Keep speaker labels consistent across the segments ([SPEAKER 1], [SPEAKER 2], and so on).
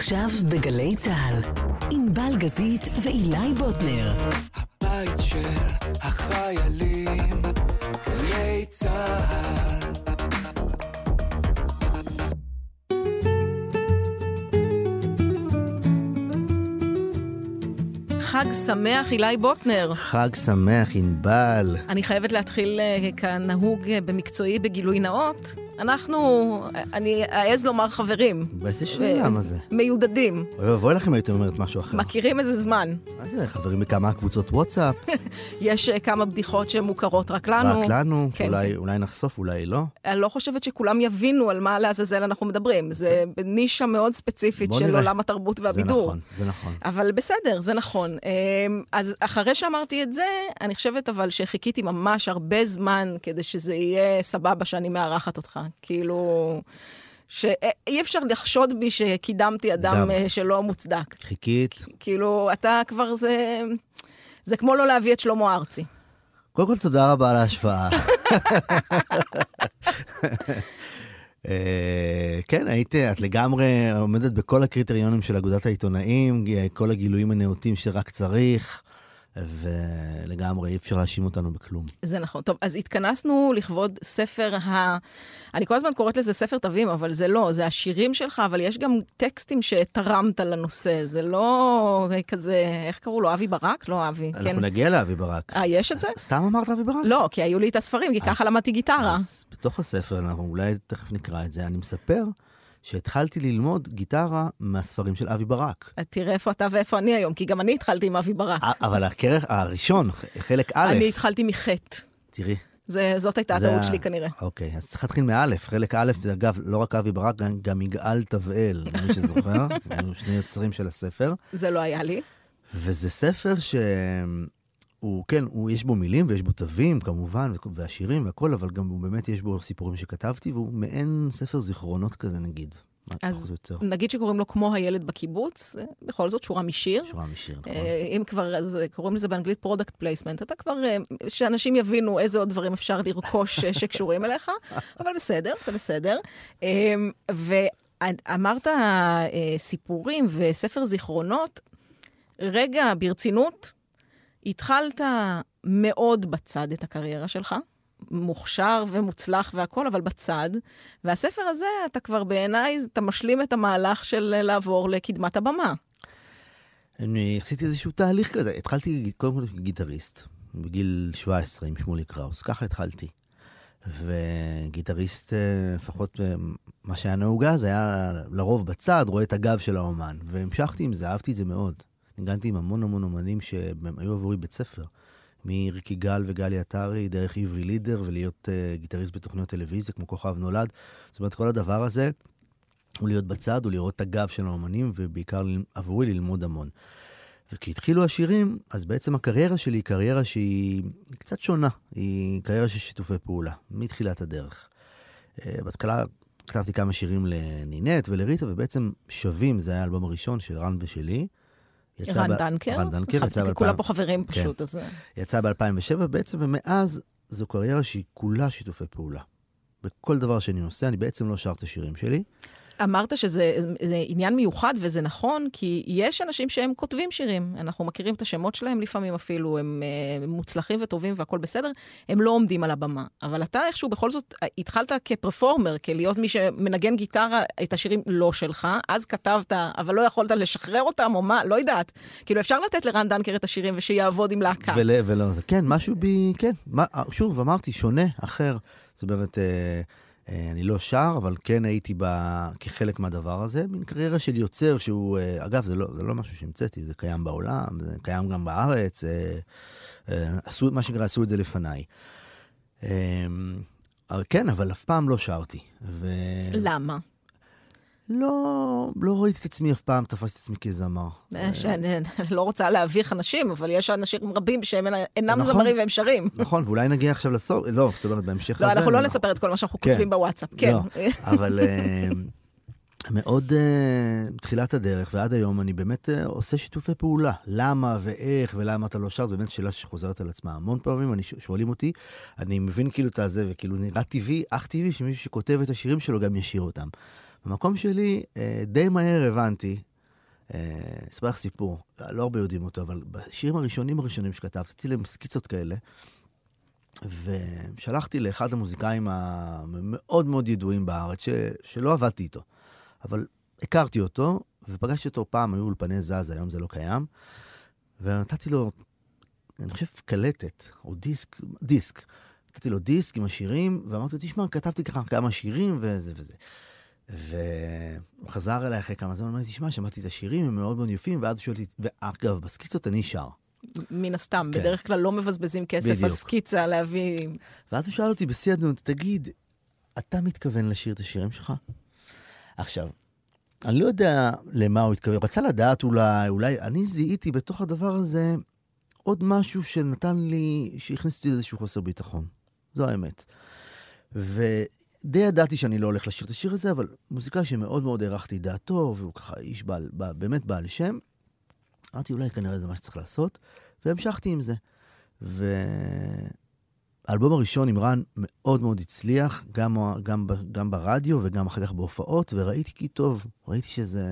[SPEAKER 1] עכשיו בגלי צה"ל, ענבל גזית ואילי בוטנר.
[SPEAKER 2] הבית של החיילים, גלי צה"ל.
[SPEAKER 3] חג שמח, אילי בוטנר.
[SPEAKER 4] חג שמח, ענבל.
[SPEAKER 3] אני חייבת להתחיל אה, כנהוג אה, במקצועי בגילוי נאות. אנחנו, אני אעז לומר חברים.
[SPEAKER 4] באיזה שאלה, מה זה?
[SPEAKER 3] מיודדים.
[SPEAKER 4] אוי ואבוי לכם הייתי אומרת משהו אחר.
[SPEAKER 3] מכירים איזה זמן.
[SPEAKER 4] מה זה, חברים בכמה קבוצות וואטסאפ?
[SPEAKER 3] יש אה, כמה בדיחות שמוכרות רק לנו.
[SPEAKER 4] רק לנו?
[SPEAKER 3] כן.
[SPEAKER 4] אולי, אולי נחשוף, אולי לא?
[SPEAKER 3] אני לא חושבת שכולם יבינו על מה לעזאזל אנחנו מדברים. זה בנישה מאוד ספציפית של. עולם התרבות
[SPEAKER 4] זה
[SPEAKER 3] והבידור.
[SPEAKER 4] נכון, זה נכון.
[SPEAKER 3] אבל בסדר, זה נכון. אמ, אז אחרי שאמרתי את זה, אני חושבת אבל שחיכיתי ממש הרבה זמן כדי שזה יהיה סבבה שאני מארחת אותך. כאילו, שאי אפשר לחשוד בי שקידמתי אדם
[SPEAKER 4] גם.
[SPEAKER 3] אה, שלא מוצדק.
[SPEAKER 4] חיכית.
[SPEAKER 3] כאילו, אתה כבר זה... זה כמו לא להביא את שלמה ארצי.
[SPEAKER 4] קודם כל, תודה רבה על ההשוואה. אה, כן, היית, את לגמרי עומדת בכל הקריטריונים של אגודת העיתונאים, כל הגילויים הנאותים שרק צריך, ולגמרי אי אפשר להאשים אותנו בכלום.
[SPEAKER 3] זה נכון. טוב, אז התכנסנו לכבוד ספר ה... אני כל הזמן קוראת לזה ספר תווים, אבל זה לא, זה השירים שלך, אבל יש גם טקסטים שתרמת לנושא. זה לא כזה, איך קראו לו? אבי ברק? לא אבי. כן.
[SPEAKER 4] אנחנו נגיע לאבי ברק.
[SPEAKER 3] אה, יש את זה?
[SPEAKER 4] סתם אמרת אבי ברק?
[SPEAKER 3] לא, כי היו לי את הספרים, כי ככה
[SPEAKER 4] אז-
[SPEAKER 3] למדתי גיטרה.
[SPEAKER 4] אז בתוך הספר, אנחנו אולי תכף נקרא את זה, אני מספר שהתחלתי ללמוד גיטרה מהספרים של אבי ברק.
[SPEAKER 3] תראה איפה אתה ואיפה אני היום, כי גם אני התחלתי עם אבי ברק.
[SPEAKER 4] אבל הכרך הראשון, חלק א',
[SPEAKER 3] אני התחלתי מחטא.
[SPEAKER 4] תראי.
[SPEAKER 3] זה- זאת הייתה הטעות שלי כנראה.
[SPEAKER 4] אוקיי, אז צריך להתחיל מאלף. חלק א' זה אגב, לא רק אבי ברק, גם- יגאל תבעל, מי שזוכר, היו שני יוצרים של הספר.
[SPEAKER 3] זה לא היה לי.
[SPEAKER 4] וזה ספר שהוא, כן, הוא, יש בו מילים ויש בו תווים כמובן, והשירים והכל, אבל גם הוא באמת יש בו סיפורים שכתבתי, והוא מעין ספר זיכרונות כזה נגיד.
[SPEAKER 3] אז. נגיד שקוראים לו כמו הילד בקיבוץ, זה בכל זאת שורה משיר.
[SPEAKER 4] שורה משיר, נכון?
[SPEAKER 3] אה, אם כבר, אז קוראים לזה באנגלית product placement. אתה כבר, אה, שאנשים יבינו איזה עוד דברים אפשר לרכוש אה, שקשורים אליך, אבל בסדר, זה בסדר. אה, ואמרת אה, סיפורים וספר זיכרונות, רגע, ברצינות, התחלת מאוד בצד את הקריירה שלך. מוכשר ומוצלח והכול, אבל בצד. והספר הזה, אתה כבר בעיניי, אתה משלים את המהלך של לעבור לקדמת הבמה.
[SPEAKER 4] אני עשיתי איזשהו תהליך כזה. התחלתי קודם כל כגיטריסט, בגיל 17 עם שמולי קראוס, ככה התחלתי. וגיטריסט, אה, לפחות אה, מה שהיה נהוג אז, היה לרוב בצד, רואה את הגב של האומן. והמשכתי עם זה, אהבתי את זה מאוד. ניגנתי עם המון המון אומנים שהם היו עבורי בית ספר. מריקי גל וגלי עטרי, דרך עברי לידר, ולהיות uh, גיטריסט בתוכניות טלוויזיה, כמו כוכב נולד. זאת אומרת, כל הדבר הזה הוא להיות בצד, הוא לראות את הגב של האומנים, ובעיקר עבורי ללמוד המון. וכשהתחילו השירים, אז בעצם הקריירה שלי היא קריירה שהיא קצת שונה. היא קריירה של שיתופי פעולה, מתחילת הדרך. אה, בהתחלה כתבתי כמה שירים לנינט ולריטה, ובעצם שווים, זה היה האלבום הראשון של רן ושלי. יצא
[SPEAKER 3] רן
[SPEAKER 4] ב-
[SPEAKER 3] דנקר?
[SPEAKER 4] רן דנקר, יצא
[SPEAKER 3] כי כולם
[SPEAKER 4] ב-
[SPEAKER 3] פה חברים
[SPEAKER 4] כן.
[SPEAKER 3] פשוט, אז...
[SPEAKER 4] יצא ב-2007 בעצם, ומאז זו קריירה שהיא כולה שיתופי פעולה. בכל דבר שאני עושה, אני בעצם לא שר את השירים שלי.
[SPEAKER 3] אמרת שזה זה עניין מיוחד, וזה נכון, כי יש אנשים שהם כותבים שירים. אנחנו מכירים את השמות שלהם לפעמים אפילו, הם אה, מוצלחים וטובים והכול בסדר, הם לא עומדים על הבמה. אבל אתה איכשהו בכל זאת התחלת כפרפורמר, כלהיות מי שמנגן גיטרה את השירים לא שלך, אז כתבת, אבל לא יכולת לשחרר אותם, או מה, לא יודעת. כאילו, אפשר לתת לרן דנקר את השירים ושיעבוד עם להקה.
[SPEAKER 4] ול, ולא, זה- כן, משהו בי, כן. מה, שוב, אמרתי, שונה, אחר. זאת אומרת, אה, אה, אני לא שר, אבל כן הייתי בה כחלק מהדבר הזה. מין קריירה של יוצר שהוא, אה, אגב, זה לא, זה לא משהו שהמצאתי, זה קיים בעולם, זה קיים גם בארץ. אה, אה, עשו, מה שנקרא, עשו את זה לפניי. אה, כן, אבל אף פעם לא שרתי. ו...
[SPEAKER 3] למה?
[SPEAKER 4] לא, לא ראיתי את עצמי אף פעם, תפסתי את עצמי כזמר.
[SPEAKER 3] אה, שאני לא רוצה להביך אנשים, אבל יש אנשים רבים שהם אינם
[SPEAKER 4] נכון.
[SPEAKER 3] זמרים והם שרים.
[SPEAKER 4] נכון, ואולי נגיע עכשיו לסוף, לא, זאת אומרת, בהמשך
[SPEAKER 3] לא,
[SPEAKER 4] לזה.
[SPEAKER 3] אנחנו לא נספר את כל מה שאנחנו
[SPEAKER 4] כן.
[SPEAKER 3] כותבים בוואטסאפ. כן.
[SPEAKER 4] לא, אבל אה, מאוד אה, תחילת הדרך ועד היום אני באמת אה, עושה שיתופי פעולה. למה ואיך ולמה אתה לא שר, זו באמת שאלה שחוזרת על עצמה. המון פעמים שואלים אותי, אני מבין כאילו את הזה, וכאילו נראה טבעי, אך טבעי שמישהו שכותב את השירים שלו גם ישיר אותם. במקום שלי, אה, די מהר הבנתי אה, אספר לך סיפור, לא הרבה יודעים אותו, אבל בשירים הראשונים הראשונים שכתבתי, עשיתי להם סקיצות כאלה, ושלחתי לאחד המוזיקאים המאוד מאוד ידועים בארץ, ש, שלא עבדתי איתו, אבל הכרתי אותו, ופגשתי אותו פעם, היו אולפני זז, היום זה לא קיים, ונתתי לו, אני חושב, קלטת, או דיסק, דיסק. נתתי לו דיסק עם השירים, ואמרתי לו, תשמע, כתבתי ככה כמה שירים וזה וזה. והוא חזר אליי אחרי כמה זמן, אמר לי, תשמע, שמעתי את השירים, הם מאוד מאוד יפים, ואז הוא שואל אותי, ואגב, בסקיצות אני שר.
[SPEAKER 3] מן הסתם,
[SPEAKER 4] כן.
[SPEAKER 3] בדרך כלל לא מבזבזים כסף על
[SPEAKER 4] בדיוק.
[SPEAKER 3] סקיצה להביא...
[SPEAKER 4] ואז הוא שאל אותי בשיא הדנות, תגיד, אתה מתכוון לשיר את השירים שלך? עכשיו, אני לא יודע למה הוא התכוון, רצה לדעת אולי, אולי, אני זיהיתי בתוך הדבר הזה עוד משהו שנתן לי, שהכניס אותי לאיזשהו חוסר ביטחון. זו האמת. ודי ידעתי שאני לא הולך לשיר את השיר הזה, אבל מוזיקאי שמאוד מאוד הערכתי דעתו, והוא ככה איש בעל, בעל, באמת בעל שם, אמרתי, אולי כנראה זה מה שצריך לעשות, והמשכתי עם זה. והאלבום הראשון עם רן מאוד מאוד הצליח, גם, גם, גם ברדיו וגם אחר כך בהופעות, וראיתי כי טוב, ראיתי שזה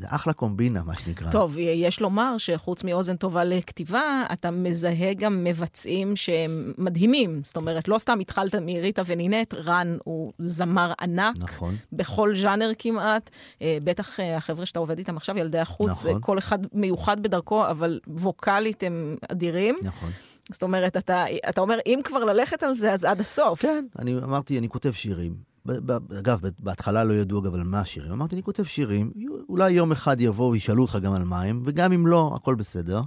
[SPEAKER 4] זה אחלה קומבינה, מה שנקרא.
[SPEAKER 3] טוב, יש לומר שחוץ מאוזן טובה לכתיבה, אתה מזהה גם מבצעים שהם מדהימים. זאת אומרת, לא סתם התחלת מריטה ונינט, רן הוא זמר ענק.
[SPEAKER 4] נכון.
[SPEAKER 3] בכל ז'אנר כמעט. אה, בטח אה, החבר'ה שאתה עובד איתם עכשיו, ילדי החוץ,
[SPEAKER 4] נכון.
[SPEAKER 3] אה, כל אחד מיוחד בדרכו, אבל ווקאלית הם אדירים.
[SPEAKER 4] נכון.
[SPEAKER 3] זאת אומרת, אתה, אתה אומר, אם כבר ללכת על זה, אז עד הסוף.
[SPEAKER 4] כן, אני אמרתי, אני כותב שירים. אגב, בהתחלה לא ידעו אגב על מה השירים. אמרתי, אני כותב שירים, אולי יום אחד יבואו וישאלו אותך גם על מה הם, וגם אם לא, הכל בסדר.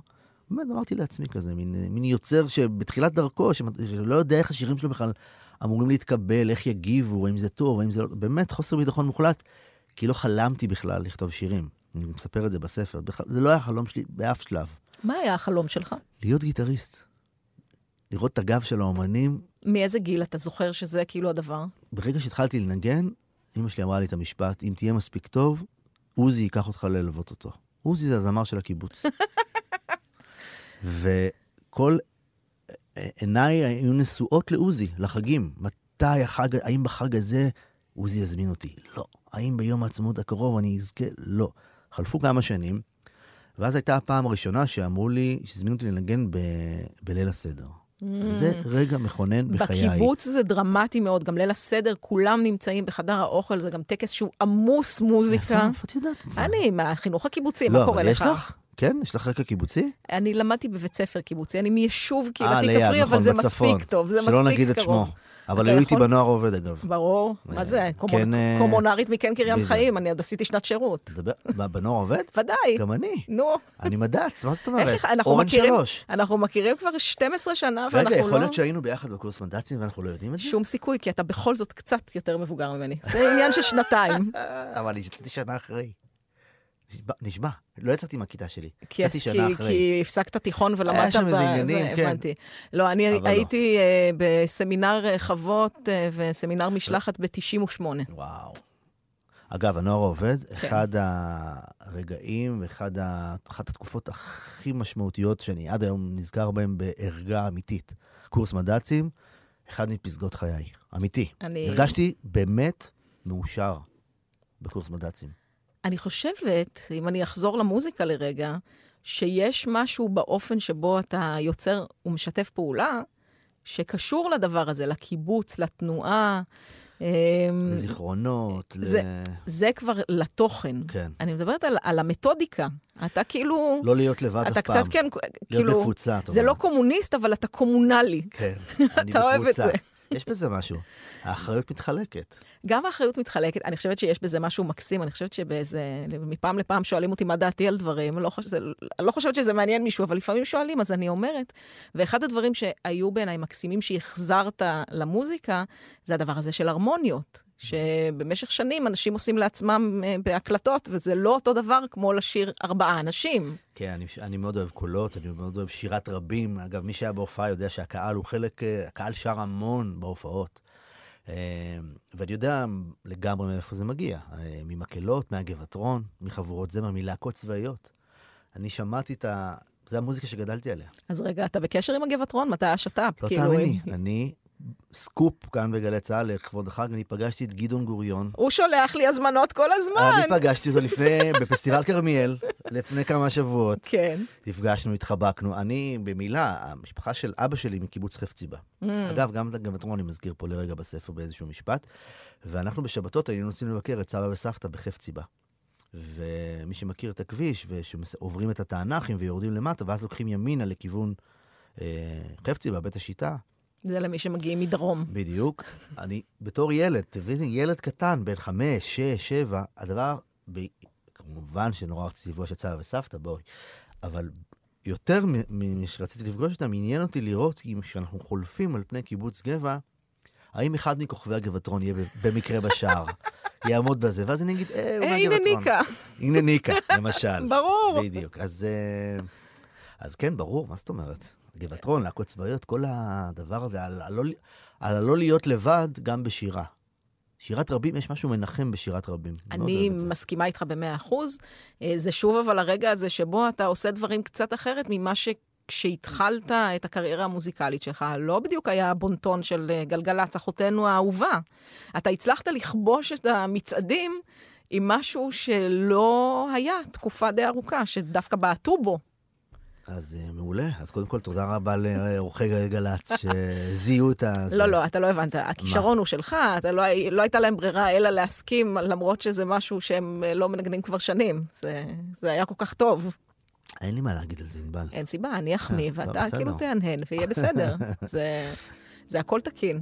[SPEAKER 4] באמת, אמרתי לעצמי כזה, מין, מין יוצר שבתחילת דרכו, שלא יודע איך השירים שלו בכלל אמורים להתקבל, איך יגיבו, האם זה טוב, האם זה לא... באמת חוסר ביטחון מוחלט, כי לא חלמתי בכלל לכתוב שירים. אני מספר את זה בספר. זה לא היה חלום שלי באף שלב.
[SPEAKER 3] מה היה החלום שלך?
[SPEAKER 4] להיות גיטריסט. לראות את הגב של האומנים,
[SPEAKER 3] מאיזה גיל אתה זוכר שזה כאילו הדבר?
[SPEAKER 4] ברגע שהתחלתי לנגן, אמא שלי אמרה לי את המשפט, אם תהיה מספיק טוב, עוזי ייקח אותך ללוות אותו. עוזי זה הזמר של הקיבוץ. וכל עיניי היו נשואות לעוזי, לחגים. מתי החג, האם בחג הזה עוזי יזמין אותי? לא. האם ביום העצמאות הקרוב אני אזכה? לא. חלפו כמה שנים, ואז הייתה הפעם הראשונה שאמרו לי, שהזמינו אותי לנגן ב... בליל הסדר. זה רגע מכונן בחיי.
[SPEAKER 3] בקיבוץ זה דרמטי מאוד, גם ליל הסדר, כולם נמצאים בחדר האוכל, זה גם טקס שהוא עמוס מוזיקה.
[SPEAKER 4] איפה את יודעת את זה?
[SPEAKER 3] אני, מהחינוך הקיבוצי,
[SPEAKER 4] לא,
[SPEAKER 3] מה קורה
[SPEAKER 4] אבל
[SPEAKER 3] לך?
[SPEAKER 4] יש לך? כן? יש לך רקע קיבוצי?
[SPEAKER 3] אני למדתי בבית ספר קיבוצי, אני מיישוב
[SPEAKER 4] אה,
[SPEAKER 3] קהילתי
[SPEAKER 4] ליד,
[SPEAKER 3] כפרי, אבל
[SPEAKER 4] נכון,
[SPEAKER 3] זה. מספיק טוב, זה מספיק
[SPEAKER 4] שלא
[SPEAKER 3] קרוב.
[SPEAKER 4] נגיד את שמו. אבל
[SPEAKER 3] אתה
[SPEAKER 4] היו איתי? בנוער עובד, אגב.
[SPEAKER 3] ברור, מה זה? קומון-
[SPEAKER 4] כן, אה,
[SPEAKER 3] קומונרית מכן
[SPEAKER 4] בדיוק.
[SPEAKER 3] חיים, אני עוד עשיתי שנת שירות.
[SPEAKER 4] בנוער עובד?
[SPEAKER 3] ודאי.
[SPEAKER 4] גם אני.
[SPEAKER 3] נו.
[SPEAKER 4] אני מד"צ, מה זאת אומרת? אורן שלוש.
[SPEAKER 3] אנחנו מכירים כבר 12 שנה, ואנחנו
[SPEAKER 4] רגע,
[SPEAKER 3] לא...
[SPEAKER 4] יכול להיות שהיינו ביחד בקורס מנדטים ואנחנו לא יודעים את זה?
[SPEAKER 3] שום סיכוי, כי אתה בכל זאת קצת יותר מבוגר ממני. זה עניין של שנתיים.
[SPEAKER 4] אה, אבל יצאתי שנה אחרי. נשבע. לא יצאתי מהכיתה שלי.
[SPEAKER 3] כי,
[SPEAKER 4] יצאתי
[SPEAKER 3] כי,
[SPEAKER 4] שנה אחרי.
[SPEAKER 3] כי הפסקת תיכון ולמדת
[SPEAKER 4] שם איזה
[SPEAKER 3] בזה,
[SPEAKER 4] עניינים, כן.
[SPEAKER 3] הבנתי. לא, אני
[SPEAKER 4] לא.
[SPEAKER 3] הייתי אה, בסמינר אה, חוות אה, וסמינר משלחת ב-98.
[SPEAKER 4] וואו. אגב, הנוער העובד,
[SPEAKER 3] כן.
[SPEAKER 4] אחד הרגעים ואחד ה... התקופות הכי משמעותיות שאני עד היום נזכר בהם בערגה אמיתית. קורס מד"צים, אחד מפסגות חיי. אמיתי.
[SPEAKER 3] אני-
[SPEAKER 4] הרגשתי באמת מאושר בקורס מד"צים.
[SPEAKER 3] אני חושבת, אם אני אחזור למוזיקה לרגע, שיש משהו באופן שבו אתה יוצר ומשתף פעולה, שקשור לדבר הזה, לקיבוץ, לתנועה. אמ,
[SPEAKER 4] לזיכרונות, ל...
[SPEAKER 3] זה- זה כבר לתוכן.
[SPEAKER 4] כן.
[SPEAKER 3] אני מדברת על, על המתודיקה. אתה כאילו...
[SPEAKER 4] לא להיות לבד אף פעם.
[SPEAKER 3] אתה קצת כן,
[SPEAKER 4] להיות
[SPEAKER 3] כאילו...
[SPEAKER 4] בקבוצה, את
[SPEAKER 3] זה לא. קומוניסט, אבל אתה קומונלי.
[SPEAKER 4] כן, אני
[SPEAKER 3] אתה אוהב את
[SPEAKER 4] בקבוצה.
[SPEAKER 3] זה.
[SPEAKER 4] יש בזה משהו. האחריות מתחלקת.
[SPEAKER 3] גם האחריות מתחלקת, אני חושבת שיש בזה משהו מקסים, אני חושבת שבאיזה, מפעם לפעם שואלים אותי מה דעתי על דברים, לא חוש... זה... לא חושבת שזה מעניין מישהו, אבל לפעמים שואלים, אז אני אומרת, ואחד הדברים שהיו בעיניי מקסימים שהחזרת למוזיקה, זה הדבר הזה של הרמוניות, שבמשך שנים אנשים עושים לעצמם אה, בהקלטות, וזה לא אותו דבר כמו לשיר ארבעה אנשים.
[SPEAKER 4] כן, אני, אני מאוד אוהב קולות, אני מאוד אוהב שירת רבים. אגב, מי שהיה בהופעה יודע שהקהל הוא חלק, אה, הקהל שר המון בהופעות. אה, ואני יודע לגמרי מאיפה זה מגיע. ממקהלות, מהגבעתרון, מחבורות זמר, מלהקות צבאיות. אני שמעתי את ה... זה המוזיקה שגדלתי עליה.
[SPEAKER 3] אז רגע, אתה בקשר עם הגבעתרון? מתי השת"פ?
[SPEAKER 4] לא
[SPEAKER 3] כאילו,
[SPEAKER 4] תאמיני,
[SPEAKER 3] אם-
[SPEAKER 4] אני סקופ כאן בגלי צה"ל לכבוד החג, אני פגשתי את גדעון גוריון.
[SPEAKER 5] הוא שולח לי הזמנות כל הזמן.
[SPEAKER 4] אני פגשתי אותו לפני, בפסטיבל כרמיאל, לפני כמה שבועות.
[SPEAKER 5] כן.
[SPEAKER 4] נפגשנו, התחבקנו. אני, במילה, המשפחה של אבא שלי מקיבוץ חפציבה.
[SPEAKER 5] Mm.
[SPEAKER 4] אגב, גם את הגבעתרון אני מזכיר פה לרגע בספר באיזשהו משפט. ואנחנו בשבתות היינו נוסעים לבקר את סבא וסבתא בחפציבה. ומי שמכיר את הכביש, ושעוברים את התענכים ויורדים למטה, ואז לוקחים ימינה לכיוון אה, חפציבה, בית השיטה,
[SPEAKER 5] זה למי שמגיעים מדרום.
[SPEAKER 4] בדיוק. אני, בתור ילד, תביני, ילד קטן, בן חמש, שש, שבע, הדבר, ב... כמובן שנורא רציתי לפגוש את סבא וסבתא, בואי, אבל יותר משרציתי לפגוש אותם, עניין אותי לראות אם כשאנחנו חולפים על פני קיבוץ גבע, האם אחד מכוכבי הגבעתרון יהיה במקרה בשער, יעמוד בזה, ואז אני אגיד, אה, הוא
[SPEAKER 5] מהגבעתרון. הנה ניקה.
[SPEAKER 4] הנה ניקה, למשל.
[SPEAKER 5] ברור.
[SPEAKER 4] בדיוק. אז, אה, אז כן, ברור, מה זאת אומרת? גבעתרון, להקות צבאיות, כל הדבר הזה, על הלא, על הלא להיות לבד גם בשירה. שירת רבים, יש משהו מנחם בשירת רבים.
[SPEAKER 5] אני מסכימה איתך במאה אחוז. אה, זה שוב אבל הרגע הזה שבו אתה עושה דברים קצת אחרת ממה ש... כשהתחלת את הקריירה המוזיקלית שלך, לא בדיוק היה הבונטון של אה, גלגלצ, אחותנו האהובה. אתה הצלחת לכבוש את המצעדים עם משהו שלא היה תקופה די ארוכה, שדווקא בעטו בו.
[SPEAKER 4] אז uh, מעולה. אז קודם כל, תודה רבה לאורחי גלגלצ שזיהו את ה...
[SPEAKER 5] לא, לא, אתה לא הבנת. הכישרון הוא שלך, אתה לא, לא הייתה להם ברירה אלא להסכים, למרות שזה משהו שהם אה, לא מנגנים כבר שנים. זה, זה היה כל כך טוב.
[SPEAKER 4] אין לי מה להגיד על זה, ענבל.
[SPEAKER 5] אין סיבה, אני אחמיא, אה, ואתה כאילו תהנהן, ויהיה בסדר. זה, זה הכל תקין.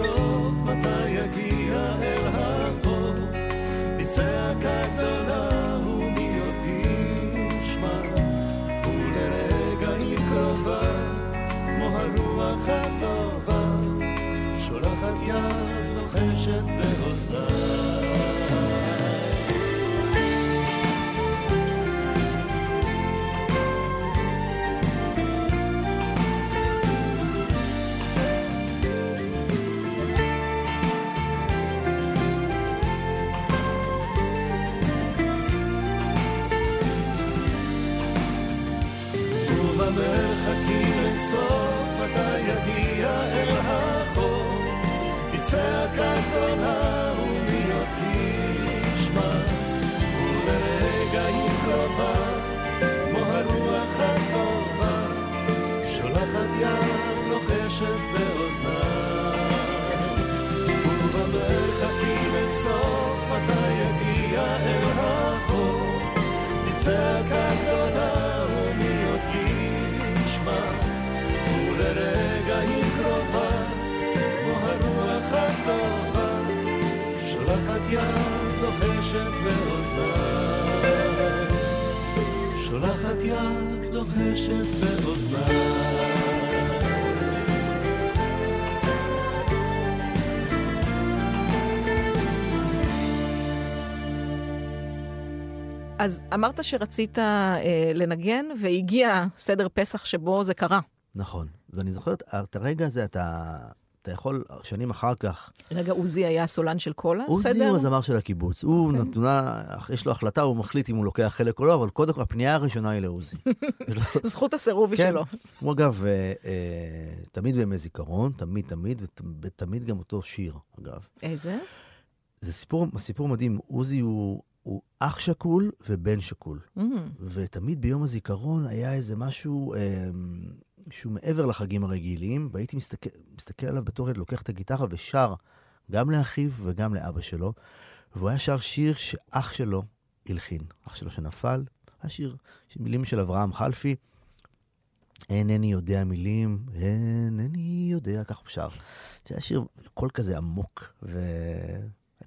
[SPEAKER 6] הסוף, מתי
[SPEAKER 5] יגיע אל החוף? בצעקה גדולה הוא מי אותי ישמע, ולרגעים קרובה, כמו הרוח הטובה, שולחת יד לוחשת ב...
[SPEAKER 3] אז אמרת שרצית אה, לנגן, והגיע סדר פסח שבו זה קרה.
[SPEAKER 4] נכון. ואני זוכר את- הרגע הזה, אתה, אתה יכול שנים אחר כך...
[SPEAKER 3] רגע, עוזי היה הסולן של כל הסדר?
[SPEAKER 4] עוזי הוא הזמר של הקיבוץ. הוא
[SPEAKER 3] אוקיי.
[SPEAKER 4] נתונה, יש לו החלטה, הוא מחליט אם הוא לוקח חלק או לא, אבל קודם כל הפנייה הראשונה היא לעוזי.
[SPEAKER 3] זכות הסירוב היא
[SPEAKER 4] כן.
[SPEAKER 3] שלו.
[SPEAKER 4] הוא אגב, אה, אה, תמיד בימי זיכרון, תמיד תמיד, ות- ותמיד גם אותו שיר, אגב.
[SPEAKER 3] איזה?
[SPEAKER 4] זה סיפור, סיפור מדהים, עוזי הוא, הוא אח שכול ובן שכול.
[SPEAKER 3] Mm,
[SPEAKER 4] ותמיד ביום הזיכרון היה איזה משהו אה, שהוא מעבר לחגים הרגילים, והייתי מסתכל, מסתכל עליו בתור ילד, לוקח את הגיטרה ושר גם לאחיו וגם לאבא שלו, והוא היה שר שיר שאח שלו הלחין, אח שלו שנפל, היה שיר, מילים של אברהם חלפי, אינני יודע מילים, אינני יודע, כך הוא שר. זה היה שיר קול כזה עמוק,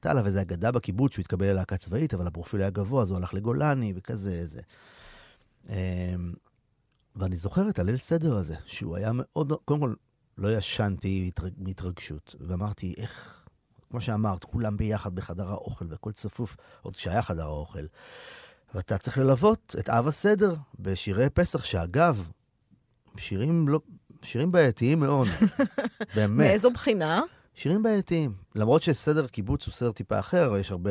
[SPEAKER 4] והייתה עליו איזו אגדה בקיבוץ שהוא התקבל ללהקה צבאית, אבל הפרופיל היה גבוה, אז הוא הלך לגולני וכזה, איזה. אמ, ואני זוכר את הליל סדר הזה, שהוא היה מאוד, קודם כל, לא ישנתי מהתרג- מהתרגשות, ואמרתי, איך, כמו שאמרת, כולם ביחד בחדר האוכל, והכל צפוף, עוד כשהיה חדר האוכל. ואתה צריך ללוות את אב הסדר בשירי פסח, שאגב, שירים לא... שירים בעייתיים מאוד, באמת.
[SPEAKER 3] מאיזו בחינה?
[SPEAKER 4] שירים בעייתיים. למרות שסדר קיבוץ הוא סדר טיפה אחר, יש הרבה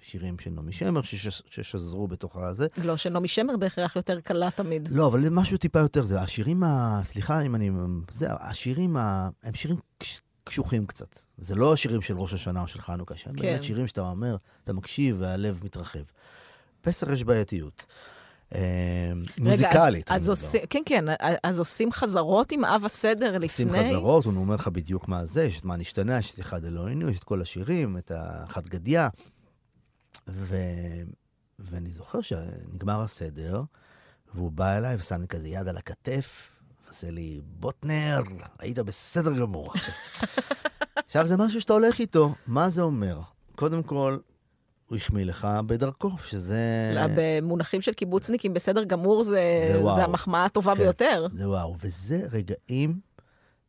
[SPEAKER 4] שירים של נעמי שמר שש- ששזרו בתוך הזה.
[SPEAKER 3] לא, שנעמי שמר בהכרח יותר קלה תמיד.
[SPEAKER 4] לא, אבל משהו טיפה יותר זה. השירים ה... סליחה אם אני... זה, השירים ה... הם שירים קש- קשוחים קצת. זה לא השירים של ראש השנה או של חנוכה, שהם
[SPEAKER 3] כן.
[SPEAKER 4] באמת שירים שאתה אומר, אתה מקשיב והלב מתרחב. פסח יש בעייתיות. אה, מוזיקלית.
[SPEAKER 3] רגע, אז, אז
[SPEAKER 4] אני
[SPEAKER 3] עושים. כן, כן, אז עושים חזרות עם אב הסדר לפני?
[SPEAKER 4] עושים חזרות, הוא אומר לך בדיוק מה זה, יש את מה נשתנה, יש את אחד אלוהינו, יש את כל השירים, את החד גדיא. ו... ואני זוכר שנגמר הסדר, והוא בא אליי ושם לי כזה יד על הכתף, ועושה לי, בוטנר, היית בסדר גמור. עכשיו, זה משהו שאתה הולך איתו, מה זה אומר? קודם כל, הוא החמיא לך בדרכו, שזה...
[SPEAKER 3] לא, במונחים של קיבוצניקים, בסדר גמור זה,
[SPEAKER 4] זה וואו.
[SPEAKER 3] זה המחמאה הטובה
[SPEAKER 4] כן.
[SPEAKER 3] ביותר.
[SPEAKER 4] זה וואו, וזה רגעים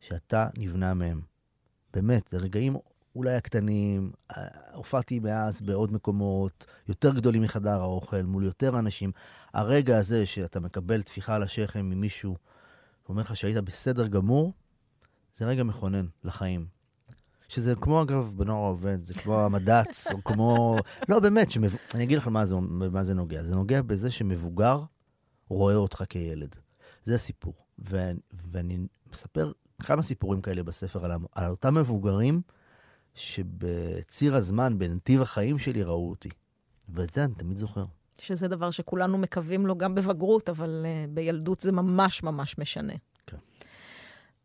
[SPEAKER 4] שאתה נבנה מהם. באמת, זה רגעים אולי הקטנים, אה, הופעתי מאז בעוד מקומות, יותר גדולים מחדר האוכל, מול יותר אנשים. הרגע הזה שאתה מקבל טפיחה על השכם ממישהו, ואומר לך שהיית בסדר גמור, זה רגע מכונן לחיים. שזה כמו, אגב, בנוער העובד, זה כמו המד"צ, או כמו... לא, באמת, שמב... אני אגיד לך מה זה, במה זה נוגע. זה נוגע בזה שמבוגר רואה אותך כילד. זה הסיפור. ו... ואני מספר כמה סיפורים כאלה בספר על, על אותם מבוגרים שבציר הזמן, בנתיב החיים שלי, ראו אותי. ואת זה אני תמיד זוכר.
[SPEAKER 3] שזה דבר שכולנו מקווים לו גם בבגרות, אבל uh, בילדות זה ממש ממש משנה.
[SPEAKER 4] כן.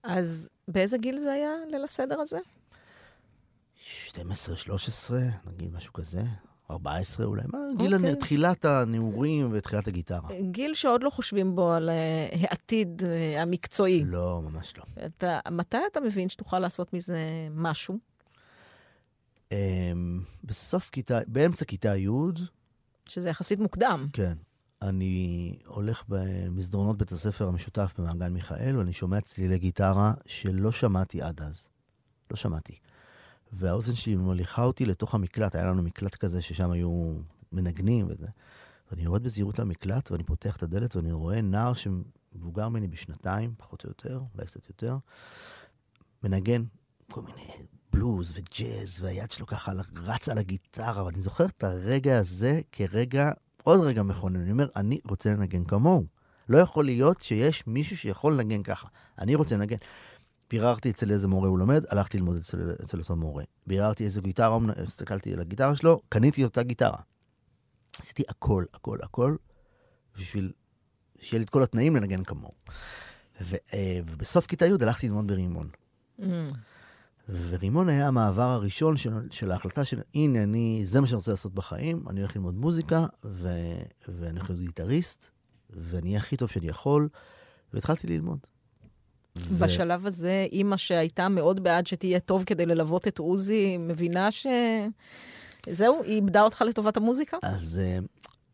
[SPEAKER 3] אז באיזה גיל זה היה ליל הסדר הזה?
[SPEAKER 4] 12, 13, נגיד משהו כזה, 14 אולי, מה, גיל
[SPEAKER 3] אוקיי.
[SPEAKER 4] הנ... תחילת הנעורים ותחילת הגיטרה.
[SPEAKER 3] גיל שעוד לא חושבים בו על uh, העתיד uh, המקצועי.
[SPEAKER 4] לא, ממש לא.
[SPEAKER 3] אתה, מתי אתה מבין שתוכל לעשות מזה משהו?
[SPEAKER 4] אמ, בסוף כיתה, באמצע כיתה י',
[SPEAKER 3] שזה יחסית מוקדם.
[SPEAKER 4] כן, אני הולך במסדרונות בית הספר המשותף במעגן מיכאל, ואני שומע צלילי גיטרה שלא שמעתי עד אז. לא שמעתי. והאוזן שלי מוליכה אותי לתוך המקלט, היה לנו מקלט כזה ששם היו מנגנים וזה. ואני יורד בזהירות למקלט, ואני פותח את הדלת, ואני רואה נער שמבוגר ממני בשנתיים, פחות או יותר, אולי קצת יותר, מנגן כל מיני בלוז וג'אז, והיד שלו ככה רצה על הגיטרה, ואני זוכר את הרגע הזה כרגע, עוד רגע מכונן. אני אומר, אני רוצה לנגן כמוהו. לא יכול להיות שיש מישהו שיכול לנגן ככה. אני רוצה לנגן. ביררתי אצל איזה מורה הוא לומד, הלכתי ללמוד אצל, אצל אותו מורה. ביררתי איזה גיטרה, הסתכלתי על הגיטרה שלו, קניתי אותה גיטרה. עשיתי הכל, הכל, הכל, בשביל שיהיה לי את כל התנאים לנגן כמוהו. ו, אה, ובסוף כיתה י' הלכתי ללמוד ברימון.
[SPEAKER 3] Mm.
[SPEAKER 4] ורימון היה המעבר הראשון של, של ההחלטה של, הנה, אני, זה מה שאני רוצה לעשות בחיים, אני הולך ללמוד מוזיקה, ו, ואני הולך להיות גיטריסט, ואני אהיה הכי טוב שאני יכול, והתחלתי ללמוד. ו-
[SPEAKER 3] בשלב הזה, אימא שהייתה מאוד בעד שתהיה טוב כדי ללוות את עוזי, מבינה ש... זהו, היא איבדה אותך לטובת המוזיקה?
[SPEAKER 4] אז אה,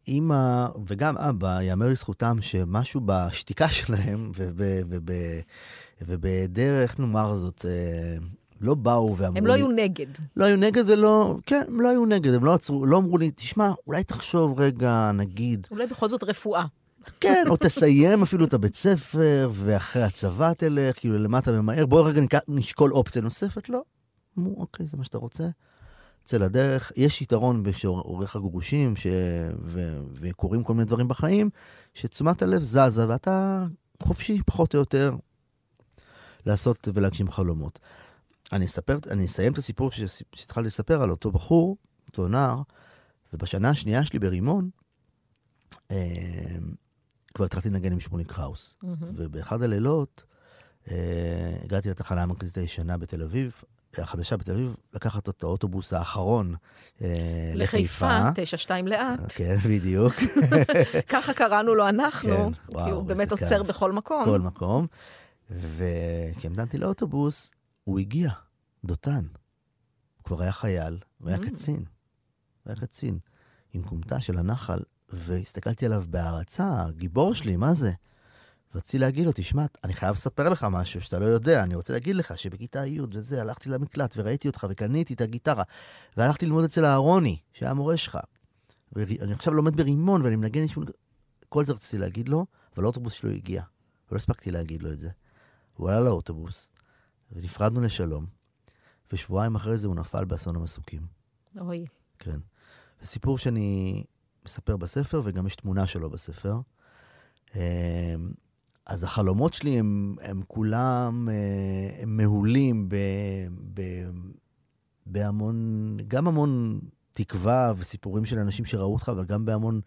[SPEAKER 4] אימא וגם אבא, יאמר לזכותם שמשהו בשתיקה שלהם וב- וב- ובהיעדר, איך נאמר זאת, אה, לא באו ואמרו
[SPEAKER 3] הם לא
[SPEAKER 4] לי...
[SPEAKER 3] היו נגד.
[SPEAKER 4] לא היו נגד ולא... כן, הם לא היו נגד, הם לא עצרו, לא אמרו לי, תשמע, אולי תחשוב רגע, נגיד,
[SPEAKER 3] אולי בכל זאת רפואה.
[SPEAKER 4] כן, או תסיים אפילו את הבית ספר, ואחרי הצבא תלך, כאילו למטה ממהר, בוא רגע נשקול אופציה נוספת, לא. אמרו, אוקיי, זה מה שאתה רוצה, צא לדרך. יש יתרון כשעורך הגרושים, ש... ו... וקורים כל מיני דברים בחיים, שתשומת הלב זזה, ואתה חופשי, פחות או יותר, לעשות ולהגשים חלומות. אני אספר, אני אסיים את הסיפור שהתחלתי לספר על אותו בחור, אותו נער, ובשנה השנייה שלי ברימון, אה, כבר התחלתי לנגן עם שמוליק קראוס. ובאחד הלילות אה, הגעתי לתחנה המרכזית הישנה בתל אביב, החדשה בתל אביב, לקחת את האוטובוס האחרון אה, לחיפה.
[SPEAKER 3] לחיפה, תשע שתיים לאט.
[SPEAKER 4] כן, בדיוק,
[SPEAKER 3] ככה קראנו לו אנחנו,
[SPEAKER 4] כן,
[SPEAKER 3] כי
[SPEAKER 4] וואו,
[SPEAKER 3] הוא באמת עוצר
[SPEAKER 4] כיף.
[SPEAKER 3] בכל מקום.
[SPEAKER 4] כל מקום. וכשהמתנתי לאוטובוס, הוא הגיע, דותן. הוא כבר היה חייל, הוא היה
[SPEAKER 3] Mm.
[SPEAKER 4] קצין. הוא היה קצין, עם כומתה של הנחל, והסתכלתי עליו בהערצה, גיבור שלי, מה זה? רציתי להגיד לו, תשמע, אני חייב לספר לך משהו שאתה לא יודע, אני רוצה להגיד לך שבכיתה י' וזה, הלכתי למקלט וראיתי אותך וקניתי את הגיטרה, והלכתי ללמוד אצל אהרוני, שהיה המורה שלך. ואני עכשיו לומד ברימון ואני מנגן איזשהו... כל זה רציתי להגיד לו, אבל האוטובוס שלו הגיע, ולא הספקתי להגיד לו את זה. הוא עלה לאוטובוס, ונפרדנו לשלום, ושבועיים אחרי זה הוא נפל באסון המסוקים.
[SPEAKER 3] אוי,
[SPEAKER 4] כן. זה סיפור שאני מספר בספר, וגם יש תמונה שלו בספר. אמ, אז החלומות שלי הם, הם כולם אה, הם מהולים ב, ב, בהמון, גם המון תקווה וסיפורים של אנשים שראו אותך, אבל גם בהמון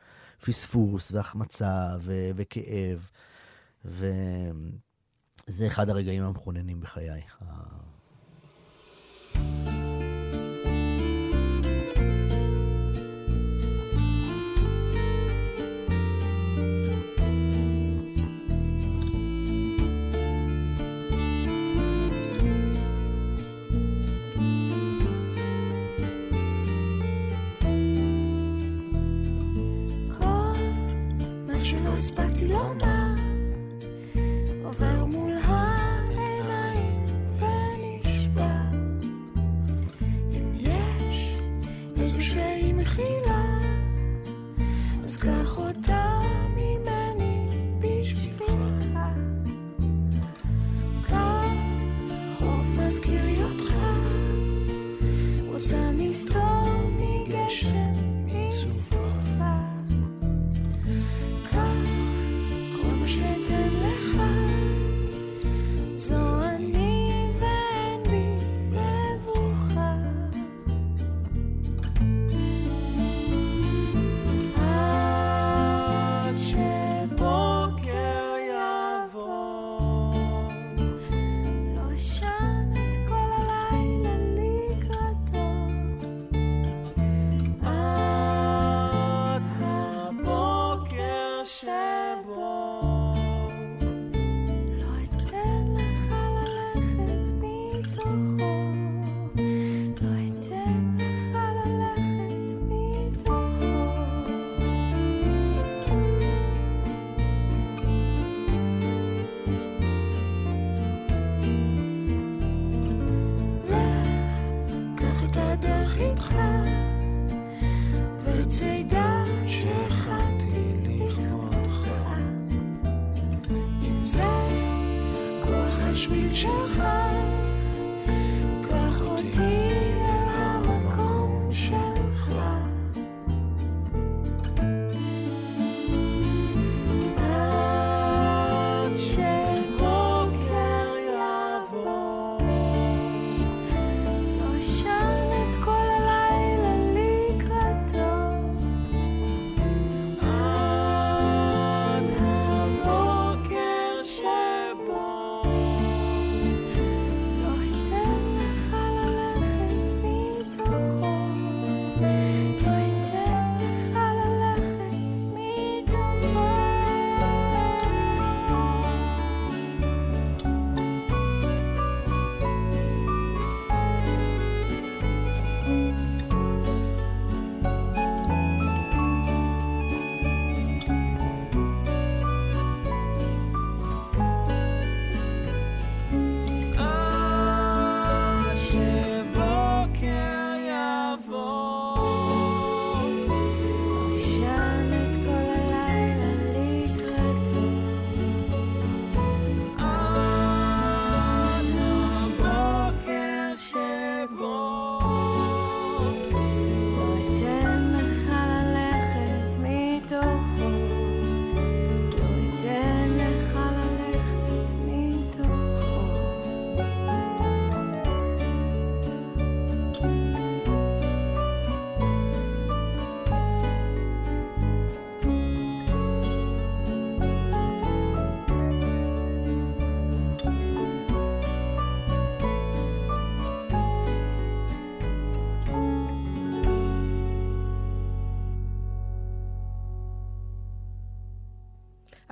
[SPEAKER 4] פספוס והחמצה ו, וכאב. וזה אחד הרגעים המכוננים בחיי.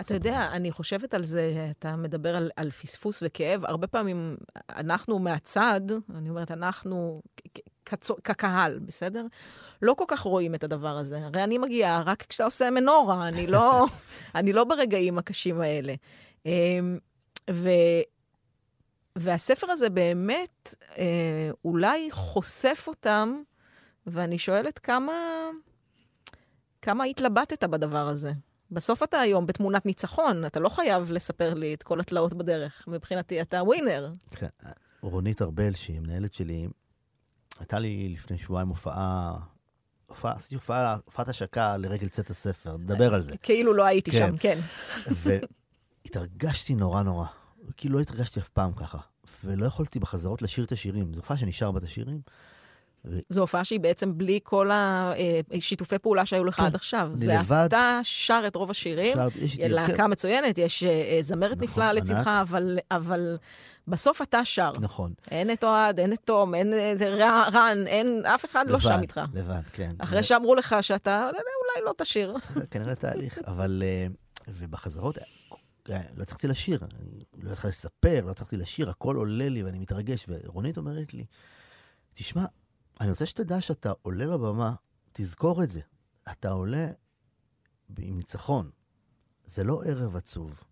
[SPEAKER 3] אתה יודע, אני חושבת על זה, אתה מדבר על, על פספוס וכאב. הרבה פעמים אנחנו מהצד, אני אומרת, אנחנו כצו- כקהל, בסדר? לא כל כך רואים את הדבר הזה. הרי אני מגיעה רק כשאתה עושה מנורה, אני לא, אני לא ברגעים הקשים האלה. אמ, ו, והספר הזה באמת אה, אולי חושף אותם, ואני שואלת כמה, כמה התלבטת בדבר הזה. בסוף אתה היום בתמונת ניצחון, אתה לא חייב לספר לי את כל התלאות בדרך. מבחינתי אתה ווינר.
[SPEAKER 4] כן, רונית ארבל, שהיא המנהלת שלי, הייתה לי לפני שבועיים הופעה, הופעה, עשיתי הופעה, הופעת השקה לרגל צאת הספר, נדבר על זה.
[SPEAKER 3] כאילו לא הייתי
[SPEAKER 4] כן.
[SPEAKER 3] שם, כן.
[SPEAKER 4] והתרגשתי נורא נורא. כאילו לא התרגשתי אף פעם ככה. ולא יכולתי בחזרות לשיר את השירים. זו הופעה שנשאר בה את השירים.
[SPEAKER 3] זו הופעה שהיא בעצם בלי כל השיתופי פעולה שהיו לך
[SPEAKER 4] כן,
[SPEAKER 3] עד עכשיו. זה
[SPEAKER 4] לבד.
[SPEAKER 3] אתה שר את רוב השירים,
[SPEAKER 4] איתי
[SPEAKER 3] להקה. מצוינת, יש אה, זמרת
[SPEAKER 4] נכון,
[SPEAKER 3] נפלאה. לצדך, אבל, אבל בסוף אתה שר.
[SPEAKER 4] נכון.
[SPEAKER 3] אין את אוהד, אין את תום, אין את רן, אין, אף אחד לא
[SPEAKER 4] לבד,
[SPEAKER 3] שם איתך.
[SPEAKER 4] לבד, כן.
[SPEAKER 3] אחרי שאמרו לך שאתה, אולי לא תשיר.
[SPEAKER 4] כנראה תהליך, אבל... אה, ובחזרות, אה, לא הצלחתי לשיר, אני לא הצלחתי לספר, לא הצלחתי לשיר, הכל עולה לי ואני מתרגש. ורונית אומרת לי, תשמע, אני רוצה שתדע שאתה עולה לבמה, תזכור את זה. אתה עולה עם ניצחון. זה לא ערב עצוב.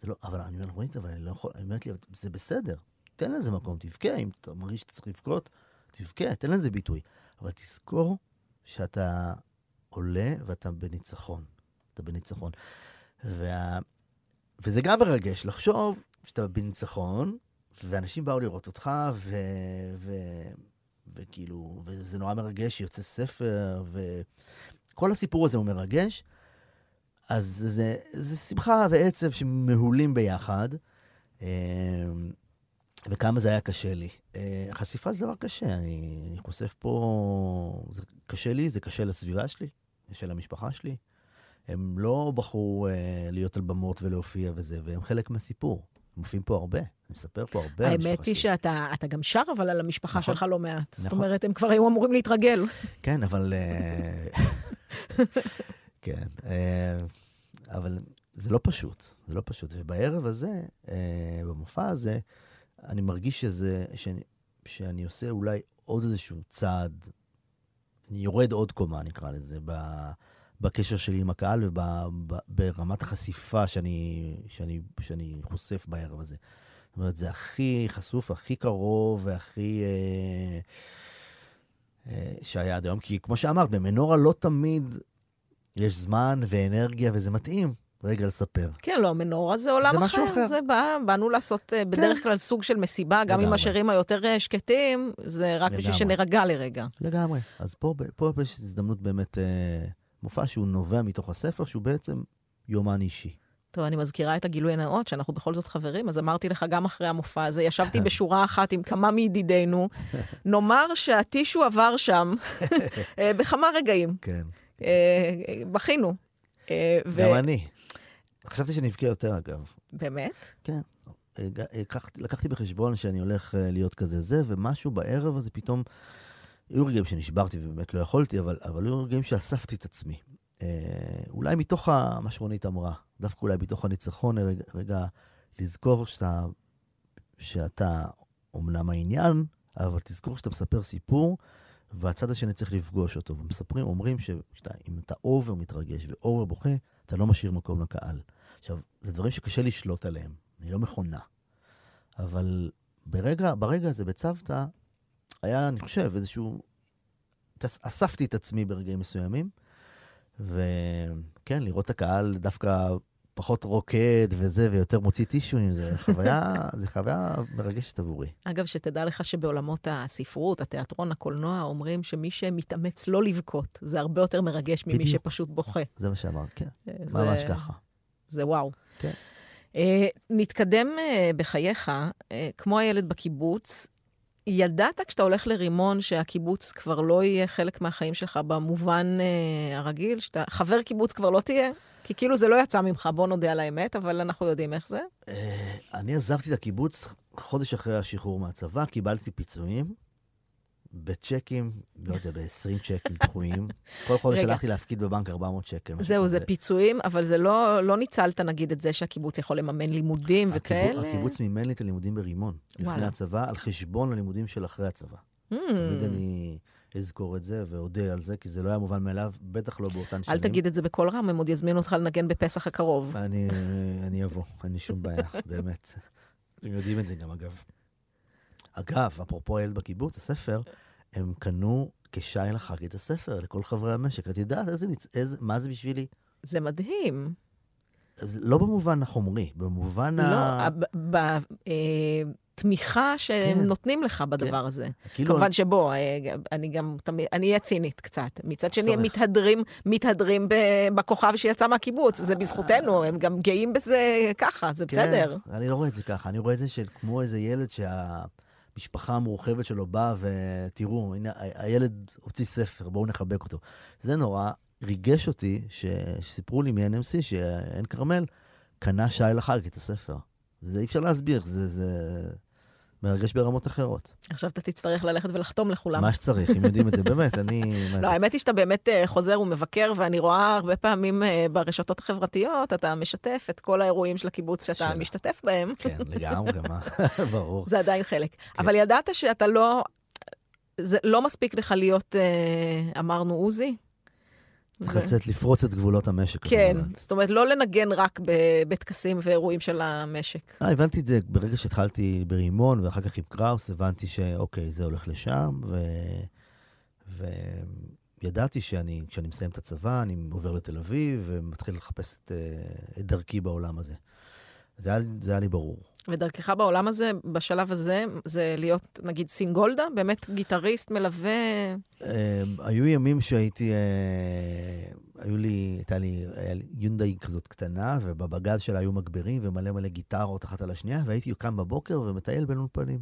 [SPEAKER 4] זה לא, אבל אני אומר, רונית, אבל אני לא יכול, היא אומרת לי, זה בסדר, תן לזה מקום, תבכה, אם אתה מרגיש שאתה צריך לבכות, תבכה, תן לזה ביטוי. אבל תזכור שאתה עולה ואתה בניצחון. אתה בניצחון. וה... וזה גם מרגש, לחשוב שאתה בניצחון, ואנשים באו לראות אותך, ו... ו... וכאילו, וזה נורא מרגש, יוצא ספר, וכל הסיפור הזה הוא מרגש. אז זה, זה שמחה ועצב שמהולים ביחד. אה, וכמה זה היה קשה לי. אה, חשיפה זה דבר קשה, אני, אני חושף פה... זה קשה לי, זה קשה לסביבה שלי, קשה למשפחה שלי. הם לא בחרו אה, להיות על במות ולהופיע וזה, והם חלק מהסיפור. הם מופיעים פה הרבה, אני מספר פה הרבה על המשפחה
[SPEAKER 3] האמת היא
[SPEAKER 4] שלי.
[SPEAKER 3] שאתה אתה גם שר, אבל על המשפחה
[SPEAKER 4] נכון.
[SPEAKER 3] שלך לא מעט. זאת
[SPEAKER 4] נכון.
[SPEAKER 3] אומרת, הם כבר היו אמורים להתרגל.
[SPEAKER 4] כן, אבל... אה, כן, אה, אבל זה לא פשוט, זה לא פשוט. ובערב הזה, אה, במופע הזה, אני מרגיש שזה, שאני, שאני עושה אולי עוד איזשהו צעד, אני יורד עוד קומה, נקרא לזה, ב, בקשר שלי עם הקהל וברמת החשיפה שאני, שאני, שאני חושף בערב הזה. זאת אומרת, זה הכי חשוף, הכי קרוב והכי... אה, אה, שהיה עד היום. כי כמו שאמרת, במנורה לא תמיד יש זמן ואנרגיה, וזה מתאים רגע לספר.
[SPEAKER 3] כן, לא, מנורה זה עולם
[SPEAKER 4] זה
[SPEAKER 3] אחר.
[SPEAKER 4] אחר.
[SPEAKER 3] זה בא, באנו לעשות אה, בדרך כלל סוג של מסיבה, גם עם
[SPEAKER 4] לגמרי.
[SPEAKER 3] השירים היותר אה, שקטים, זה רק בשביל
[SPEAKER 4] לגמרי.
[SPEAKER 3] שנרגע לרגע.
[SPEAKER 4] לגמרי. אז פה, פה יש הזדמנות באמת, אה, מופע שהוא נובע מתוך הספר, שהוא בעצם יומן אישי.
[SPEAKER 3] טוב, אני מזכירה את הגילוי הנאות, שאנחנו בכל זאת חברים, אז אמרתי לך גם אחרי המופע הזה, ישבתי בשורה אחת עם כמה מידידינו, נאמר שהטישו עבר שם אה, בכמה רגעים.
[SPEAKER 4] כן.
[SPEAKER 3] אה, בכינו. אה,
[SPEAKER 4] גם אני. חשבתי שנבכה יותר, אגב.
[SPEAKER 3] באמת?
[SPEAKER 4] כן. לקחתי, בחשבון שאני הולך להיות כזה זה, ומשהו בערב הזה פתאום... היו רגעים שנשברתי ובאמת לא יכולתי, אבל, אבל היו רגעים שאספתי את עצמי. אה, אולי מתוך ה- מה שרונית אמרה, דווקא אולי מתוך הניצחון, רגע, רגע לזכור שאתה, שאתה אומנם העניין, אבל תזכור שאתה מספר סיפור, והצד השני צריך לפגוש אותו. ומספרים, אומרים שאם אתה over מתרגש ו over בוכה, אתה לא משאיר מקום לקהל. עכשיו, זה דברים שקשה לשלוט עליהם, אני לא מכונה. אבל ברגע, ברגע הזה, בצוותא, היה, אני חושב, איזשהו... אספתי את עצמי ברגעים מסוימים, וכן, לראות את הקהל דווקא פחות רוקד וזה, ויותר מוציא טישואים, זה חוויה, זה חוויה מרגשת עבורי.
[SPEAKER 3] אגב, שתדע לך שבעולמות הספרות, התיאטרון, הקולנוע, אומרים שמי שמתאמץ לא לבכות, זה הרבה יותר מרגש ממי
[SPEAKER 4] בדיוק.
[SPEAKER 3] שפשוט בוכה.
[SPEAKER 4] זה מה שאמרת, כן,
[SPEAKER 3] זה-
[SPEAKER 4] ממש ככה.
[SPEAKER 3] זה וואו.
[SPEAKER 4] כן.
[SPEAKER 3] אה, נתקדם אה, בחייך, אה, כמו הילד בקיבוץ. ידעת כשאתה הולך לרימון שהקיבוץ כבר לא יהיה חלק מהחיים שלך במובן אה, הרגיל, שאתה חבר קיבוץ כבר לא תהיה? כי כאילו זה לא יצא ממך, בוא נודה על האמת, אבל אנחנו יודעים איך זה.
[SPEAKER 4] אה, אני עזבתי את הקיבוץ חודש אחרי השחרור מהצבא, קיבלתי פיצויים, בצ'קים, לא יודע, ב-20 צ'קים דחויים. כל חודש. הלכתי להפקיד בבנק 400 שקל.
[SPEAKER 3] זהו, זה. פיצויים, אבל זה לא, לא ניצלת נגיד את זה שהקיבוץ יכול לממן לימודים וכאלה.
[SPEAKER 4] הקיבוץ מימן לי את הלימודים ברימון, לפני. הצבא, על חשבון הלימודים של אחרי הצבא.
[SPEAKER 3] Hmm,
[SPEAKER 4] תמיד אני אזכור את זה ואודה על זה, כי זה לא היה מובן מאליו, בטח לא באותן שנים.
[SPEAKER 3] אל תגיד את זה בקול רם, הם עוד יזמינו אותך לנגן בפסח הקרוב.
[SPEAKER 4] אני, אני אבוא, אין לי שום בעיה, באמת. הם יודעים את זה גם, אגב. אגב, אפרופו הילד בקיבוץ, הספר, הם קנו כשי לחג את הספר לכל חברי המשק. את יודעת איזה. איזה, מה זה בשבילי?
[SPEAKER 3] זה מדהים.
[SPEAKER 4] לא במובן החומרי, במובן
[SPEAKER 3] לא,
[SPEAKER 4] ה...
[SPEAKER 3] בתמיכה שהם
[SPEAKER 4] כן.
[SPEAKER 3] נותנים לך בדבר הזה.
[SPEAKER 4] כאילו,
[SPEAKER 3] כמובן שבוא, אה, אני גם תמיד, אני אהיה צינית קצת. מצד שני, הם. מתהדרים, מתהדרים בכוכב שיצא מהקיבוץ, זה בזכותנו, הם גם גאים בזה ככה, זה
[SPEAKER 4] כן,
[SPEAKER 3] בסדר.
[SPEAKER 4] אני לא רואה את זה ככה, אני רואה את זה שכמו איזה ילד שהמשפחה המורחבת שלו באה ותראו, הנה, הילד הוציא ספר, בואו נחבק אותו. זה נורא ריגש אותי ש- שסיפרו לי מ-NMC שעין כרמל קנה שי לחג את הספר. זה אי אפשר להסביר, זה, זה מרגש ברמות אחרות.
[SPEAKER 3] עכשיו אתה תצטרך ללכת ולחתום לכולם.
[SPEAKER 4] מה שצריך, אם יודעים את זה, באמת, אני...
[SPEAKER 3] לא, האמת היא שאתה באמת אה, חוזר ומבקר, ואני רואה הרבה פעמים אה, ברשתות החברתיות, אתה משתף את כל האירועים של הקיבוץ שאתה. משתתף בהם.
[SPEAKER 4] כן, לגמרי, מה, ברור.
[SPEAKER 3] זה עדיין חלק. אבל ידעת שאתה לא... זה לא מספיק לך להיות, אה, אמרנו, עוזי?
[SPEAKER 4] צריך לצאת לפרוץ את גבולות המשק.
[SPEAKER 3] כן. זאת אומרת, לא לנגן רק בטקסים ואירועים של המשק.
[SPEAKER 4] אה, הבנתי את זה ברגע שהתחלתי ברימון, ואחר כך עם קראוס, הבנתי שאוקיי, זה הולך לשם, ו... וידעתי שאני, כשאני מסיים את הצבא, אני עובר לתל אביב, ומתחיל לחפש את, אה, את דרכי בעולם הזה. זה היה, זה היה לי ברור.
[SPEAKER 3] ודרכך בעולם הזה, בשלב הזה, זה להיות, נגיד, סינגולדה? באמת גיטריסט, מלווה?
[SPEAKER 4] אה, היו ימים שהייתי, אה, היו לי, הייתה לי, יונדאי כזאת קטנה, ובבגז שלה היו מגברים ומלא מלא גיטרות אחת על השנייה, והייתי קם בבוקר ומטייל בין אולפנים.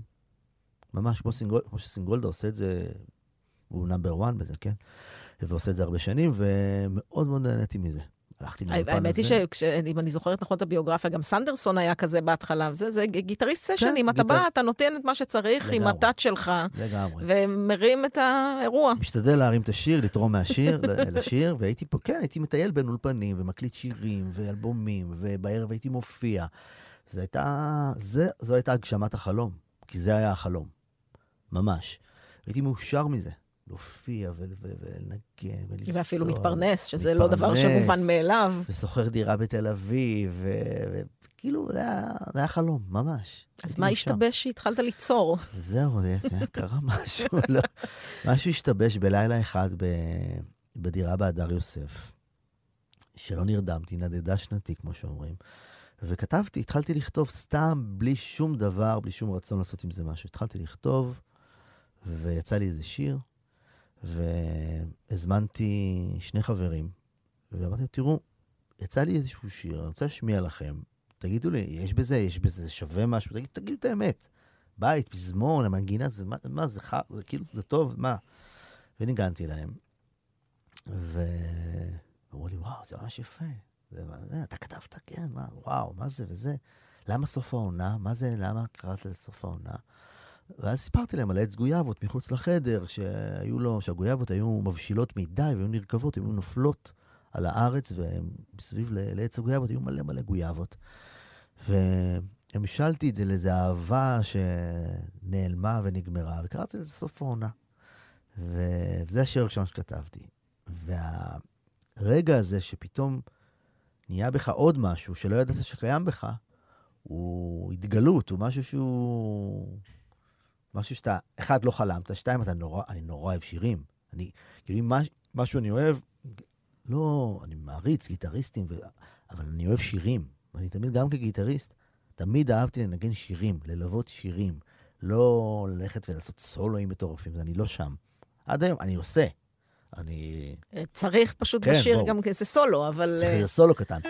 [SPEAKER 4] ממש כמו, סינגול, כמו שסינגולדה עושה את זה, הוא נאמבר 1 בזה, כן? ועושה את זה הרבה שנים, ומאוד מאוד נהניתי מזה. הלכתי לאולפן הזה.
[SPEAKER 3] האמת היא שאם אני זוכרת נכון את הביוגרפיה, גם סנדרסון היה כזה בהתחלה. זה, זה גיטריסט סשנים, אתה
[SPEAKER 4] גיטר-
[SPEAKER 3] בא, אתה נותן את מה שצריך עם. הטאט שלך,
[SPEAKER 4] לגמרי.
[SPEAKER 3] ומרים את האירוע.
[SPEAKER 4] משתדל להרים את השיר, לתרום מהשיר לשיר, והייתי פה, כן, הייתי מטייל בין אולפנים, ומקליט שירים, ואלבומים, ובערב הייתי מופיע. זו הייתה, זה, זו הייתה הגשמת החלום, כי זה היה החלום, ממש. הייתי מאושר מזה, להופיע ולנגן ולנסוע.
[SPEAKER 3] ואפילו מתפרנס, שזה לא דבר
[SPEAKER 4] מתפרנס.
[SPEAKER 3] שמובן מאליו.
[SPEAKER 4] ושוכר דירה בתל אביב, וכאילו, זה זה היה חלום, ממש.
[SPEAKER 3] אז מה. השתבש שהתחלת ליצור?
[SPEAKER 4] זהו, זה- זה- קרה משהו, לא. משהו השתבש בלילה אחד ב, בדירה בהדר יוסף, שלא נרדמתי, נדדה שנתי, כמו שאומרים. וכתבתי, התחלתי לכתוב סתם, בלי שום דבר, בלי שום רצון לעשות עם זה משהו. התחלתי לכתוב, ויצא לי איזה שיר, והזמנתי שני חברים, ואמרתי להם, תראו, יצא לי איזשהו שיר, אני רוצה להשמיע לכם. תגידו לי, יש בזה, יש בזה, זה שווה משהו? תגיד, תגידו את האמת. בית, פזמון, המנגינה, זה מה, מה זה, ח... זה כאילו, זה טוב, מה? וניגנתי להם. ואמרו לי, וואו, זה ממש יפה. זה, זה, אתה כתבת, כן, מה, וואו, מה זה וזה. למה סוף העונה? מה זה, למה קראת לזה סוף העונה? ואז סיפרתי להם על עץ גויאבות מחוץ לחדר, שהיו לו, שהגויאבות היו מבשילות מדי והיו נרקבות, היו נופלות על הארץ, ומסביב לעץ הגויאבות היו מלא מלא גויאבות. והמשלתי את זה לאיזו אהבה שנעלמה ונגמרה, וקראתי לזה סוף העונה. וזה השיר הראשון שכתבתי. והרגע הזה שפתאום נהיה בך עוד משהו שלא ידעת שקיים בך, הוא התגלות, הוא משהו שהוא... משהו שאתה, אחד, לא חלמת, שתיים, אתה נורא, אני נורא אוהב שירים. אני, כאילו, אם מש, משהו אני אוהב, לא, אני מעריץ גיטריסטים, ו... אבל אני אוהב שירים. ואני תמיד, גם כגיטריסט, תמיד אהבתי לנגן שירים, ללוות שירים. לא ללכת ולעשות סולואים מטורפים, אני לא שם. עד היום, אני עושה. אני...
[SPEAKER 3] צריך פשוט
[SPEAKER 4] כן,
[SPEAKER 3] לשיר
[SPEAKER 4] ברור.
[SPEAKER 3] גם איזה סולו, אבל...
[SPEAKER 4] צריך
[SPEAKER 3] אה,
[SPEAKER 4] איזה סולו קטן.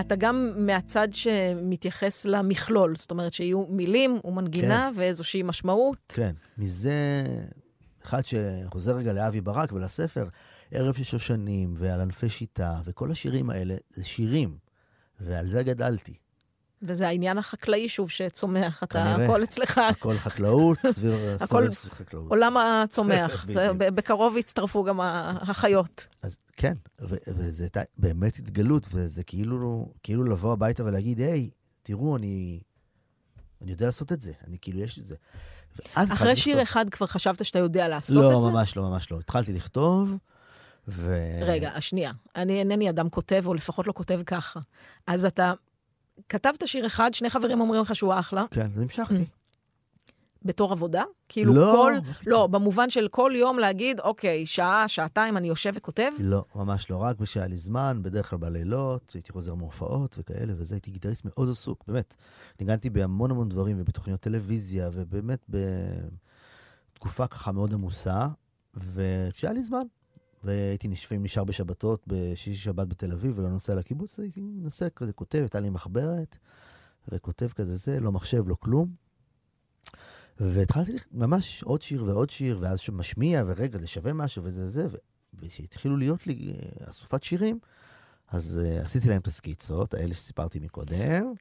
[SPEAKER 7] אתה
[SPEAKER 3] גם מהצד שמתייחס למכלול, זאת אומרת שיהיו מילים ומנגינה ואיזושהי משמעות.
[SPEAKER 4] כן, מזה, אחד שחוזר רגע לאבי ברק ולספר, ערב של שושנים ועל ענפי שיטה, וכל השירים האלה, זה שירים, ועל זה גדלתי.
[SPEAKER 3] וזה העניין החקלאי שוב שצומח, אתה,
[SPEAKER 4] כנראה.
[SPEAKER 3] הכל אצלך,
[SPEAKER 4] הכל חקלאות, סביב סביב חקלאות.
[SPEAKER 3] עולם הצומח. בקרוב יצטרפו גם החיות.
[SPEAKER 4] אז כן, וזה הייתה באמת התגלות, וזה כאילו, כאילו לבוא הביתה ולהגיד, היי, תראו, אני, אני יודע לעשות את זה, אני כאילו, יש את זה.
[SPEAKER 3] אחרי שיר
[SPEAKER 4] לכתוב.
[SPEAKER 3] אחד כבר חשבת שאתה יודע לעשות
[SPEAKER 4] לא,
[SPEAKER 3] את זה?
[SPEAKER 4] ממש לא, ממש לא. התחלתי לכתוב, ו...
[SPEAKER 3] רגע, השנייה. אני אינני אדם כותב, או לפחות לא כותב ככה. אז אתה כתבת שיר אחד, שני חברים אומרים לך שהוא אחלה,
[SPEAKER 4] כן, אז המשכתי.
[SPEAKER 3] בתור עבודה? כאילו
[SPEAKER 4] לא,
[SPEAKER 3] כל... לא, במובן של כל יום להגיד, אוקיי, שעה, שעתיים אני יושב וכותב?
[SPEAKER 4] לא, ממש לא. רק כשהיה לי זמן, בדרך כלל בלילות, הייתי חוזר מהופעות וכאלה, וזה, הייתי גיטריסט מאוד עסוק, באמת. ניגנתי בהמון המון דברים, ובתוכניות טלוויזיה, ובאמת בתקופה ככה מאוד עמוסה, וכשהיה לי זמן, והייתי לפעמים נשאר בשבתות, בשישי שבת בתל אביב, ולא נוסע לקיבוץ, הייתי מנסה כזה, כותב, הייתה לי מחברת, וכותב כזה זה, לא מחשב, לא כלום. והתחלתי ממש עוד שיר ועוד שיר, ואז שמשמיע, ורגע, זה שווה משהו, וזה זה, וכשהתחילו להיות לי אה, אסופת שירים, אז uh, עשיתי להם את הסקיצות, האלה שסיפרתי מקודם.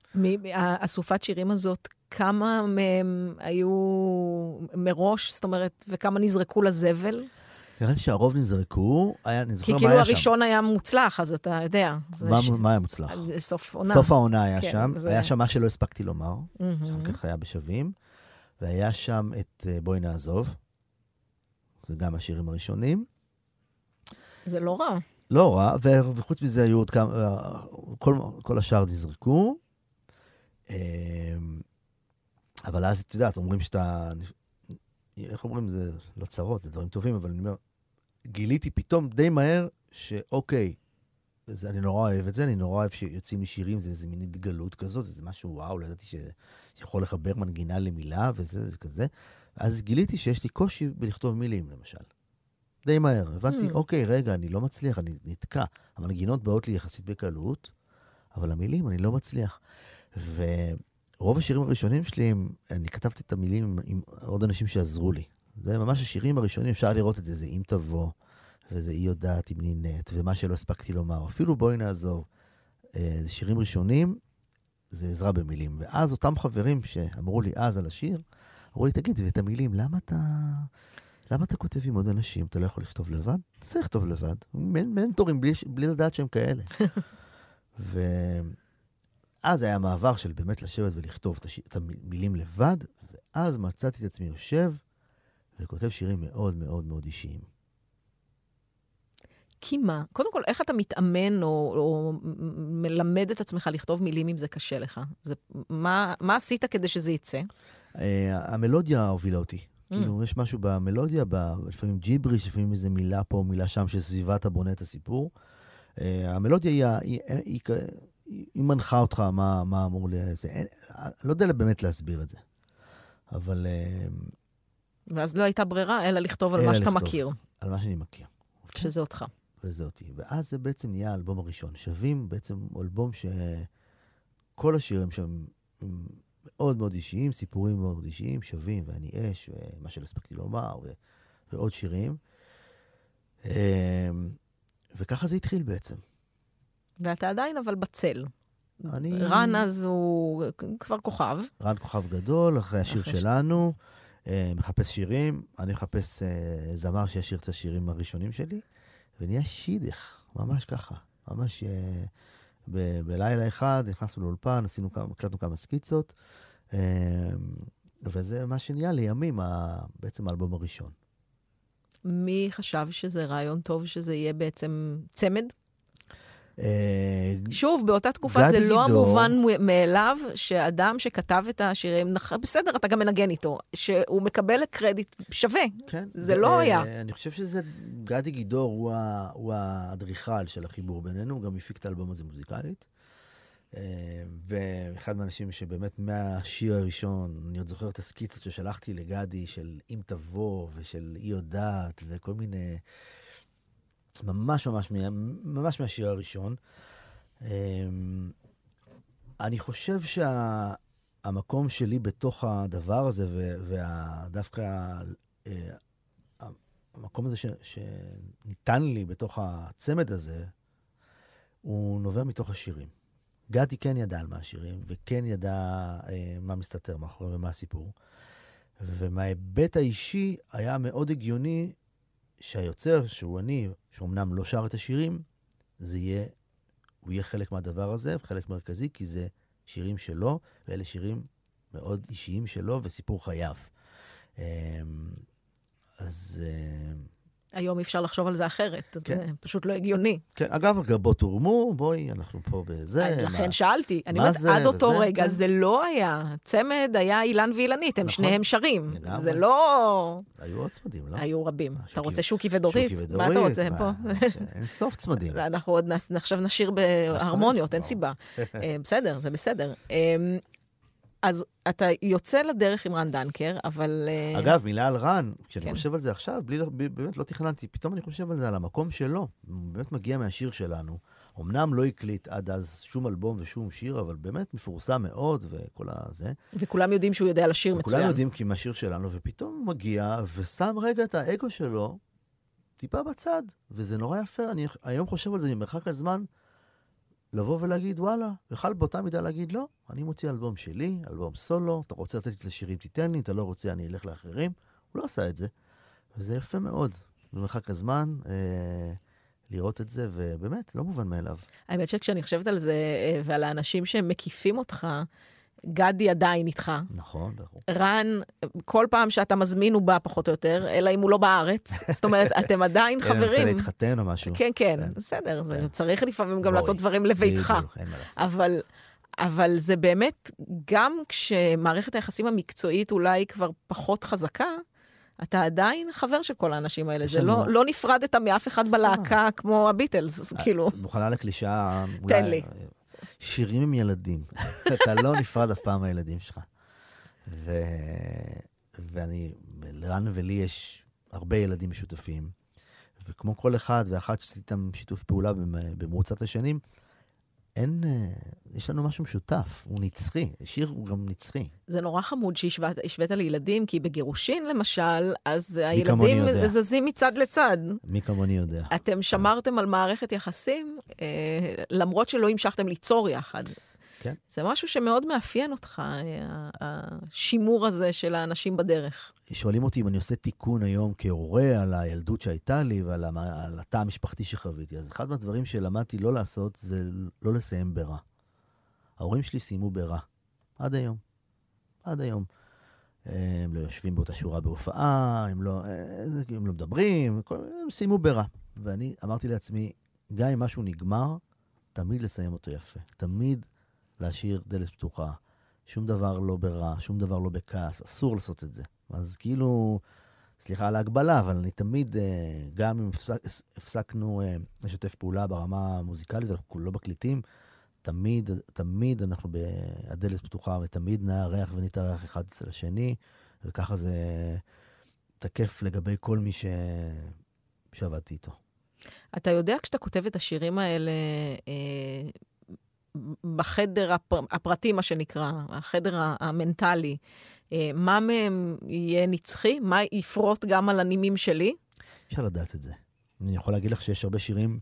[SPEAKER 3] האסופת שירים הזאת, כמה מהם היו מראש, זאת אומרת, וכמה נזרקו לזבל?
[SPEAKER 4] נראה לי שהרוב נזרקו, היה, אני
[SPEAKER 3] כי
[SPEAKER 4] זוכר מה
[SPEAKER 3] כאילו
[SPEAKER 4] היה שם.
[SPEAKER 3] הראשון היה מוצלח, אז אתה יודע.
[SPEAKER 4] מה,
[SPEAKER 3] ש-
[SPEAKER 4] מה היה מוצלח?
[SPEAKER 3] סוף עונה.
[SPEAKER 4] סוף העונה היה
[SPEAKER 3] כן,
[SPEAKER 4] שם,
[SPEAKER 3] זה-
[SPEAKER 4] היה שם מה שלא הספקתי לומר,
[SPEAKER 3] מהמם.
[SPEAKER 4] שם ככה היה בשווים, והיה שם את אה, בואי נעזוב, זה גם השירים הראשונים.
[SPEAKER 3] זה לא רע.
[SPEAKER 4] לא רע, ו- וחוץ מזה היו עוד כמה, אה, כל, כל השאר נזרקו. אמ, אבל אז, את יודעת, אומרים שאתה, איך אומרים, זה לא צרות, זה דברים טובים, אבל אני אומר, גיליתי פתאום די מהר שאוקיי, זה, אני נורא אוהב את זה, אני נורא אוהב שיוצאים לי שירים, זה איזה מין התגלות כזאת, זה משהו, וואו, לא ידעתי ש- שיכול לחבר מנגינה למילה וזה, זה כזה. אז גיליתי שיש לי קושי בלכתוב מילים, למשל. די מהר. הבנתי,
[SPEAKER 3] Hmm.
[SPEAKER 4] אוקיי, רגע, אני לא מצליח, אני נתקע. המנגינות באות לי יחסית בקלות, אבל המילים, אני לא מצליח. ורוב השירים הראשונים שלי, אני כתבתי את המילים עם עוד אנשים שעזרו לי. זה ממש השירים הראשונים, אפשר לראות את זה, זה אם תבוא, וזה היא יודעת אם נינט, ומה שלא הספקתי לומר, אפילו בואי נעזור. אה, זה שירים ראשונים, זה עזרה במילים. ואז אותם חברים שאמרו לי אז על השיר, אמרו לי, תגיד, ואת המילים, למה אתה... למה אתה כותב עם עוד אנשים? אתה לא יכול לכתוב לבד? צריך לכתוב לבד. מנ- מנטורים בלי, בלי לדעת שהם כאלה. ואז היה מעבר של באמת לשבת ולכתוב. את המילים לבד, ואז מצאתי את עצמי יושב וכותב שירים מאוד מאוד מאוד אישיים.
[SPEAKER 3] כי מה? קודם כל, איך אתה מתאמן או, או מלמד את עצמך לכתוב מילים אם זה קשה לך? זה, מה, מה עשית כדי שזה יצא?
[SPEAKER 4] Uh, המלודיה הובילה אותי.
[SPEAKER 3] Mm.
[SPEAKER 4] כאילו, יש משהו במלודיה, ב... לפעמים ג'יבריש, לפעמים איזה מילה פה, מילה שם, שסביבה אתה בונה את הסיפור. Uh, המלודיה היא, היא, היא, היא, היא, היא מנחה אותך מה, מה אמור ל... זה, אין, אני לא יודע באמת להסביר את זה. אבל uh,
[SPEAKER 3] ואז לא הייתה ברירה, אלא לכתוב על
[SPEAKER 4] אלא
[SPEAKER 3] מה שאתה
[SPEAKER 4] לכתוב.
[SPEAKER 3] מכיר,
[SPEAKER 4] על מה שאני מכיר.
[SPEAKER 3] שזה אותך.
[SPEAKER 4] וזה אותי. ואז זה בעצם נהיה האלבום הראשון. שווים בעצם אלבום שכל השירים שם מאוד מאוד אישיים, סיפורים מאוד אישיים, שווים, ואני אש, ומה שלא הספקתי לומר, ו... ועוד שירים. אמ, וככה זה התחיל בעצם.
[SPEAKER 3] ואתה עדיין אבל בצל.
[SPEAKER 4] אני...
[SPEAKER 3] רן אז הוא כבר כוכב.
[SPEAKER 4] רן כוכב גדול, אחרי השיר
[SPEAKER 3] אחרי ש-
[SPEAKER 4] שלנו, אה, מחפש שירים, אני מחפש אה, זמר שישיר את השירים הראשונים שלי, ונהיה שידך, ממש ככה. ממש אה, ב- בלילה אחד נכנסנו לאולפן, עשינו כמה, הקלטנו כמה סקיצות, אה, וזה מה שנהיה לימים, בעצם האלבום הראשון.
[SPEAKER 3] מי חשב שזה רעיון טוב שזה יהיה בעצם צמד?
[SPEAKER 4] אה,
[SPEAKER 3] שוב, באותה תקופה זה לא. המובן מאליו שאדם שכתב את השירים, בסדר, אתה גם מנגן איתו, שהוא מקבל קרדיט שווה.
[SPEAKER 4] כן.
[SPEAKER 3] זה לא
[SPEAKER 4] אה,
[SPEAKER 3] היה.
[SPEAKER 4] אני חושב שזה, גדי גידור הוא, האדריכל של החיבור בינינו, הוא גם הפיק את האלבום הזה מוזיקלית. אה, ואחד מהאנשים שבאמת מהשיר הראשון, אני עוד זוכר את הסקיצות ששלחתי לגדי של אם תבוא ושל היא יודעת וכל מיני, ממש ממש, ממש מהשיר הראשון. אה, אני חושב שהמקום שלי בתוך הדבר הזה, ודווקא אה, המקום הזה ש, שניתן לי בתוך הצמד הזה, הוא נובע מתוך השירים. גדי כן ידע על מה השירים, וכן ידע אה, מה מסתתר מאחורי ומה הסיפור. ומההיבט האישי היה מאוד הגיוני שהיוצר, שהוא אני, שאומנם לא שר את השירים, זה יהיה, הוא יהיה חלק מהדבר הזה, חלק מרכזי, כי זה שירים שלו, ואלה שירים מאוד אישיים שלו וסיפור חייו. אה, אז אה,
[SPEAKER 3] היום אפשר לחשוב על זה אחרת,
[SPEAKER 4] כן.
[SPEAKER 3] זה פשוט לא הגיוני.
[SPEAKER 4] כן, אגב, הגבות הורמו, בואי, אנחנו פה בזה.
[SPEAKER 3] לכן
[SPEAKER 4] מה-
[SPEAKER 3] שאלתי, אני אומרת,
[SPEAKER 4] זה
[SPEAKER 3] עד אותו
[SPEAKER 4] וזה?
[SPEAKER 3] רגע
[SPEAKER 4] כן.
[SPEAKER 3] זה לא היה, צמד היה אילן ואילנית, הם
[SPEAKER 4] נכון.
[SPEAKER 3] שניהם שרים.
[SPEAKER 4] לגמרי.
[SPEAKER 3] זה לא...
[SPEAKER 4] היו עוד צמדים, לא?
[SPEAKER 3] היו רבים.
[SPEAKER 4] אה,
[SPEAKER 3] אתה
[SPEAKER 4] שוקי-
[SPEAKER 3] רוצה שוקי ודורית?
[SPEAKER 4] שוקי
[SPEAKER 3] מה אתה רוצה
[SPEAKER 4] מה,
[SPEAKER 3] פה?
[SPEAKER 4] אין סוף צמדים.
[SPEAKER 3] אנחנו עוד נס- עכשיו נשיר בהרמוניות, אין. סיבה. אה, בסדר, זה בסדר. אז אתה יוצא לדרך עם רן דנקר, אבל... אה,
[SPEAKER 4] אגב, מילה על רן, כשאני
[SPEAKER 3] כן.
[SPEAKER 4] חושב על זה עכשיו, בלי, באמת לא תכננתי, פתאום אני חושב על זה, על המקום שלו. הוא באמת מגיע מהשיר שלנו. אמנם לא הקליט עד אז שום אלבום ושום שיר, אבל באמת מפורסם מאוד, וכל הזה.
[SPEAKER 3] וכולם יודעים שהוא יודע לשיר מצוין.
[SPEAKER 4] כולם יודעים כי מהשיר שלנו, ופתאום הוא מגיע ושם רגע את האגו שלו טיפה בצד, וזה נורא יפה. אני היום חושב על זה ממרחק הזמן, לבוא ולהגיד, וואלה, יכל באותה מידה להגיד, לא, אני מוציא אלבום שלי, אלבום סולו, אתה רוצה לתת לי את השירים, תיתן לי, אתה לא רוצה, אני אלך לאחרים. הוא לא עשה את זה, וזה יפה מאוד, במרחק הזמן, אה, לראות את זה, ובאמת, לא מובן מאליו.
[SPEAKER 3] האמת שכשאני חושבת על זה, אה, ועל האנשים שמקיפים אותך, גדי עדיין איתך.
[SPEAKER 4] נכון, ברור.
[SPEAKER 3] רן, כל פעם שאתה מזמין הוא בא פחות או יותר, אלא אם הוא לא בארץ. זאת אומרת, אתם עדיין
[SPEAKER 4] אלא מנסה
[SPEAKER 3] חברים.
[SPEAKER 4] להתחתן או משהו.
[SPEAKER 3] כן, כן,
[SPEAKER 4] כן.
[SPEAKER 3] בסדר,
[SPEAKER 4] כן.
[SPEAKER 3] צריך לפעמים גם לעשות דברים לביתך.
[SPEAKER 4] בדיוק, אין מה לעשות.
[SPEAKER 3] אבל, אבל זה באמת, גם כשמערכת היחסים המקצועית אולי כבר פחות חזקה, אתה עדיין חבר של כל האנשים האלה. זה לא, לא נפרדת מאף אחד בלהקה כמו הביטלס, אז כאילו...
[SPEAKER 4] מוכנה לקלישאה,
[SPEAKER 3] תן לי.
[SPEAKER 4] שירים עם ילדים. אתה לא נפרד אף פעם מהילדים שלך. ו... ואני, לרן ולי יש הרבה ילדים משותפים, וכמו כל אחד ואחת שעשיתי איתם שיתוף פעולה במ- במרוצת השנים, אין, אה, יש לנו משהו משותף, הוא נצחי, שיר הוא גם נצחי.
[SPEAKER 3] זה נורא חמוד שהשווית השווית לילדים, כי בגירושין, למשל, אז הילדים. זזים מצד לצד.
[SPEAKER 4] מי כמוני יודע.
[SPEAKER 3] אתם שמרתם על מערכת יחסים, אה, למרות שלא המשכתם ליצור יחד.
[SPEAKER 4] כן.
[SPEAKER 3] זה משהו שמאוד מאפיין אותך, אה, השימור הזה של האנשים בדרך.
[SPEAKER 4] שואלים אותי אם אני עושה תיקון היום כהורה על הילדות שהייתה לי ועל המ- על התא המשפחתי שחוויתי. אז אחד מהדברים שלמדתי לא לעשות זה לא לסיים ברע. ההורים שלי סיימו ברע. עד היום. עד היום. הם לא יושבים באותה שורה בהופעה, הם לא, אה, הם לא מדברים, הם סיימו ברע. ואני אמרתי לעצמי, גם אם משהו נגמר, תמיד לסיים אותו יפה. תמיד להשאיר דלת פתוחה. שום דבר לא ברע, שום דבר לא בכעס, אסור לעשות את זה. אז כאילו, סליחה על ההגבלה, אבל אני תמיד, אה, גם אם הפסק, הפסקנו אה, לשתף פעולה ברמה המוזיקלית, אנחנו לא מקליטים, תמיד, תמיד אנחנו בהדלת פתוחה, ותמיד נארח ונתארח אחד אצל השני, וככה זה תקף לגבי כל מי ש... שעבדתי איתו.
[SPEAKER 3] אתה יודע, כשאתה כותב את השירים האלה אה, בחדר הפר, הפרטי, מה שנקרא, החדר המנטלי, אה, מה מהם יהיה נצחי? מה יפרוט גם על הנימים שלי?
[SPEAKER 4] אפשר לדעת את זה. אני יכול להגיד לך שיש הרבה שירים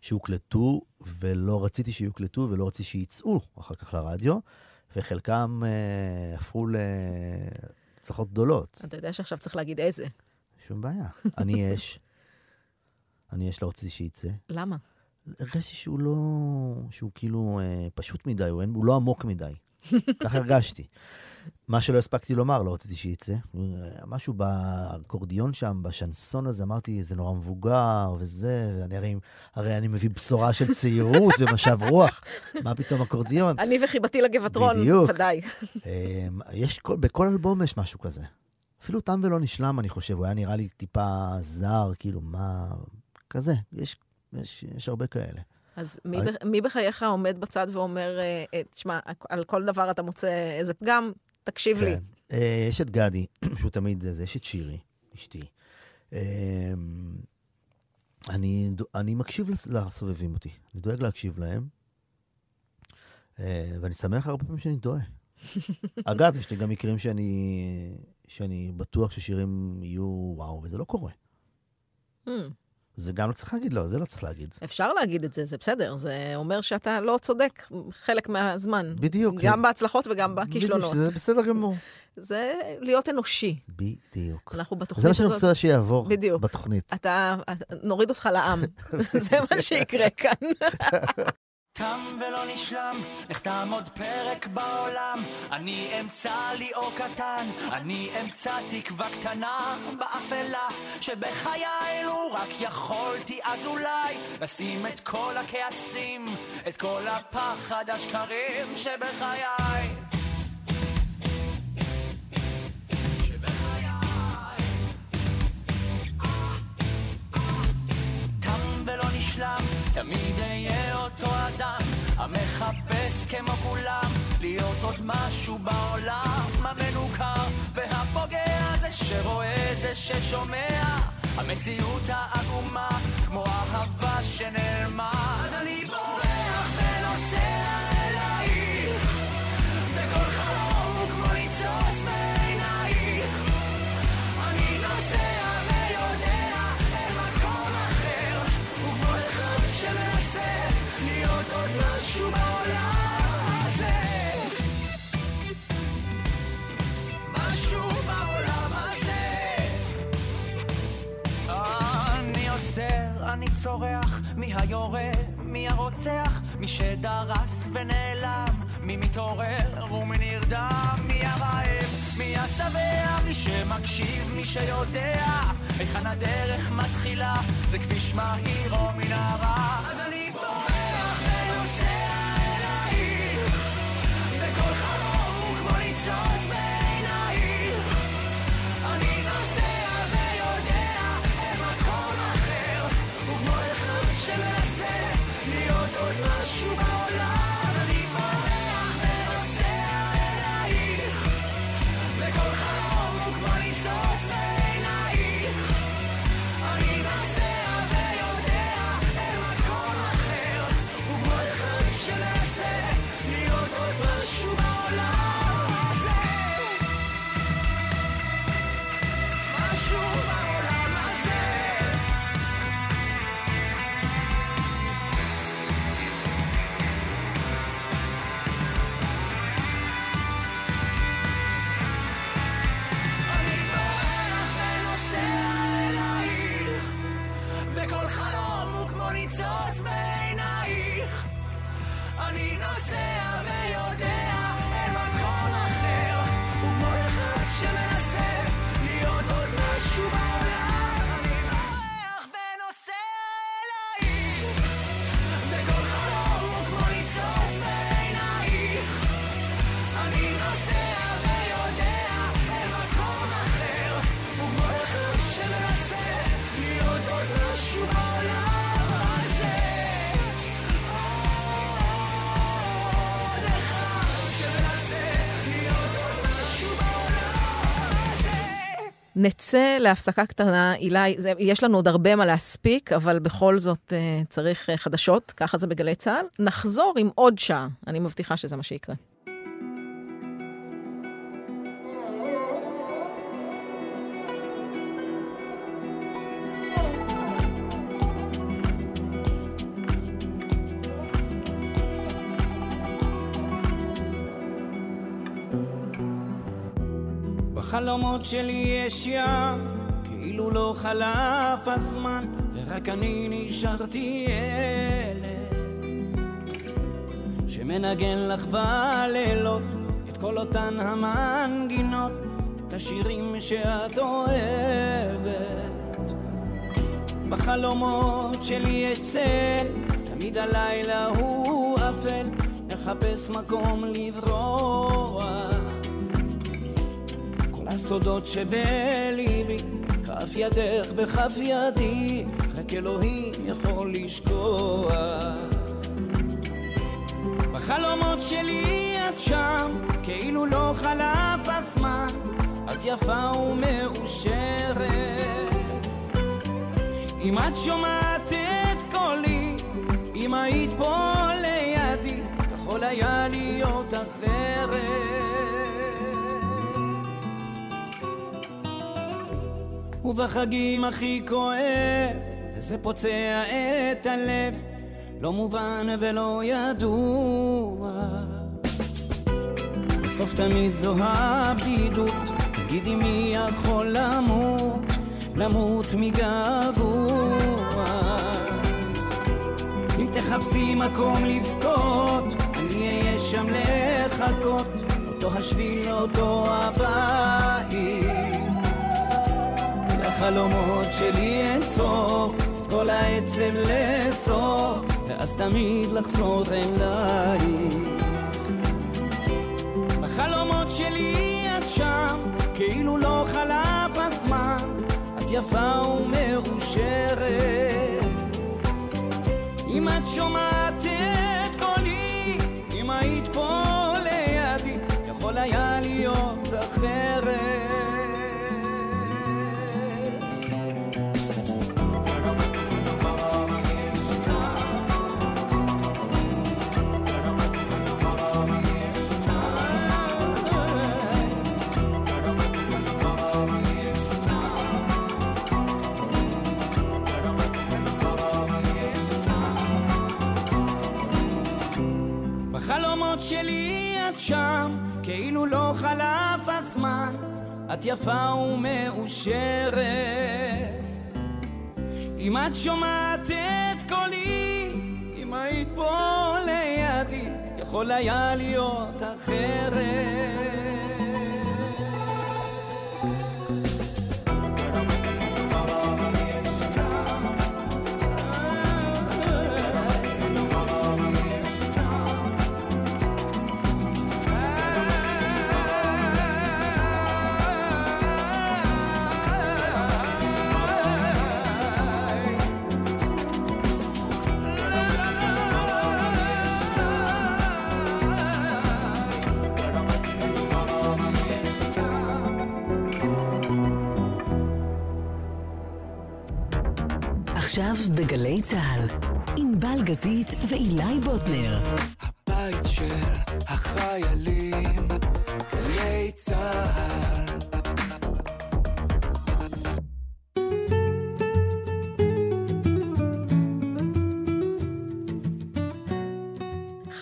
[SPEAKER 4] שהוקלטו, ולא רציתי שיוקלטו, ולא רציתי שיצאו אחר כך לרדיו, וחלקם אה, הפכו להצלחות גדולות.
[SPEAKER 3] אתה יודע שעכשיו צריך להגיד איזה.
[SPEAKER 4] שום בעיה. אני יש. אני יש, לא רציתי שייצא.
[SPEAKER 3] למה?
[SPEAKER 4] הרגשתי שהוא לא... שהוא כאילו אה, פשוט מדי, הוא, אין, הוא לא עמוק מדי. ככה הרגשתי. מה שלא הספקתי לומר, לא רציתי שייצא. משהו באקורדיון שם, בשנסון הזה, אמרתי, זה נורא מבוגר וזה, ואני הרי, הרי אני מביא בשורה של צעירות ומשב רוח. מה פתאום אקורדיון?
[SPEAKER 3] אני וחיבתי לגבעטרון. ודאי.
[SPEAKER 4] אה, יש, כל- בכל אלבום יש משהו כזה. אפילו תם ולא נשלם, אני חושב, הוא היה נראה לי טיפה זר, כאילו, מה... כזה, יש, יש, יש הרבה כאלה.
[SPEAKER 3] אז מי, ב- מי בחייך עומד בצד ואומר, אה, אה, תשמע, על כל דבר אתה מוצא איזה פגם, תקשיב לי.
[SPEAKER 4] כן. אה, יש את גדי, שהוא תמיד, זה, יש את שירי, אשתי. אה, אני, אני מקשיב לס- לסובבים אותי, אני דואג להקשיב להם, אה, ואני שמח הרבה פעמים שאני טועה. אגב, יש לי גם מקרים שאני, שאני בטוח ששירים יהיו וואו, וזה לא קורה. זה גם לא צריך להגיד, לא, זה לא צריך להגיד.
[SPEAKER 3] אפשר להגיד את זה, זה בסדר. זה אומר שאתה לא צודק חלק מהזמן.
[SPEAKER 4] בדיוק.
[SPEAKER 3] גם בהצלחות וגם בכישלונות.
[SPEAKER 4] בדיוק, זה בסדר גמור.
[SPEAKER 3] זה להיות אנושי.
[SPEAKER 4] בדיוק.
[SPEAKER 3] אנחנו
[SPEAKER 4] זה
[SPEAKER 3] בתוכנית
[SPEAKER 4] מה שאני
[SPEAKER 3] הזאת...
[SPEAKER 4] רוצה שיעבור
[SPEAKER 3] בדיוק.
[SPEAKER 4] בתוכנית.
[SPEAKER 3] אתה, נוריד אותך לעם. זה מה שיקרה כאן.
[SPEAKER 2] תם ולא נשלם, נחתם עוד פרק בעולם. אני אמצא לי אור קטן, אני אמצא תקווה קטנה באפלה, שבחיי לו רק יכולתי אז אולי לשים את כל הכעסים, את כל הפחד השקרים שבחיי. שבחיי. תם ולא נשלם, תמיד אהיה אותו אדם, המחפש כמו כולם, להיות עוד משהו בעולם, המנוכר. והפוגע, זה שרואה, זה ששומע, המציאות העגומה, כמו אהבה שנעלמה, אז אני היורה, מי הרוצח, מי שדרס ונעלם, מי מתעורר ומי נרדם, מי הרעב, מי השבע, מי שמקשיב, מי שיודע, היכן הדרך מתחילה, זה כביש מהיר או מנהרה, אז אני בורח ונוסע אלייך, וכל חלום הוא כמו ניצוץ
[SPEAKER 3] נצא להפסקה קטנה, אילי, זה, יש לנו עוד הרבה מה להספיק, אבל בכל זאת אה, צריך אה, חדשות, ככה זה בגלי צה"ל. נחזור עם עוד שעה, אני מבטיחה שזה מה שיקרה.
[SPEAKER 8] בחלומות שלי יש ים, כאילו לא חלף הזמן, ורק אני נשארתי ילד. שמנגן לך בלילות את כל אותן המנגינות, את השירים שאת אוהבת. בחלומות שלי יש צל, תמיד הלילה הוא אפל, מחפש מקום לברוח. כל הסודות שבליבי, כף ידך בכף ידי, רק אלוהים יכול לשכוח. בחלומות שלי את שם, כאילו לא חלף הזמן, את יפה ומאושרת. אם את שומעת את קולי, אם היית פה לידי, יכול היה להיות אחרת. ובחגים הכי כואב, וזה פוצע את הלב, לא מובן ולא ידוע. בסוף תמיד זו הבדידות, תגידי מי יכול למות, למות מגעגוע. אם תחפשי מקום לבכות, אני אהיה שם לחכות, אותו השביל, אותו הבית. לחלומות שלי אין סוף, את כל העצב לאסוף, ואז תמיד לחזור אלייך. בחלומות שלי את שם, כאילו לא חלף הזמן, את יפה ומאושרת. אם את שומעת שלי את שם, כאילו לא חלף הזמן, את יפה ומאושרת. אם את שומעת את קולי, אם היית פה לידי, יכול היה להיות אחרת.
[SPEAKER 1] בגלי צה"ל, ענבל גזית ועילי בוטנר.
[SPEAKER 5] הבית של החיילים,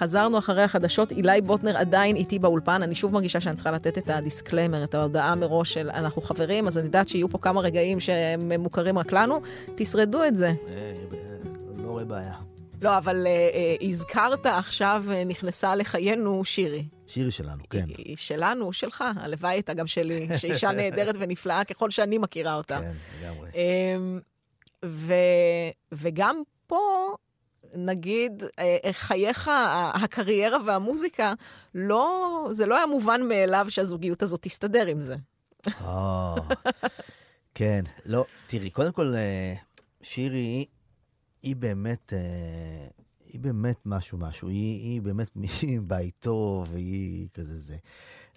[SPEAKER 3] חזרנו אחרי החדשות, עילי בוטנר עדיין איתי באולפן, אני שוב מרגישה שאני צריכה לתת את ה disclaimer, את ההודעה מראש של אנחנו חברים, אז אני יודעת שיהיו פה כמה רגעים שהם מוכרים רק לנו, תשרדו את זה.
[SPEAKER 4] אה, לא רואה בעיה.
[SPEAKER 3] לא, אבל אה, אה, הזכרת עכשיו, אה, נכנסה לחיינו שירי.
[SPEAKER 4] שירי שלנו, כן.
[SPEAKER 3] היא שלנו, שלך, הלוואי הייתה גם שלי, שאישה נהדרת ונפלאה ככל שאני מכירה אותה.
[SPEAKER 4] כן, לגמרי.
[SPEAKER 3] אמ, וגם פה, נגיד, אה, אה, חייך, הקריירה והמוזיקה, לא, זה לא היה מובן מאליו שהזוגיות הזאת תסתדר עם זה.
[SPEAKER 4] אה, כן, לא, תראי, קודם כל, שירי, היא- היא באמת, היא באמת משהו משהו, היא, היא באמת מבית טוב, והיא כזה זה.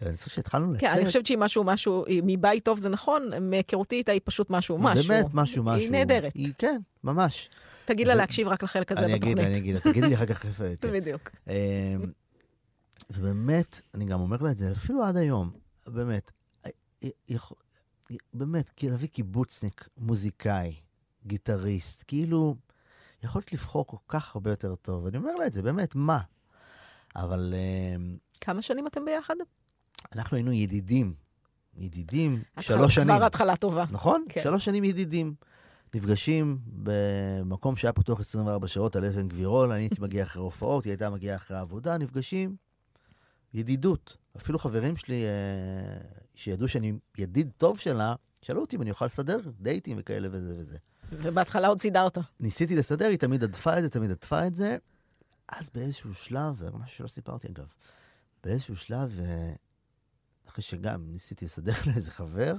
[SPEAKER 4] אני חושב שהתחלנו לצאת.
[SPEAKER 3] כן, אני חושבת שהיא משהו, משהו, היא מבית טוב זה נכון, מהיכרותי איתה היא פשוט משהו, משהו.
[SPEAKER 4] באמת, משהו, משהו.
[SPEAKER 3] היא נהדרת.
[SPEAKER 4] היא, כן, ממש.
[SPEAKER 3] תגיד לה להקשיב רק לחלק הזה
[SPEAKER 4] אני אגיד,
[SPEAKER 3] בתוכנית.
[SPEAKER 4] אני אגיד, לה, תגידי לי אחר כך איפה...
[SPEAKER 3] בדיוק.
[SPEAKER 4] אמ, ובאמת, אני גם אומר לה את זה, אפילו עד היום, באמת, אה, אה, אה, באמת, להביא קיבוצניק, מוזיקאי, גיטריסט, כאילו, יכולת לבחור כל כך הרבה יותר טוב. אני אומר לה את זה, באמת, מה? אבל אמ,
[SPEAKER 3] כמה שנים אתם ביחד?
[SPEAKER 4] אנחנו היינו ידידים, ידידים, שלוש שנים.
[SPEAKER 3] כבר התחלה טובה.
[SPEAKER 4] נכון?
[SPEAKER 3] כן.
[SPEAKER 4] שלוש שנים ידידים. נפגשים במקום שהיה פתוח 24 שעות על אבן גבירול, אני הייתי מגיע אחרי הופעות, היא הייתה מגיעה אחרי העבודה, נפגשים. ידידות. אפילו חברים שלי, אה, שידעו שאני ידיד טוב שלה, שאלו אותי אם אני אוכל לסדר דייטים וכאלה וזה וזה.
[SPEAKER 3] ובהתחלה עוד סידרת.
[SPEAKER 4] ניסיתי לסדר, היא תמיד הדפה את זה, תמיד הדפה את זה. אז באיזשהו שלב, זה משהו שלא סיפרתי אגב, באיזשהו שלב, אה, אחרי שגם ניסיתי לסדר לה איזה חבר,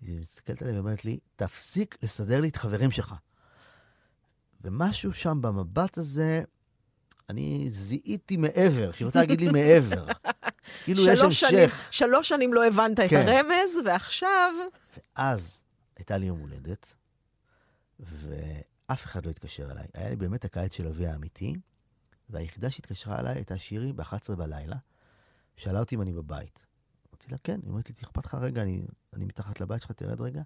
[SPEAKER 4] היא מסתכלת עליי ואומרת לי, תפסיק לסדר לי את חברים שלך. ומשהו שם במבט הזה, אני זיהיתי מעבר, שהיא רוצה להגיד לי מעבר. כאילו יש
[SPEAKER 3] שלוש שנים,
[SPEAKER 4] המשך.
[SPEAKER 3] שלוש שנים לא הבנת את
[SPEAKER 4] כן.
[SPEAKER 3] הרמז, ועכשיו...
[SPEAKER 4] אז הייתה לי יום הולדת, ואף אחד לא התקשר אליי. היה לי באמת הקיץ של אבי האמיתי, והיחידה שהתקשרה אליי הייתה שירי ב-11 בלילה, שאלה אותי אם אני בבית. אמרתי לה, כן. היא אומרת לי, תכפת לך רגע, אני, אני מתחת לבית שלך, תרד רגע.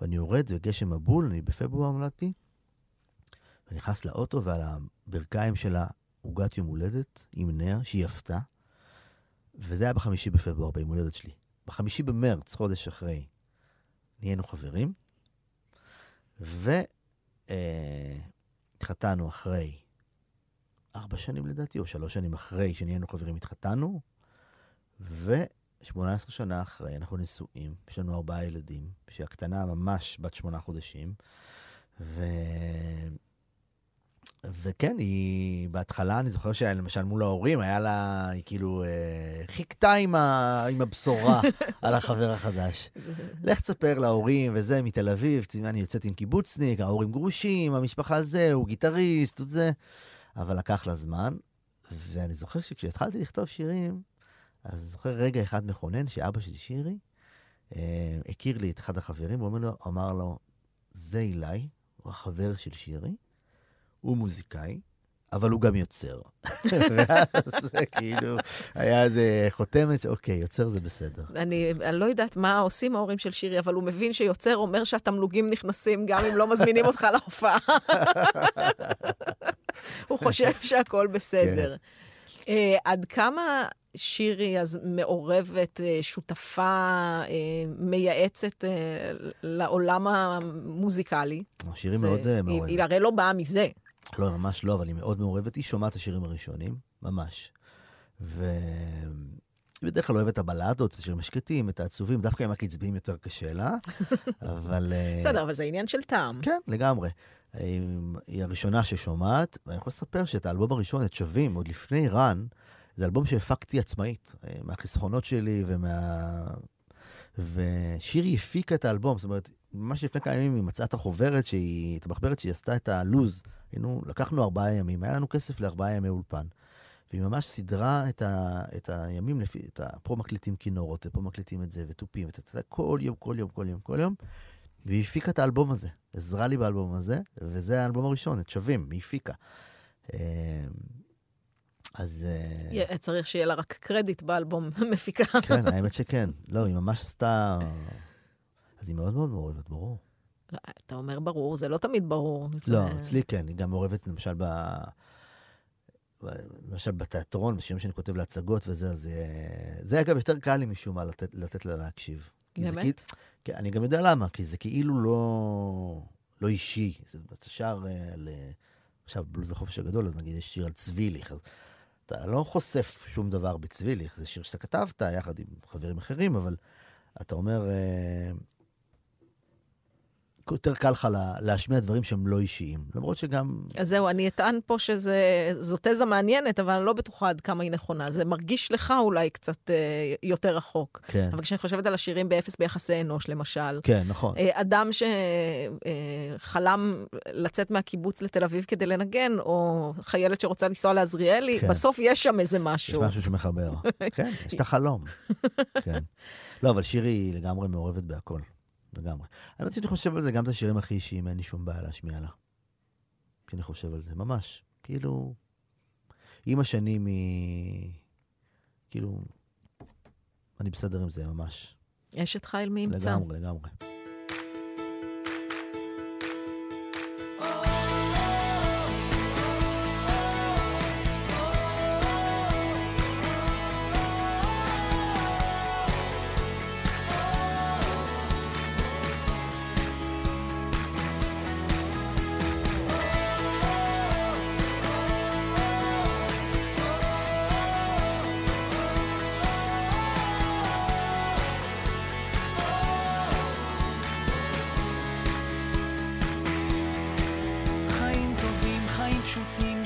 [SPEAKER 4] ואני יורד, וגשם מבול, אני בפברואר נולדתי, ונכנס לאוטו, ועל הברכיים שלה עוגת יום הולדת עם נר, שהיא עפתה, וזה היה בחמישי בפברואר, ביום הולדת שלי. בחמישי במרץ, חודש אחרי, נהיינו חברים, והתחתנו אחרי ארבע שנים לדעתי, או שלוש שנים אחרי שנהיינו חברים, התחתנו, ו-18 שנה אחרי אנחנו נשואים, יש לנו ארבעה ילדים, שהקטנה ממש בת שמונה חודשים, ו... וכן, היא בהתחלה, אני זוכר שלמשל מול ההורים, היה לה, היא כאילו אה, חיכתה עם, ה, עם הבשורה על החבר החדש. לך תספר להורים וזה, מתל אביב, אני יוצאת עם קיבוצניק, ההורים גרושים, המשפחה זה, הוא גיטריסט, הוא זה. אבל לקח לה זמן, ואני זוכר שכשהתחלתי לכתוב שירים, אז זוכר רגע אחד מכונן, שאבא של שירי אה, הכיר לי את אחד החברים, הוא אומר לו, אמר לו, זה אילי, הוא החבר של שירי, הוא מוזיקאי, אבל הוא גם יוצר. ואז זה כאילו, היה איזה חותמת, אוקיי, יוצר זה בסדר.
[SPEAKER 3] אני, אני לא יודעת מה עושים ההורים של שירי, אבל הוא מבין שיוצר אומר שהתמלוגים נכנסים גם אם לא מזמינים אותך להופעה. הוא חושב שהכל בסדר.
[SPEAKER 4] כן.
[SPEAKER 3] Uh, עד כמה שירי אז מעורבת, uh, שותפה, uh, מייעצת uh, לעולם המוזיקלי?
[SPEAKER 4] השירים
[SPEAKER 3] זה-
[SPEAKER 4] מאוד אה,
[SPEAKER 3] היא,
[SPEAKER 4] מעורבת.
[SPEAKER 3] היא הרי לא באה מזה.
[SPEAKER 4] לא, ממש לא, אבל היא מאוד מעורבת. היא שומעת את השירים הראשונים, ממש. ו... היא בדרך כלל אוהבת את הבלדות, את השירים השקטים, את העצובים, דווקא עם הקצביים יותר קשה לה, אבל... אה,
[SPEAKER 3] בסדר, אבל זה עניין של טעם.
[SPEAKER 4] כן, לגמרי. אה, היא הראשונה ששומעת, ואני יכול לספר שאת האלבום הראשון, את שווים, עוד לפני רן, זה אלבום שהפקתי עצמאית, אה, מהחסכונות שלי ומה... ושירי הפיקה את האלבום, זאת אומרת, ממש לפני כמה ימים היא מצאה את החוברת, שהיא, את המחברת שהיא עשתה את הלוז. היינו, לקחנו ארבעה ימים, היה לנו כסף לארבעה ימי אולפן. והיא ממש סידרה את, ה, את הימים לפי, את ה... פה מקליטים כינורות, ופה מקליטים את זה, ותופים, ואת זה, כל יום, כל יום, כל יום, כל יום. והיא הפיקה את האלבום הזה, עזרה לי באלבום הזה, וזה האלבום הראשון, את שווים, היא הפיקה. אז... אה,
[SPEAKER 3] צריך שיהיה לה רק קרדיט באלבום מפיקה.
[SPEAKER 4] כן, האמת שכן. לא, היא ממש עשתה... אז היא מאוד מאוד מעורבת, ברור.
[SPEAKER 3] לא, אתה אומר ברור, זה לא תמיד ברור. זה-
[SPEAKER 4] לא, אצלי כן, היא גם מעורבת למשל ב... למשל בתיאטרון, בשירים שאני כותב להצגות וזה, אז אה, זה אגב יותר קל לי משום מה לתת, לתת לה להקשיב. כי זה
[SPEAKER 3] באמת?
[SPEAKER 4] כאילו- כן, אני גם יודע למה, כי זה כאילו לא, לא אישי. זה- אתה שר אה, ל... עכשיו, בלוז החופש הגדול, אז נגיד יש שיר על צביליך, אז אתה לא חושף שום דבר בצביליך, זה שיר שאתה כתבת יחד עם חברים אחרים, אבל אתה אומר, אה, יותר קל לך לה- להשמיע דברים שהם לא אישיים. למרות שגם...
[SPEAKER 3] אז זהו, אני אטען פה שזו תזה מעניינת, אבל אני לא בטוחה עד כמה היא נכונה. זה מרגיש לך אולי קצת אה, יותר רחוק.
[SPEAKER 4] כן,
[SPEAKER 3] אבל כשאני חושבת על השירים באפס ביחסי אנוש, למשל,
[SPEAKER 4] כן, נכון.
[SPEAKER 3] אה, אדם שחלם לצאת מהקיבוץ לתל אביב כדי לנגן, או חיילת שרוצה לנסוע לעזריאלי,
[SPEAKER 4] כן.
[SPEAKER 3] בסוף יש שם איזה
[SPEAKER 4] יש
[SPEAKER 3] משהו.
[SPEAKER 4] משהו שמחבר. כן, יש את החלום. כן. לא, אבל שירי לגמרי מעורבת בהכל. לגמרי. האמת שאני חושב על זה, גם את השירים הכי אישיים, אין לי שום בעיה להשמיע לה. כשאני חושב על זה, ממש. כאילו, עם השנים היא... כאילו, אני בסדר עם זה, ממש.
[SPEAKER 3] אשת חיל מי ימצא.
[SPEAKER 4] לגמרי, לגמרי.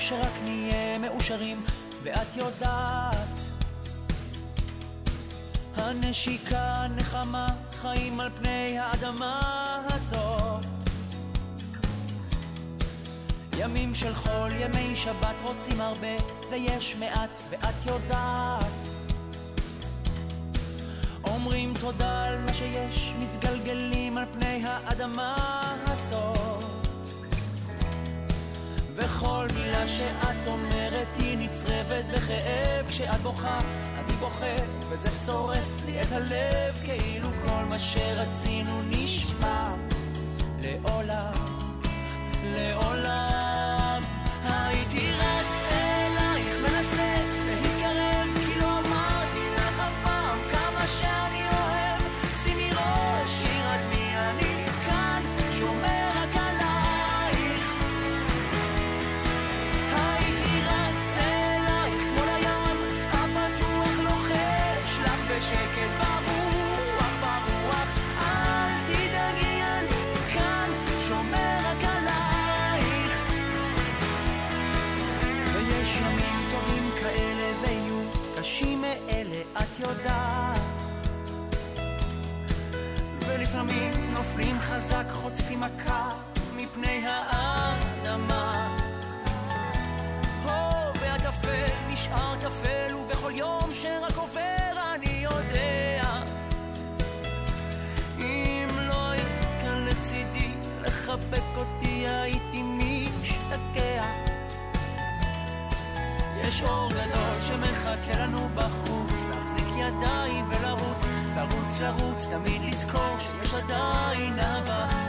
[SPEAKER 2] שרק נהיה מאושרים, ואת יודעת. הנשיקה, נחמה, חיים על פני האדמה הזאת. ימים של חול, ימי שבת, רוצים הרבה, ויש מעט, ואת יודעת. אומרים תודה על מה שיש, מתגלגלים על פני האדמה וכל מילה שאת אומרת היא נצרבת בכאב. כשאת בוכה, אני בוכה, וזה שורף לי את הלב כאילו כל מה שרצינו נשמע לעולם, לעולם יש אור גדול שמחכה לנו בחוץ, להחזיק ידיים ולרוץ, לרוץ לרוץ, תמיד לזכור שיש עדיין אהבה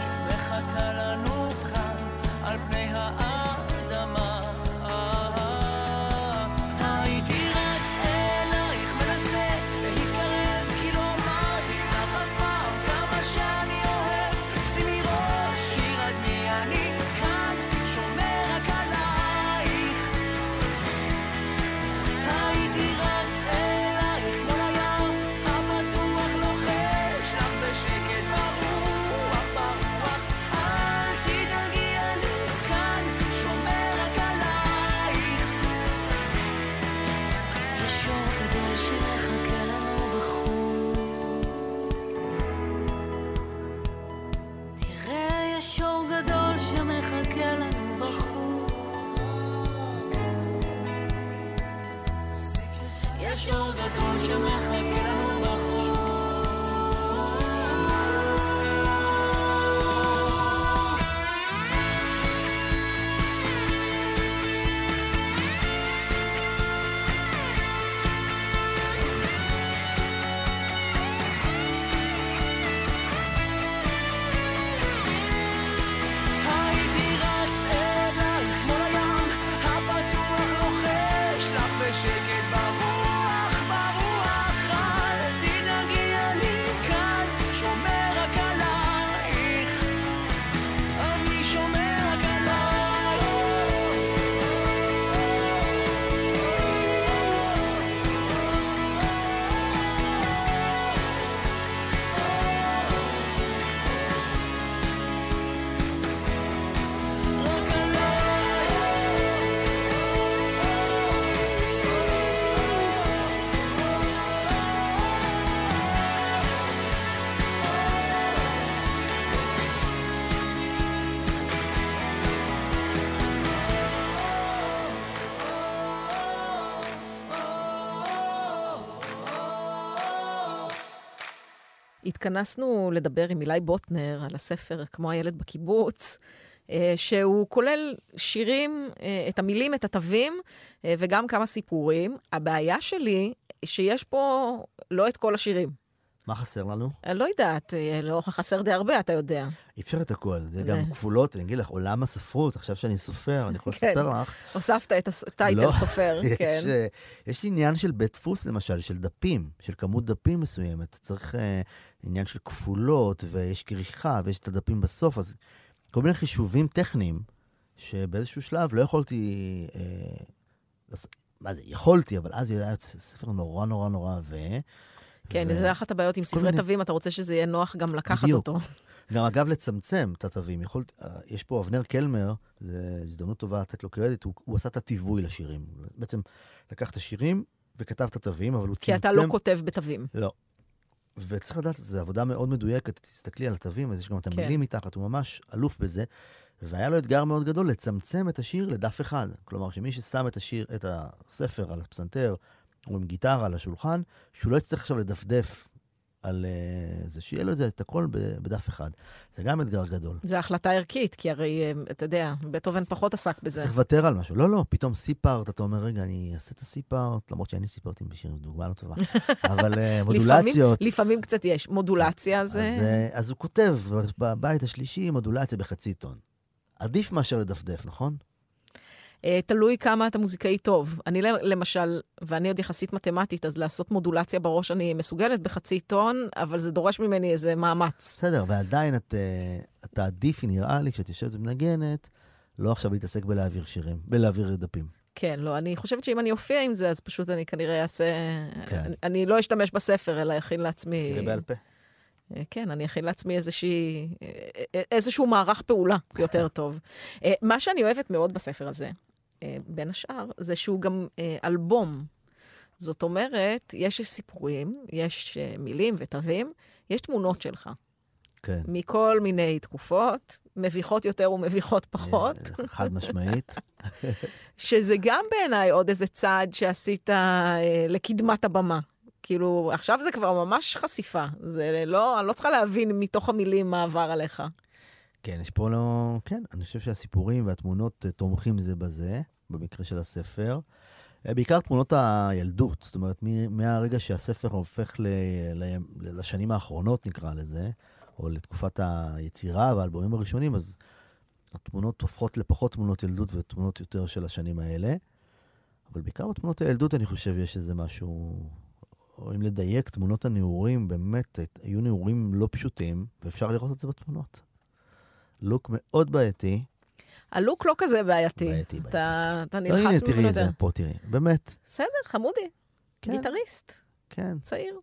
[SPEAKER 3] התכנסנו לדבר עם אילי בוטנר על הספר כמו הילד בקיבוץ, אה, שהוא כולל שירים, אה, את המילים, את התווים, אה, וגם כמה סיפורים. הבעיה שלי, שיש פה לא את כל השירים.
[SPEAKER 4] מה חסר לנו?
[SPEAKER 3] אני לא יודעת, אה, לא חסר די הרבה, אתה יודע.
[SPEAKER 4] אי אפשר את הכל. זה גם כפולות, אני אגיד לך, עולם הספרות, עכשיו שאני סופר, אני יכול
[SPEAKER 3] כן.
[SPEAKER 4] לספר לך.
[SPEAKER 3] הוספת את הטייטל
[SPEAKER 4] לא,
[SPEAKER 3] סופר, כן.
[SPEAKER 4] אה, יש עניין של בית דפוס, למשל, של דפים, של כמות דפים מסוימת. צריך אה, עניין של כפולות, ויש כריכה, ויש את הדפים בסוף, אז כל מיני חישובים טכניים, שבאיזשהו שלב לא יכולתי... אה, מה זה, יכולתי, אבל אז היה ספר נורא נורא נורא עבה.
[SPEAKER 3] כן, זה אחת הבעיות עם ספרי תווים, אתה רוצה שזה יהיה נוח גם לקחת. אותו.
[SPEAKER 4] גם אגב, לצמצם את התווים. יכול, אה, יש פה אבנר קלמר, זו הזדמנות טובה לתת לו קרדיט, הוא, הוא עשה את התיווי לשירים. בעצם לקח את השירים וכתב את התווים, אבל הוא
[SPEAKER 3] כי
[SPEAKER 4] צמצם...
[SPEAKER 3] אתה לא כותב בתווים.
[SPEAKER 4] לא. וצריך לדעת, זו עבודה מאוד מדויקת, תסתכלי על התווים, אז יש גם את
[SPEAKER 3] כן.
[SPEAKER 4] המילים מתחת, הוא ממש אלוף בזה. והיה לו אתגר מאוד גדול לצמצם את השיר לדף אחד. כלומר, שמי ששם את השיר, את הספר על הפסנתר, או עם גיטרה על השולחן, שהוא לא יצטרך עכשיו לדפדף על uh, זה, שיהיה לו את זה, הכל בדף אחד. זה גם אתגר גדול.
[SPEAKER 3] זו החלטה ערכית, כי הרי, אה, אתה יודע, בטהובן פחות עסק בזה.
[SPEAKER 4] צריך לוותר על משהו. לא, לא, פתאום סי-פארט, אתה אומר, רגע, אני אעשה את הסי-פארט, למרות שאין לי סי-פארטים בשירים, דוגמה לא טובה. אבל uh, מודולציות.
[SPEAKER 3] לפעמים, לפעמים קצת יש. מודולציה
[SPEAKER 4] אז,
[SPEAKER 3] זה...
[SPEAKER 4] אה, אז הוא כותב בבית השלישי מודולציה בחצי טון. עדיף מאשר לדפדף, נכון?
[SPEAKER 3] אה, תלוי כמה אתה מוזיקאי טוב. אני למשל, ואני עוד יחסית מתמטית, אז לעשות מודולציה בראש אני מסוגלת בחצי טון, אבל זה דורש ממני איזה מאמץ.
[SPEAKER 4] בסדר, ועדיין את, אה, את תעדיפי, נראה לי, כשאת יושבת ומנגנת, לא עכשיו להתעסק בלהעביר שירים, בלהעביר דפים.
[SPEAKER 3] כן, לא, אני חושבת שאם אני אופיע עם זה, אז פשוט אני כנראה אעשה...
[SPEAKER 4] כן.
[SPEAKER 3] אני, אני לא אשתמש בספר, אלא אכין לעצמי...
[SPEAKER 4] תזכירי בעל פה.
[SPEAKER 3] אה, כן, אני אכין לעצמי איזושהי, אה, איזשהו מערך פעולה יותר טוב. אה, מה שאני אוהבת מאוד בספר הזה, אה, בין השאר, זה שהוא גם אה, אלבום. זאת אומרת, יש סיפורים, יש אה, מילים ותווים, יש תמונות שלך,
[SPEAKER 4] כן.
[SPEAKER 3] מכל מיני תקופות, מביכות יותר ומביכות פחות,
[SPEAKER 4] אה, חד משמעית.
[SPEAKER 3] שזה גם בעיניי עוד איזה צעד שעשית אה, לקדמת הבמה. כאילו, עכשיו זה כבר ממש חשיפה. זה לא, אני לא צריכה להבין מתוך המילים מה עבר עליך.
[SPEAKER 4] כן, יש פה לא... כן, אני חושב שהסיפורים והתמונות אה, תומכים זה בזה, במקרה של הספר. אה, בעיקר תמונות הילדות, זאת אומרת, מהרגע שהספר הופך ל... ל... לשנים האחרונות, נקרא לזה, או לתקופת היצירה והאלבומים הראשונים, אז התמונות הופכות לפחות תמונות ילדות ותמונות יותר של השנים האלה. אבל בעיקר בתמונות הילדות, אני חושב, יש איזה משהו... או אם לדייק, תמונות הנעורים, באמת, היו נעורים לא פשוטים, ואפשר לראות את זה בתמונות. לוק מאוד בעייתי.
[SPEAKER 3] הלוק לא כזה בעייתי.
[SPEAKER 4] בעייתי,
[SPEAKER 3] אתה, אתה
[SPEAKER 4] לא, הנה,
[SPEAKER 3] נלחץ
[SPEAKER 4] תראי
[SPEAKER 3] ממנו
[SPEAKER 4] את זה. פה, תראי. באמת,
[SPEAKER 3] בסדר, חמודי.
[SPEAKER 4] כן,
[SPEAKER 3] גיטריסט,
[SPEAKER 4] כן,
[SPEAKER 3] צעיר,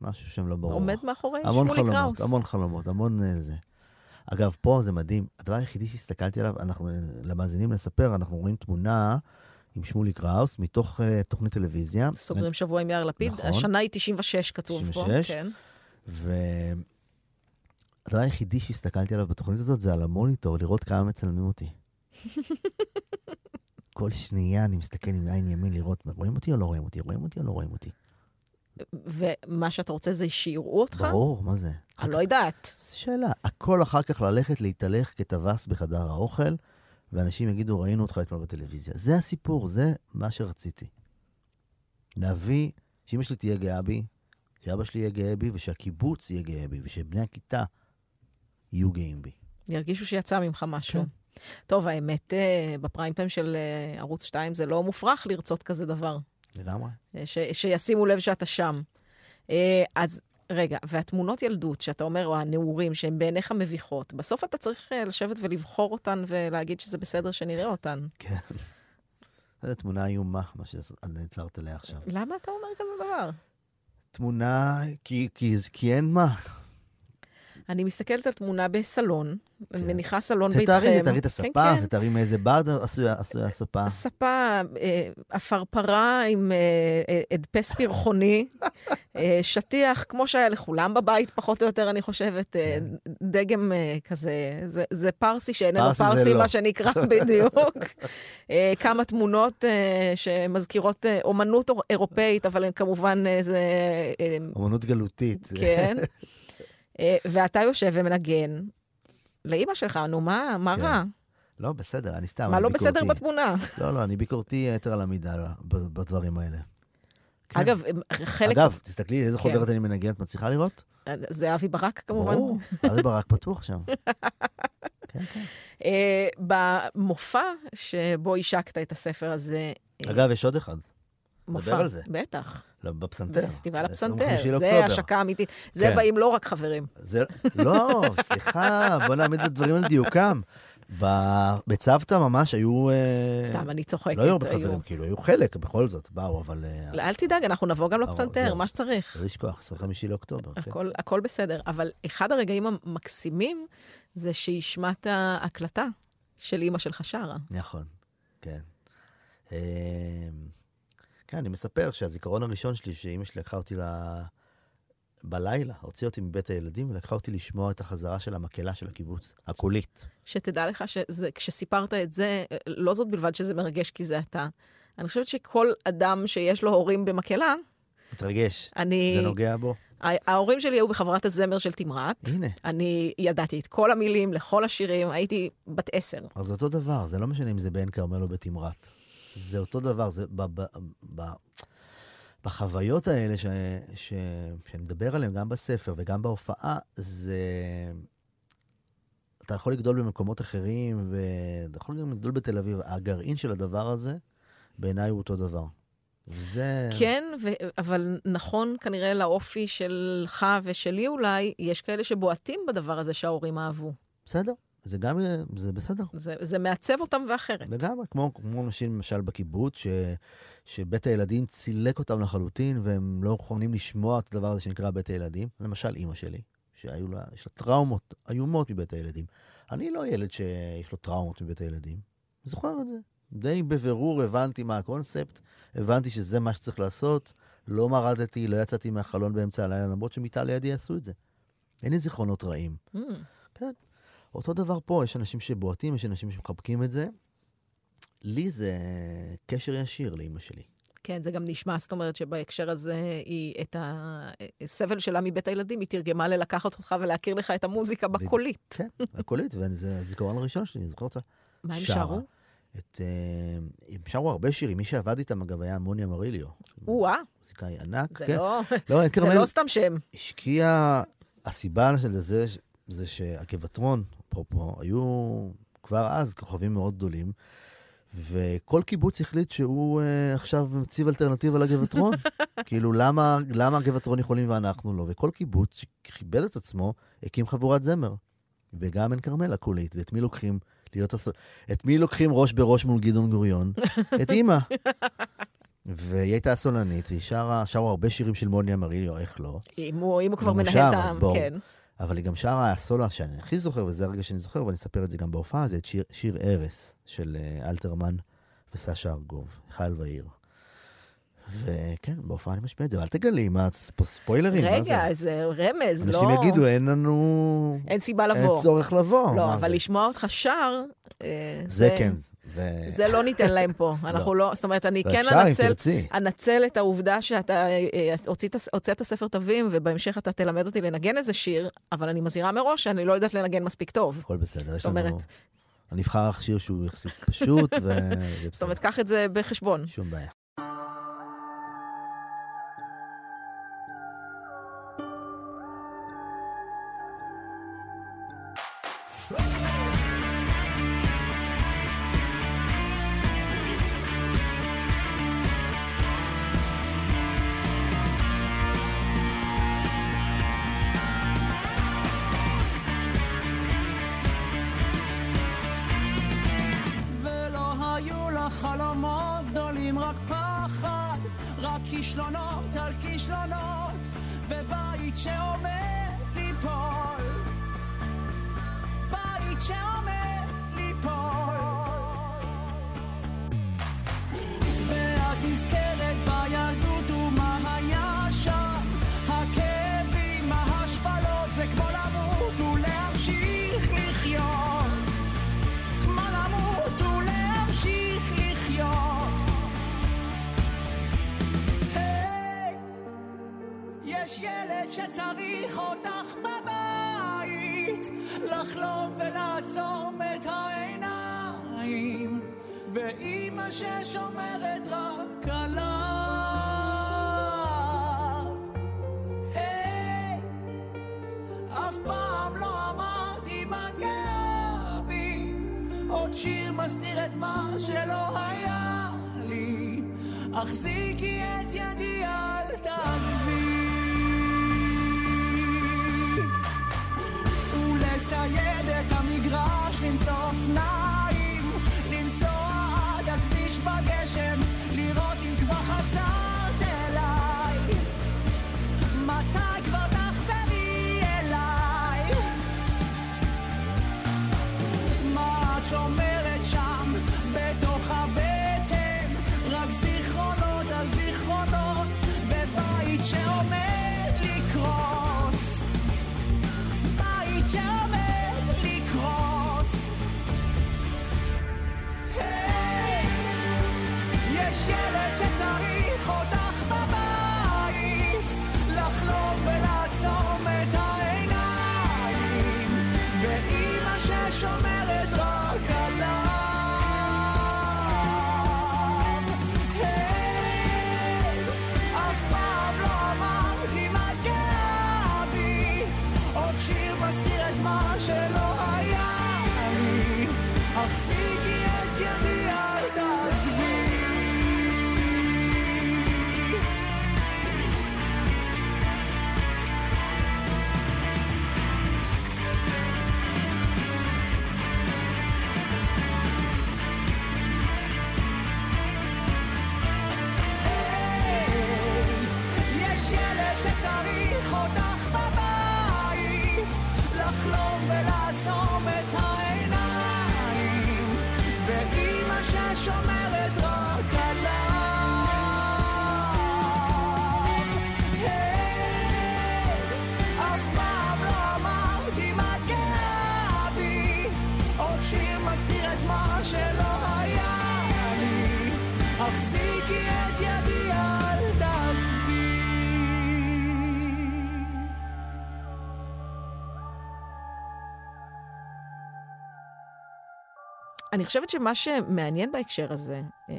[SPEAKER 4] משהו שם לא ברור.
[SPEAKER 3] עומד מאחורי
[SPEAKER 4] המון
[SPEAKER 3] שמולי
[SPEAKER 4] חלומות,
[SPEAKER 3] קראוס.
[SPEAKER 4] המון חלומות, המון אה, זה. אגב, פה זה מדהים. הדבר היחידי שהסתכלתי עליו, אנחנו, אה, למאזינים לספר, אנחנו רואים תמונה עם שמולי קראוס מתוך uh, תוכנית טלוויזיה.
[SPEAKER 3] סוגרים שבוע עם יאיר לפיד.
[SPEAKER 4] נכון.
[SPEAKER 3] השנה היא 96 כתוב פה.
[SPEAKER 4] 96.
[SPEAKER 3] כן.
[SPEAKER 4] והדבר היחידי שהסתכלתי עליו בתוכנית הזאת זה על המוניטור, לראות כמה מצלמים אותי. כל שנייה אני מסתכל עם עין ימין לראות, רואים אותי או לא רואים אותי? רואים אותי או לא רואים אותי?
[SPEAKER 3] ומה שאתה רוצה זה שיראו אותך?
[SPEAKER 4] ברור, מה זה?
[SPEAKER 3] אני לא יודעת.
[SPEAKER 4] זו שאלה. הכל אחר כך ללכת להתהלך כטווס בחדר האוכל, ואנשים יגידו, ראינו אותך אתמול בטלוויזיה. זה הסיפור, זה מה שרציתי. להביא, שאמא שלי תהיה גאה בי, שאבא שלי יהיה גאה בי, ושהקיבוץ יהיה גאה בי, ושבני הכיתה יהיו גאים בי.
[SPEAKER 3] ירגישו שיצא ממך משהו.
[SPEAKER 4] כן.
[SPEAKER 3] טוב, האמת, אה, בפריים טיים של אה, ערוץ 2 זה לא מופרך לרצות כזה דבר.
[SPEAKER 4] לגמרי.
[SPEAKER 3] אה, ש- שישימו לב שאתה שם. אז רגע, והתמונות ילדות, שאתה אומר, או הנעורים, שהן בעיניך מביכות, בסוף אתה צריך אה, לשבת ולבחור אותן ולהגיד שזה בסדר שנראה אותן.
[SPEAKER 4] כן. זו תמונה איומה, מה שנעצרת עליה עכשיו.
[SPEAKER 3] למה אתה אומר כזה דבר?
[SPEAKER 4] תמונה, כי, כי, כי אין מה.
[SPEAKER 3] אני מסתכלת על תמונה בסלון, אני
[SPEAKER 4] כן.
[SPEAKER 3] מניחה סלון ביתכם.
[SPEAKER 4] תתארי, תתארי את
[SPEAKER 3] כן,
[SPEAKER 4] הספה,
[SPEAKER 3] כן.
[SPEAKER 4] תתארי מאיזה ברד עשויה עשויה הספה.
[SPEAKER 3] ספה, אה, עפרפרה עם אה, אה, הדפס פרחוני, אה, שטיח, כמו שהיה לכולם בבית, פחות או יותר, אני חושבת, אה, דגם אה, כזה, זה, זה פרסי שאיננו
[SPEAKER 4] פרסי
[SPEAKER 3] פרסי,
[SPEAKER 4] לא.
[SPEAKER 3] מה שנקרא, בדיוק. אה, כמה תמונות אה, שמזכירות אה, אומנות אירופאית, אבל כמובן אה, זה... אה,
[SPEAKER 4] אמנות גלותית.
[SPEAKER 3] כן. אה, ואתה יושב ומנגן לאימא שלך, נו, מה, מה
[SPEAKER 4] כן.
[SPEAKER 3] רע?
[SPEAKER 4] לא, בסדר, אני סתם,
[SPEAKER 3] מה
[SPEAKER 4] אני
[SPEAKER 3] לא בסדר
[SPEAKER 4] ביקורתי.
[SPEAKER 3] בתמונה?
[SPEAKER 4] לא, לא, אני ביקורתי יתר על המידה בדברים האלה. כן.
[SPEAKER 3] אגב, חלק...
[SPEAKER 4] אגב, תסתכלי איזה
[SPEAKER 3] כן.
[SPEAKER 4] חוברת אני מנגן, את מצליחה לראות?
[SPEAKER 3] זה אבי ברק, כמובן.
[SPEAKER 4] ברור, ארי ברק פתוח שם. כן, כן.
[SPEAKER 3] אה, במופע שבו השקת את הספר הזה, אה,
[SPEAKER 4] אגב, יש עוד אחד,
[SPEAKER 3] מופע,
[SPEAKER 4] על זה.
[SPEAKER 3] בטח,
[SPEAKER 4] לא, בפסנתר.
[SPEAKER 3] בפסטיבל
[SPEAKER 4] 25
[SPEAKER 3] הפסנתר, זה. השקה אמיתית. זה
[SPEAKER 4] כן.
[SPEAKER 3] באים לא רק חברים.
[SPEAKER 4] זה, לא, סליחה, בוא נעמיד את הדברים על דיוקם. בצוותא ממש היו... אה,
[SPEAKER 3] סתם, אני צוחקת.
[SPEAKER 4] לא היו הרבה חברים, כאילו, היו חלק, בכל זאת, באו, אבל... אה,
[SPEAKER 3] לא, אל תדאג, אנחנו נבוא גם לפסנתר. מה שצריך.
[SPEAKER 4] לא לשכוח, 25 לאוקטובר. כן.
[SPEAKER 3] הכל, הכל בסדר. אבל אחד הרגעים המקסימים זה שהשמעת הקלטה של אימא שלך שרה.
[SPEAKER 4] נכון, כן. כן, אני מספר שהזיכרון הראשון שלי, שאימא שלי לקחה אותי ל... בלילה, הוציאה אותי מבית הילדים ולקחה אותי לשמוע את החזרה של המקהלה של הקיבוץ, הקולית.
[SPEAKER 3] שתדע לך שכשסיפרת את זה, לא זאת בלבד שזה מרגש כי זה אתה. אני חושבת שכל אדם שיש לו הורים במקהלה,
[SPEAKER 4] מתרגש.
[SPEAKER 3] אני...
[SPEAKER 4] זה נוגע בו?
[SPEAKER 3] ההורים שלי היו בחברת הזמר של תמרת.
[SPEAKER 4] הנה.
[SPEAKER 3] אני ידעתי את כל המילים לכל השירים, הייתי בת עשר.
[SPEAKER 4] אז אותו דבר, זה לא משנה אם זה בעין כרמל או בתמרת. זה אותו דבר, זה ב, ב, ב, בחוויות האלה ש, ש, שאני מדבר עליהן גם בספר וגם בהופעה, זה... אתה יכול לגדול במקומות אחרים, ואתה יכול גם לגדול בתל אביב. הגרעין של הדבר הזה, בעיניי הוא אותו דבר. וזה...
[SPEAKER 3] כן, ו- אבל נכון כנראה לאופי שלך ושלי אולי, יש כאלה שבועטים בדבר הזה שההורים אהבו.
[SPEAKER 4] בסדר, זה גם, זה בסדר.
[SPEAKER 3] זה, זה מעצב אותם ואחרת.
[SPEAKER 4] לגמרי, כמו, כמו אנשים למשל בקיבוץ, ש, שבית הילדים צילק אותם לחלוטין, והם לא יכולים לשמוע את הדבר הזה שנקרא בית הילדים. למשל, אימא שלי, שהיו לה, יש לה טראומות איומות מבית הילדים. אני לא ילד שיש לו טראומות מבית הילדים. זוכר את זה. די בבירור הבנתי מה הקונספט, הבנתי שזה מה שצריך לעשות, לא מרדתי, לא יצאתי מהחלון באמצע הלילה, למרות שמיטה לידי עשו את זה. אין לי זיכרונות רעים.
[SPEAKER 3] Mm,
[SPEAKER 4] כן. אותו דבר פה, יש אנשים שבועטים, יש אנשים שמחבקים את זה. לי זה קשר ישיר לאימא שלי.
[SPEAKER 3] כן, זה גם נשמע, זאת אומרת שבהקשר הזה, היא את הסבל שלה מבית הילדים, היא תרגמה ללקחת אותך ולהכיר לך את המוזיקה. בקולית.
[SPEAKER 4] כן, הקולית, וזה הזיכרון הראשון שלי, אני זוכר אותה.
[SPEAKER 3] מה הם. שרו?
[SPEAKER 4] את... אה, הם שרו הרבה שירים, מי שעבד איתם, אגב, היה מוניה מריליו.
[SPEAKER 3] או-אה,
[SPEAKER 4] מוזיקאי ענק,
[SPEAKER 3] זה
[SPEAKER 4] כן.
[SPEAKER 3] לא-
[SPEAKER 4] לא,
[SPEAKER 3] זה לא סתם שם.
[SPEAKER 4] השקיע, הסיבה של זה, זה שהגבעטרון, אפרופו, היו כבר אז כוכבים מאוד גדולים, וכל קיבוץ החליט שהוא uh, עכשיו מציב אלטרנטיבה לגבעטרון. כאילו, למה, למה הגבעטרון יכולים ואנחנו לא? וכל קיבוץ שכיבד את עצמו, הקים חבורת זמר. וגם עין כרמל הקולית, ואת מי לוקחים להיות. את מי לוקחים ראש בראש מול גדעון גוריון? את אימא. והיא הייתה הסולנית, והיא שרה, שרו הרבה שירים של מוניה מריליו, איך לא?
[SPEAKER 3] אם הוא אם הוא כבר מנהל את העם. כן.
[SPEAKER 4] אבל היא גם שרה, הסולו שאני הכי זוכר, וזה הרגע שאני זוכר, ואני אספר את זה גם בהופעה, זה את שיר, שיר ארס של אה, אלתרמן וסשה ארגוב, חייל ועיר. וכן, בהופעה אני משמיע את זה, אבל אל תגלי, מה, ספ- ספוילרים, מה זה?
[SPEAKER 3] רגע, זה רמז, לא...
[SPEAKER 4] אנשים יגידו, אין לנו...
[SPEAKER 3] אין סיבה
[SPEAKER 4] אין
[SPEAKER 3] לבוא.
[SPEAKER 4] צורך לבוא.
[SPEAKER 3] לא, אבל
[SPEAKER 4] זה?
[SPEAKER 3] לשמוע אותך שר, אה,
[SPEAKER 4] זה כן, זה...
[SPEAKER 3] זה לא ניתן להם פה. אנחנו לא, זאת אומרת, אני
[SPEAKER 4] לא,
[SPEAKER 3] כן
[SPEAKER 4] אפשר, אם
[SPEAKER 3] אנצל,
[SPEAKER 4] תרצי.
[SPEAKER 3] אנצל את העובדה שאתה אה, הוצאת, הוצאת ספר תווים, ובהמשך אתה תלמד אותי לנגן איזה שיר, אבל אני מזהירה מראש שאני לא יודעת לנגן מספיק טוב.
[SPEAKER 4] הכל בסדר, יש
[SPEAKER 3] זאת אומרת-
[SPEAKER 4] לנו... אני אבחר לך שיר שהוא יחסית פשוט, וזה
[SPEAKER 3] זאת אומרת. קח את זה בחשבון.
[SPEAKER 4] שום בעיה.
[SPEAKER 2] ואימא ששומרת רק עליו. היי, אף פעם לא אמרתי מה גאה בי, עוד שיר מסתיר את מה שלא היה לי, החזיקי את ידי
[SPEAKER 3] אני חושבת שמה שמעניין בהקשר הזה, אה,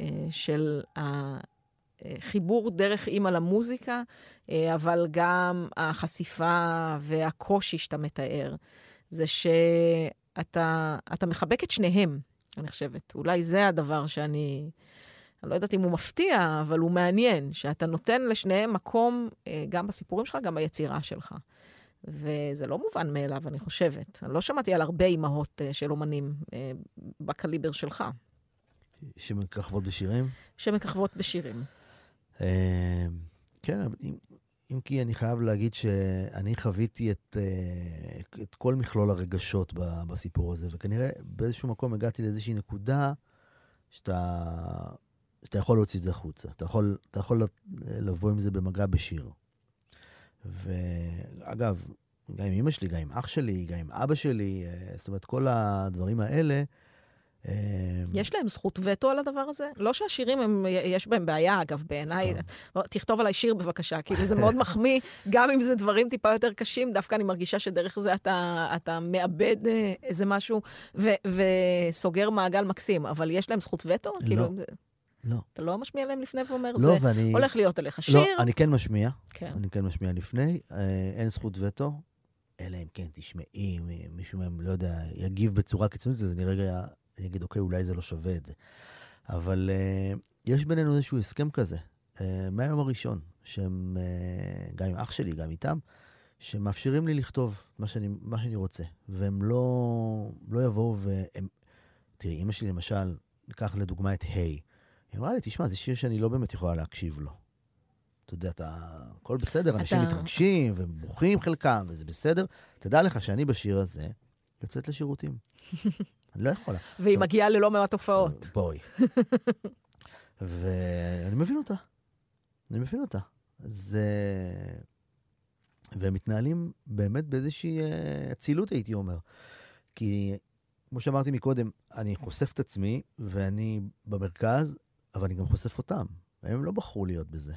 [SPEAKER 3] אה, של החיבור דרך אימא למוזיקה, אה, אבל גם החשיפה והקושי שאתה מתאר, זה שאתה אתה מחבק את שניהם, אני חושבת. אולי זה הדבר שאני... אני לא יודעת אם הוא מפתיע, אבל הוא מעניין, שאתה נותן לשניהם מקום, גם בסיפורים שלך, גם ביצירה שלך. וזה לא מובן מאליו, אני חושבת. אני לא שמעתי על הרבה אימהות אה, של אומנים אה, בקליבר שלך,
[SPEAKER 4] שמככבות בשירים.
[SPEAKER 3] שמככבות בשירים.
[SPEAKER 4] אה, כן, אבל אם, אם כי אני חייב להגיד שאני חוויתי את, את כל מכלול הרגשות בסיפור הזה, וכנראה באיזשהו מקום הגעתי לאיזושהי נקודה שאתה, שאתה יכול להוציא את זה החוצה. אתה יכול, אתה יכול לבוא עם זה במגע בשיר. ואגב, גם עם אמא שלי, גם עם אח שלי, גם עם אבא שלי, אה, זאת אומרת, כל הדברים האלה... אה,
[SPEAKER 3] יש להם זכות וטו על הדבר הזה? לא שהשירים, הם, יש בהם בעיה, אגב, בעיניי. תכתוב עליי שיר בבקשה, כאילו זה מאוד מחמיא, גם אם זה דברים טיפה יותר קשים, דווקא אני מרגישה שדרך זה אתה, אתה מאבד אה, איזה משהו ו, וסוגר מעגל מקסים, אבל יש להם זכות וטו?
[SPEAKER 4] לא.
[SPEAKER 3] כאילו,
[SPEAKER 4] לא.
[SPEAKER 3] אתה לא משמיע להם לפני ואומר,
[SPEAKER 4] לא,
[SPEAKER 3] זה
[SPEAKER 4] ואני...
[SPEAKER 3] הולך להיות עליך
[SPEAKER 4] לא,
[SPEAKER 3] שיר?
[SPEAKER 4] אני כן משמיע.
[SPEAKER 3] כן.
[SPEAKER 4] אני כן משמיע לפני, אה, אין זכות וטו, אלא אם כן תשמעי, מישהו מהם, לא יודע, יגיב בצורה קיצונית, אז אני רגע, אני אגיד, אוקיי, אולי זה לא שווה את זה. אבל אה, יש בינינו איזשהו הסכם כזה, אה, מהיום הראשון, שהם, אה, גם עם אח שלי, גם איתם, שמאפשרים לי לכתוב מה שאני, מה שאני רוצה, והם לא, לא יבואו והם... תראי, אימא שלי למשל, ניקח לדוגמה את היי. היא אמרה לי, תשמע, זה שיר שאני לא באמת יכולה להקשיב לו. אתה יודע, אתה... הכל בסדר, אנשים
[SPEAKER 3] אתה-
[SPEAKER 4] מתרגשים ובוכים חלקם, וזה בסדר. תדע לך שאני בשיר הזה יוצאת לשירותים. אני לא יכולה.
[SPEAKER 3] והיא
[SPEAKER 4] עכשיו-
[SPEAKER 3] מגיעה ללא מעט הופעות.
[SPEAKER 4] בואי. ואני מבין אותה. אני מבין אותה. זה... והם מתנהלים באמת באיזושהי אה, אצילות, הייתי אומר. כי, כמו שאמרתי מקודם, אני חושף את עצמי, ואני במרכז, אבל אני גם חושף אותם. הם לא בחרו להיות בזה.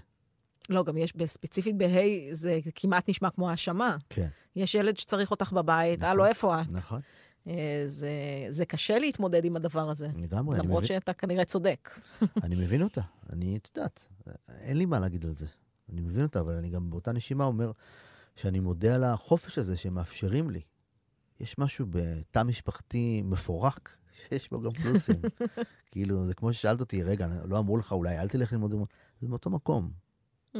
[SPEAKER 3] לא, גם יש, ספציפית בהיי, זה כמעט נשמע כמו האשמה.
[SPEAKER 4] כן.
[SPEAKER 3] יש ילד שצריך אותך בבית,
[SPEAKER 4] נכון.
[SPEAKER 3] הלו, איפה את?
[SPEAKER 4] נכון,
[SPEAKER 3] אה, זה, זה קשה להתמודד עם הדבר הזה.
[SPEAKER 4] לגמרי,
[SPEAKER 3] למרות
[SPEAKER 4] מבין,
[SPEAKER 3] שאתה כנראה צודק.
[SPEAKER 4] אני מבין אותה. אני, את יודעת, אין לי מה להגיד על זה. אני מבין אותה, אבל אני גם באותה נשימה אומר שאני מודה על החופש הזה שהם מאפשרים לי. יש משהו בתא משפחתי מפורק, שיש בו גם פלוסים. כאילו, זה כמו ששאלת אותי, רגע, לא אמרו לך אולי אל תלך ללמוד, אמנות?" זה מאותו מקום.
[SPEAKER 3] Hmm,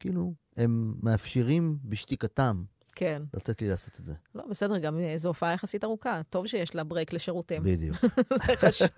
[SPEAKER 4] כאילו, הם מאפשרים בשתיקתם
[SPEAKER 3] כן.
[SPEAKER 4] לתת לי לעשות את זה.
[SPEAKER 3] לא, בסדר, גם אה, זו הופעה יחסית ארוכה. טוב שיש לה ברייק לשירותים.
[SPEAKER 4] בדיוק.
[SPEAKER 3] זה חשוב.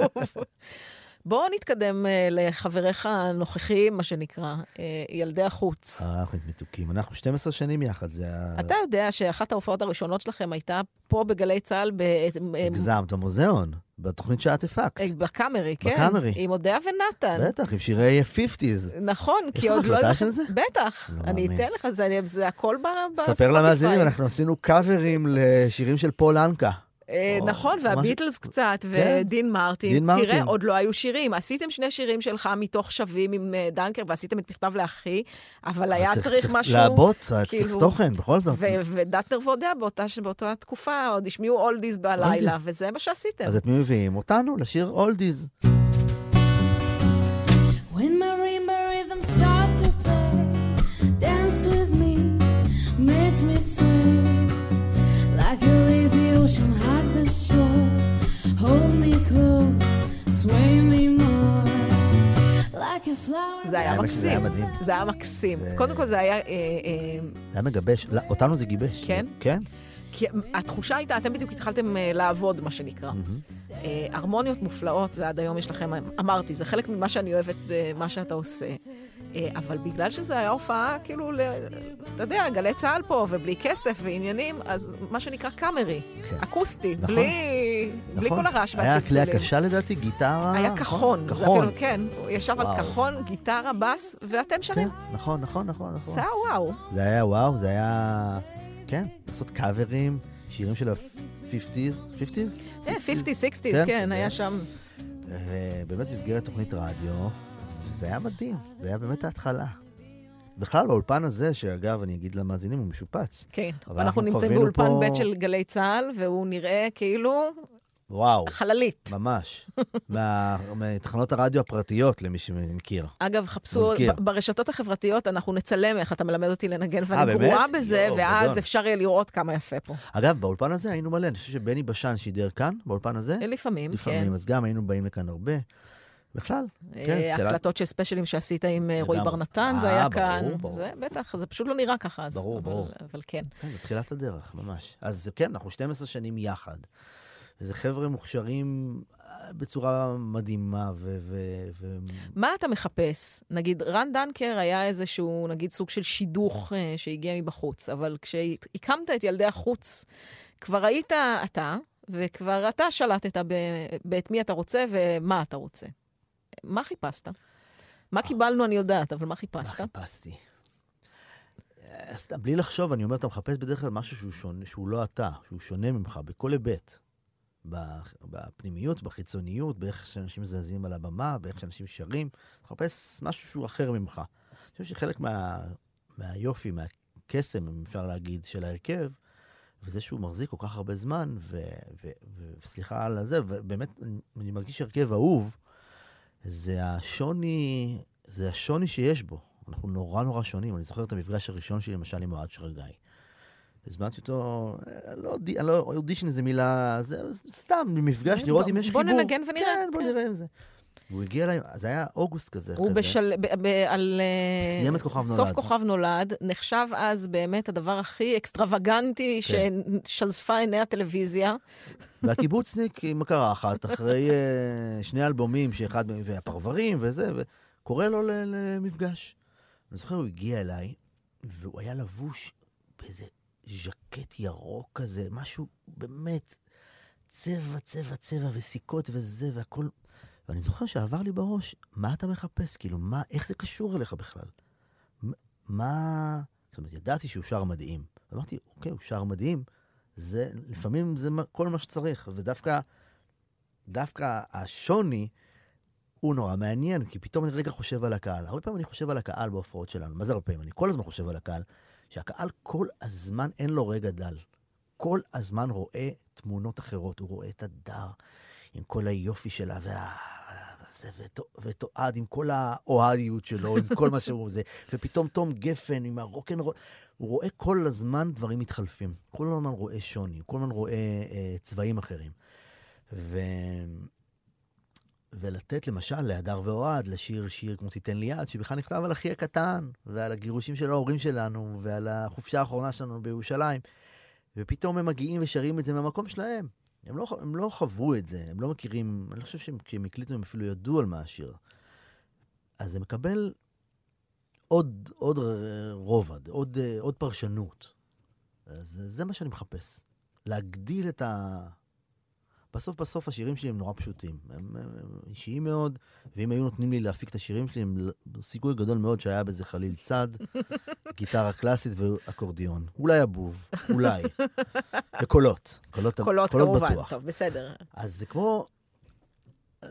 [SPEAKER 3] בואו נתקדם אה, לחבריך הנוכחיים, מה שנקרא, אה, ילדי החוץ.
[SPEAKER 4] אה, אנחנו מתוקים. אנחנו 12 שנים יחד, זה ה...
[SPEAKER 3] אתה יודע שאחת ההופעות הראשונות שלכם הייתה פה בגלי צה"ל, ב-
[SPEAKER 4] הגזמת במוזיאון, בתוכנית שאת הפקת.
[SPEAKER 3] אה, בקאמרי, כן?
[SPEAKER 4] בקאמרי.
[SPEAKER 3] עם אודיה ונתן.
[SPEAKER 4] בטח, עם שירי 50's.
[SPEAKER 3] נכון,
[SPEAKER 4] יש
[SPEAKER 3] כי
[SPEAKER 4] לך
[SPEAKER 3] עוד לא...
[SPEAKER 4] הקלטה
[SPEAKER 3] יודעת-
[SPEAKER 4] של זה?
[SPEAKER 3] בטח,
[SPEAKER 4] לא
[SPEAKER 3] אני
[SPEAKER 4] מאמין.
[SPEAKER 3] אתן לך, זה- זה הכל בספוטיפיי.
[SPEAKER 4] ספר למאזינים, אנחנו עשינו קאברים לשירים של פול אנקה.
[SPEAKER 3] אה,
[SPEAKER 4] או,
[SPEAKER 3] נכון, והביטלס קצת,
[SPEAKER 4] כן.
[SPEAKER 3] ודין מרטין.
[SPEAKER 4] דין מרטין.
[SPEAKER 3] תראה, עוד לא היו שירים. עשיתם שני שירים שלך מתוך שווים עם אה, דנקר, ועשיתם את מכתב לאחי, אבל היה צריך משהו...
[SPEAKER 4] לעבות, צריך
[SPEAKER 3] כאילו-
[SPEAKER 4] תוכן, בכל זאת.
[SPEAKER 3] ודטנר ואודיה באותה, באותה תקופה עוד השמיעו אולדיז בלילה. וזה מה שעשיתם.
[SPEAKER 4] אז את מי מביאים? אותנו, לשיר אולדיז.
[SPEAKER 7] When marimba
[SPEAKER 3] זה היה מקסים.
[SPEAKER 4] מדהים.
[SPEAKER 3] זה היה מקסים. קודם כל זה היה... אה, אה,
[SPEAKER 4] זה היה מגבש, לא, אותנו זה גיבש.
[SPEAKER 3] כן?
[SPEAKER 4] כן.
[SPEAKER 3] כי התחושה הייתה, אתם בדיוק התחלתם אה, לעבוד, מה שנקרא. הרמוניות מופלאות, זה עד היום יש לכם, אמרתי, זה חלק ממה שאני אוהבת במה שאתה עושה. אה, אבל בגלל שזו הייתה הופעה, כאילו, ל- אתה יודע, גלי צה"ל פה, ובלי כסף ועניינים, אז מה שנקרא קאמרי,
[SPEAKER 4] כן.
[SPEAKER 3] אקוסטי,
[SPEAKER 4] נכון.
[SPEAKER 3] בלי, בלי
[SPEAKER 4] נכון.
[SPEAKER 3] כל הרעש
[SPEAKER 4] היה
[SPEAKER 3] והצלצולים.
[SPEAKER 4] הכלי הקשה לדעתי, גיטרה.
[SPEAKER 3] היה
[SPEAKER 4] נכון?
[SPEAKER 3] כחון,
[SPEAKER 4] כחון.
[SPEAKER 3] אפילו, כן, הוא ישב על
[SPEAKER 4] וואו.
[SPEAKER 3] כחון, גיטרה, בס, ואתם
[SPEAKER 4] כן,
[SPEAKER 3] שרים.
[SPEAKER 4] נכון, נכון, נכון, נכון.
[SPEAKER 3] זה היה וואו.
[SPEAKER 4] זה היה וואו, זה היה... כן, לעשות קאברים, שירים של ה-50's, 50's?
[SPEAKER 3] אה, 50, 60,
[SPEAKER 4] כן,
[SPEAKER 3] כן, היה שם.
[SPEAKER 4] ובאמת במסגרת תוכנית רדיו, וזה היה מדהים, זה היה באמת ההתחלה. בכלל, באולפן הזה, שאגב, אני אגיד למאזינים, הוא משופץ.
[SPEAKER 3] כן,
[SPEAKER 4] אבל אנחנו
[SPEAKER 3] נמצאים באולפן
[SPEAKER 4] פה-
[SPEAKER 3] ב' של גלי צה"ל, והוא נראה כאילו
[SPEAKER 4] וואו,
[SPEAKER 3] חללית.
[SPEAKER 4] ממש. מה- מתחנות הרדיו הפרטיות, למי שמכיר.
[SPEAKER 3] אגב, חפשו,
[SPEAKER 4] מזכיר.
[SPEAKER 3] ברשתות החברתיות אנחנו נצלם איך אתה מלמד אותי לנגן, ואני
[SPEAKER 4] אה?
[SPEAKER 3] גרועה בזה,
[SPEAKER 4] יואו,
[SPEAKER 3] ואז
[SPEAKER 4] גדול.
[SPEAKER 3] אפשר יהיה לראות כמה יפה פה.
[SPEAKER 4] אגב, באולפן הזה היינו מלא, אני חושב שבני בשן שידר כאן, באולפן הזה.
[SPEAKER 3] לפעמים,
[SPEAKER 4] לפעמים,
[SPEAKER 3] כן.
[SPEAKER 4] אז גם היינו באים לכאן הרבה. בכלל,
[SPEAKER 3] אה,
[SPEAKER 4] כן, תחילת-
[SPEAKER 3] הקלטות של ספיישלים שעשית עם אה, רועי. בר נתן, זה
[SPEAKER 4] אה,
[SPEAKER 3] היה
[SPEAKER 4] ברור,
[SPEAKER 3] כאן.
[SPEAKER 4] ברור.
[SPEAKER 3] זה בטח, זה פשוט לא נראה ככה אז.
[SPEAKER 4] ברור, ברור.
[SPEAKER 3] אבל כן.
[SPEAKER 4] כן, בתחילת הדרך, ממש. אז כן, אנחנו 12 שנים יחד. איזה חבר'ה מוכשרים בצורה מדהימה, ו... ו, ו...
[SPEAKER 3] מה אתה מחפש? נגיד, רן דנקר היה איזשהו, נגיד, סוג של שידוך אה, שהגיע מבחוץ, אבל כשהקמת את ילדי החוץ, כבר היית אתה, וכבר אתה שלטת ב- באת מי אתה רוצה ומה אתה רוצה. מה חיפשת? מה קיבלנו אני יודעת, אבל מה
[SPEAKER 4] מה
[SPEAKER 3] חיפשת?
[SPEAKER 4] חיפשתי? אה, סתם, בלי לחשוב, אני אומר, אתה מחפש בדרך כלל משהו שהוא, שונה, שהוא לא אתה, שהוא שונה ממך, בכל היבט. בפנימיות, בחיצוניות, באיך שאנשים זזים על הבמה, באיך שאנשים שרים. מחפש משהו שהוא אחר ממך. אני חושב שחלק מה, מהיופי, מהקסם, אם אפשר להגיד, של ההרכב, וזה שהוא מחזיק כל כך הרבה זמן, וסליחה על הזה, ובאמת, אני מרגיש הרכב אהוב, זה השוני, זה השוני שיש בו. אנחנו נורא נורא שונים. אני זוכר את המפגש הראשון שלי, למשל, עם אוהד שרגאי. הזמנתי אותו, אה, לא, אודי- לא, אודישן זה מילה, זה סתם מפגש,
[SPEAKER 3] כן,
[SPEAKER 4] לראות
[SPEAKER 3] בוא-
[SPEAKER 4] אם יש
[SPEAKER 3] בוא
[SPEAKER 4] חיבור.
[SPEAKER 3] ננגן ונראה,
[SPEAKER 4] כן, בוא
[SPEAKER 3] כן.
[SPEAKER 4] נראה אם זה. הוא הגיע אליי, זה היה אוגוסט כזה.
[SPEAKER 3] הוא
[SPEAKER 4] כזה.
[SPEAKER 3] בשל... ב... ב... על... אה,
[SPEAKER 4] סיים את כוכב
[SPEAKER 3] סוף
[SPEAKER 4] נולד.
[SPEAKER 3] כוכב נולד, נחשב אז באמת הדבר הכי אקסטרווגנטי
[SPEAKER 4] כן.
[SPEAKER 3] ששזפה עיני הטלוויזיה.
[SPEAKER 4] והקיבוצניק עם הקרחת, אחרי אה, שני אלבומים, שאחד מהם, והפרברים וזה, וקורא לו למפגש. אני זוכר, הוא הגיע אליי, והוא היה לבוש באיזה ז'קט ירוק כזה, משהו באמת צבע, צבע, צבע, וסיכות וזה, והכל. ואני זוכר שעבר לי בראש, מה אתה מחפש? כאילו, מה, איך זה קשור אליך בכלל? מה... זאת אומרת, ידעתי שהוא שר מדהים. אמרתי, אוקיי, הוא שר מדהים, זה, לפעמים זה כל מה שצריך, ודווקא דווקא השוני הוא נורא מעניין, כי פתאום אני רגע חושב על הקהל. הרבה פעמים אני חושב על הקהל בהופעות שלנו. מה זה הרבה פעמים? אני כל הזמן חושב על הקהל. שהקהל כל הזמן אין לו רגע דל. כל הזמן רואה תמונות אחרות, הוא רואה את הדר עם כל היופי שלה וה... זה, ותו- ותועד עם כל האוהדיות שלו, עם כל מה שהוא זה, ופתאום תום גפן עם הרוקנרול, הוא רואה כל הזמן דברים מתחלפים. כל הזמן רואה שוני, כל הזמן רואה אה, צבעים אחרים. ו... ולתת למשל להדר ואוהד לשיר שיר כמו תיתן לי יד, שבכלל נכתב על אחי הקטן, ועל הגירושים של ההורים שלנו, ועל החופשה האחרונה שלנו בירושלים. ופתאום הם מגיעים ושרים את זה מהמקום שלהם. הם לא, הם לא חוו את זה, הם לא מכירים, אני לא חושב שהם, כשהם הקליטו הם אפילו ידעו על מה השיר. אז זה מקבל עוד, עוד רובד, עוד, אה, עוד פרשנות. אז זה מה שאני מחפש. להגדיל את ה... בסוף בסוף השירים שלי הם נורא פשוטים. הם, הם, הם אישיים מאוד, ואם היו נותנים לי להפיק את השירים שלי, הם סיכוי גדול מאוד שהיה בזה חליל צד, גיטרה קלאסית ואקורדיון. אולי הבוב, אולי. וקולות. קולות,
[SPEAKER 3] קולות
[SPEAKER 4] קולות
[SPEAKER 3] כמובן.
[SPEAKER 4] בטוח.
[SPEAKER 3] טוב, בסדר.
[SPEAKER 4] אז זה כמו,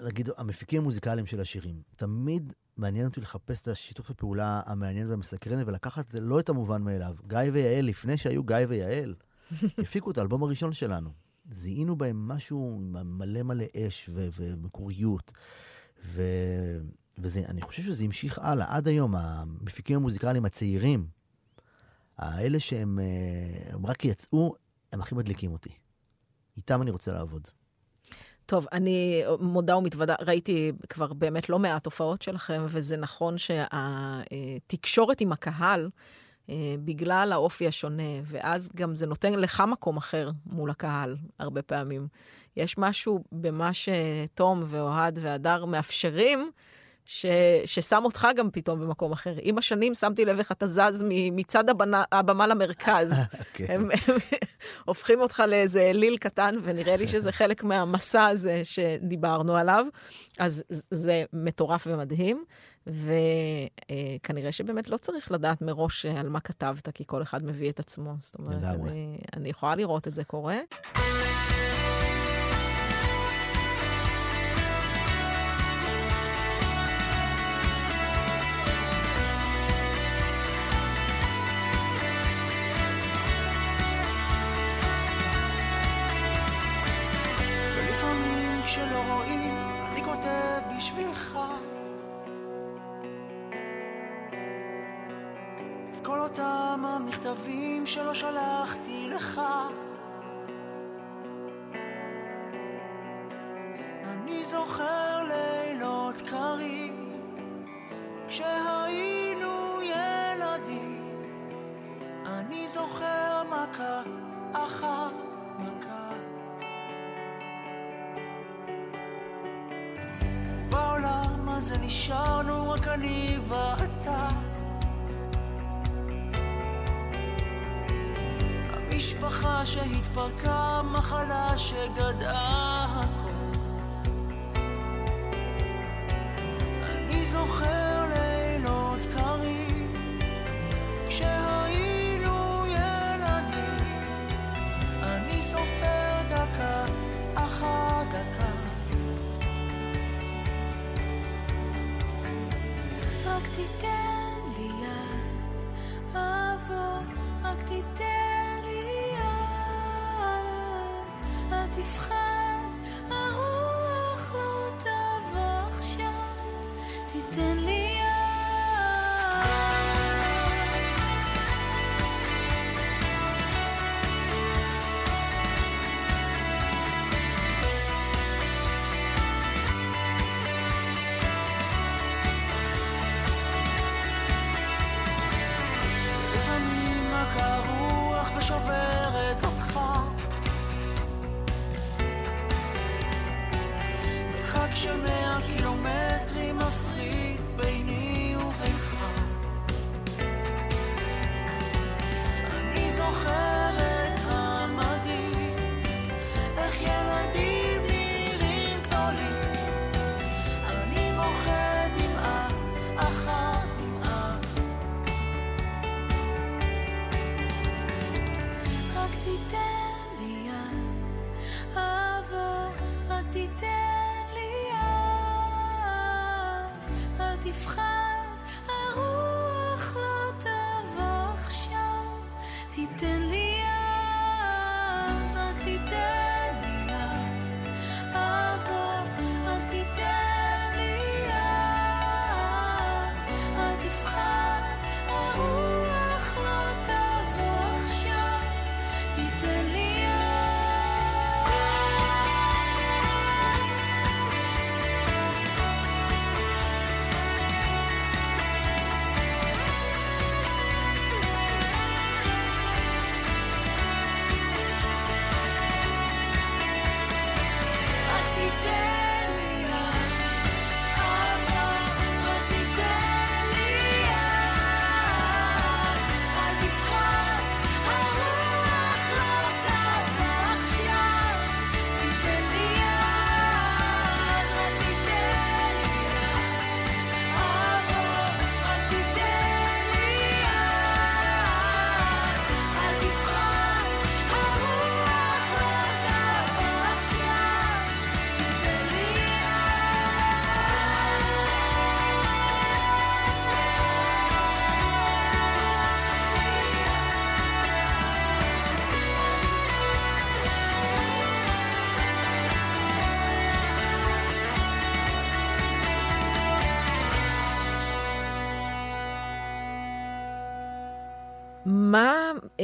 [SPEAKER 4] נגיד, המפיקים המוזיקליים של השירים. תמיד מעניין אותי לחפש את השיתוף הפעולה המעניין והמסקרן, ולקחת לא את המובן מאליו. גיא ויעל, לפני שהיו גיא ויעל, הפיקו את האלבום הראשון שלנו. זיהינו בהם משהו מלא מלא אש ו- ומקוריות. ו- וזה, חושב שזה המשיך הלאה. עד היום, המפיקים המוזיקליים הצעירים, האלה שהם אה, הם רק יצאו, הם הכי מדליקים אותי. איתם אני רוצה לעבוד.
[SPEAKER 3] טוב, אני מודה ומתוודה, ראיתי כבר באמת לא מעט הופעות שלכם, וזה נכון שהתקשורת עם הקהל, בגלל האופי השונה, ואז גם זה נותן לך מקום אחר מול הקהל, הרבה פעמים. יש משהו במה שתום ואוהד והדר מאפשרים, ש, ששם אותך גם פתאום במקום אחר. עם השנים שמתי לב איך אתה זז מ- מצד הבנה, הבמה למרכז.
[SPEAKER 4] כן.
[SPEAKER 3] הם, הם הופכים אותך לאיזה אליל קטן, ונראה לי שזה חלק מהמסע הזה שדיברנו עליו. אז זה מטורף ומדהים, וכנראה שבאמת לא צריך לדעת מראש על מה כתבת, כי כל אחד מביא את עצמו. זאת אומרת. אני, אני יכולה לראות את זה קורה.
[SPEAKER 2] כל אותם המכתבים שלא שלחתי לך. אני זוכר לילות קרים כשהיינו ילדים. אני זוכר מכה אחר מכה. בעולם הזה נשארנו רק אני ואתה המשפחה שהתפרקה, מחלה שגדעה הכל. אני זוכר לילות קרים כשהיינו ילדים. אני סופר דקה אחר דקה.
[SPEAKER 7] רק תיתן לי יד, אבוא, רק תיתן אל תפחד,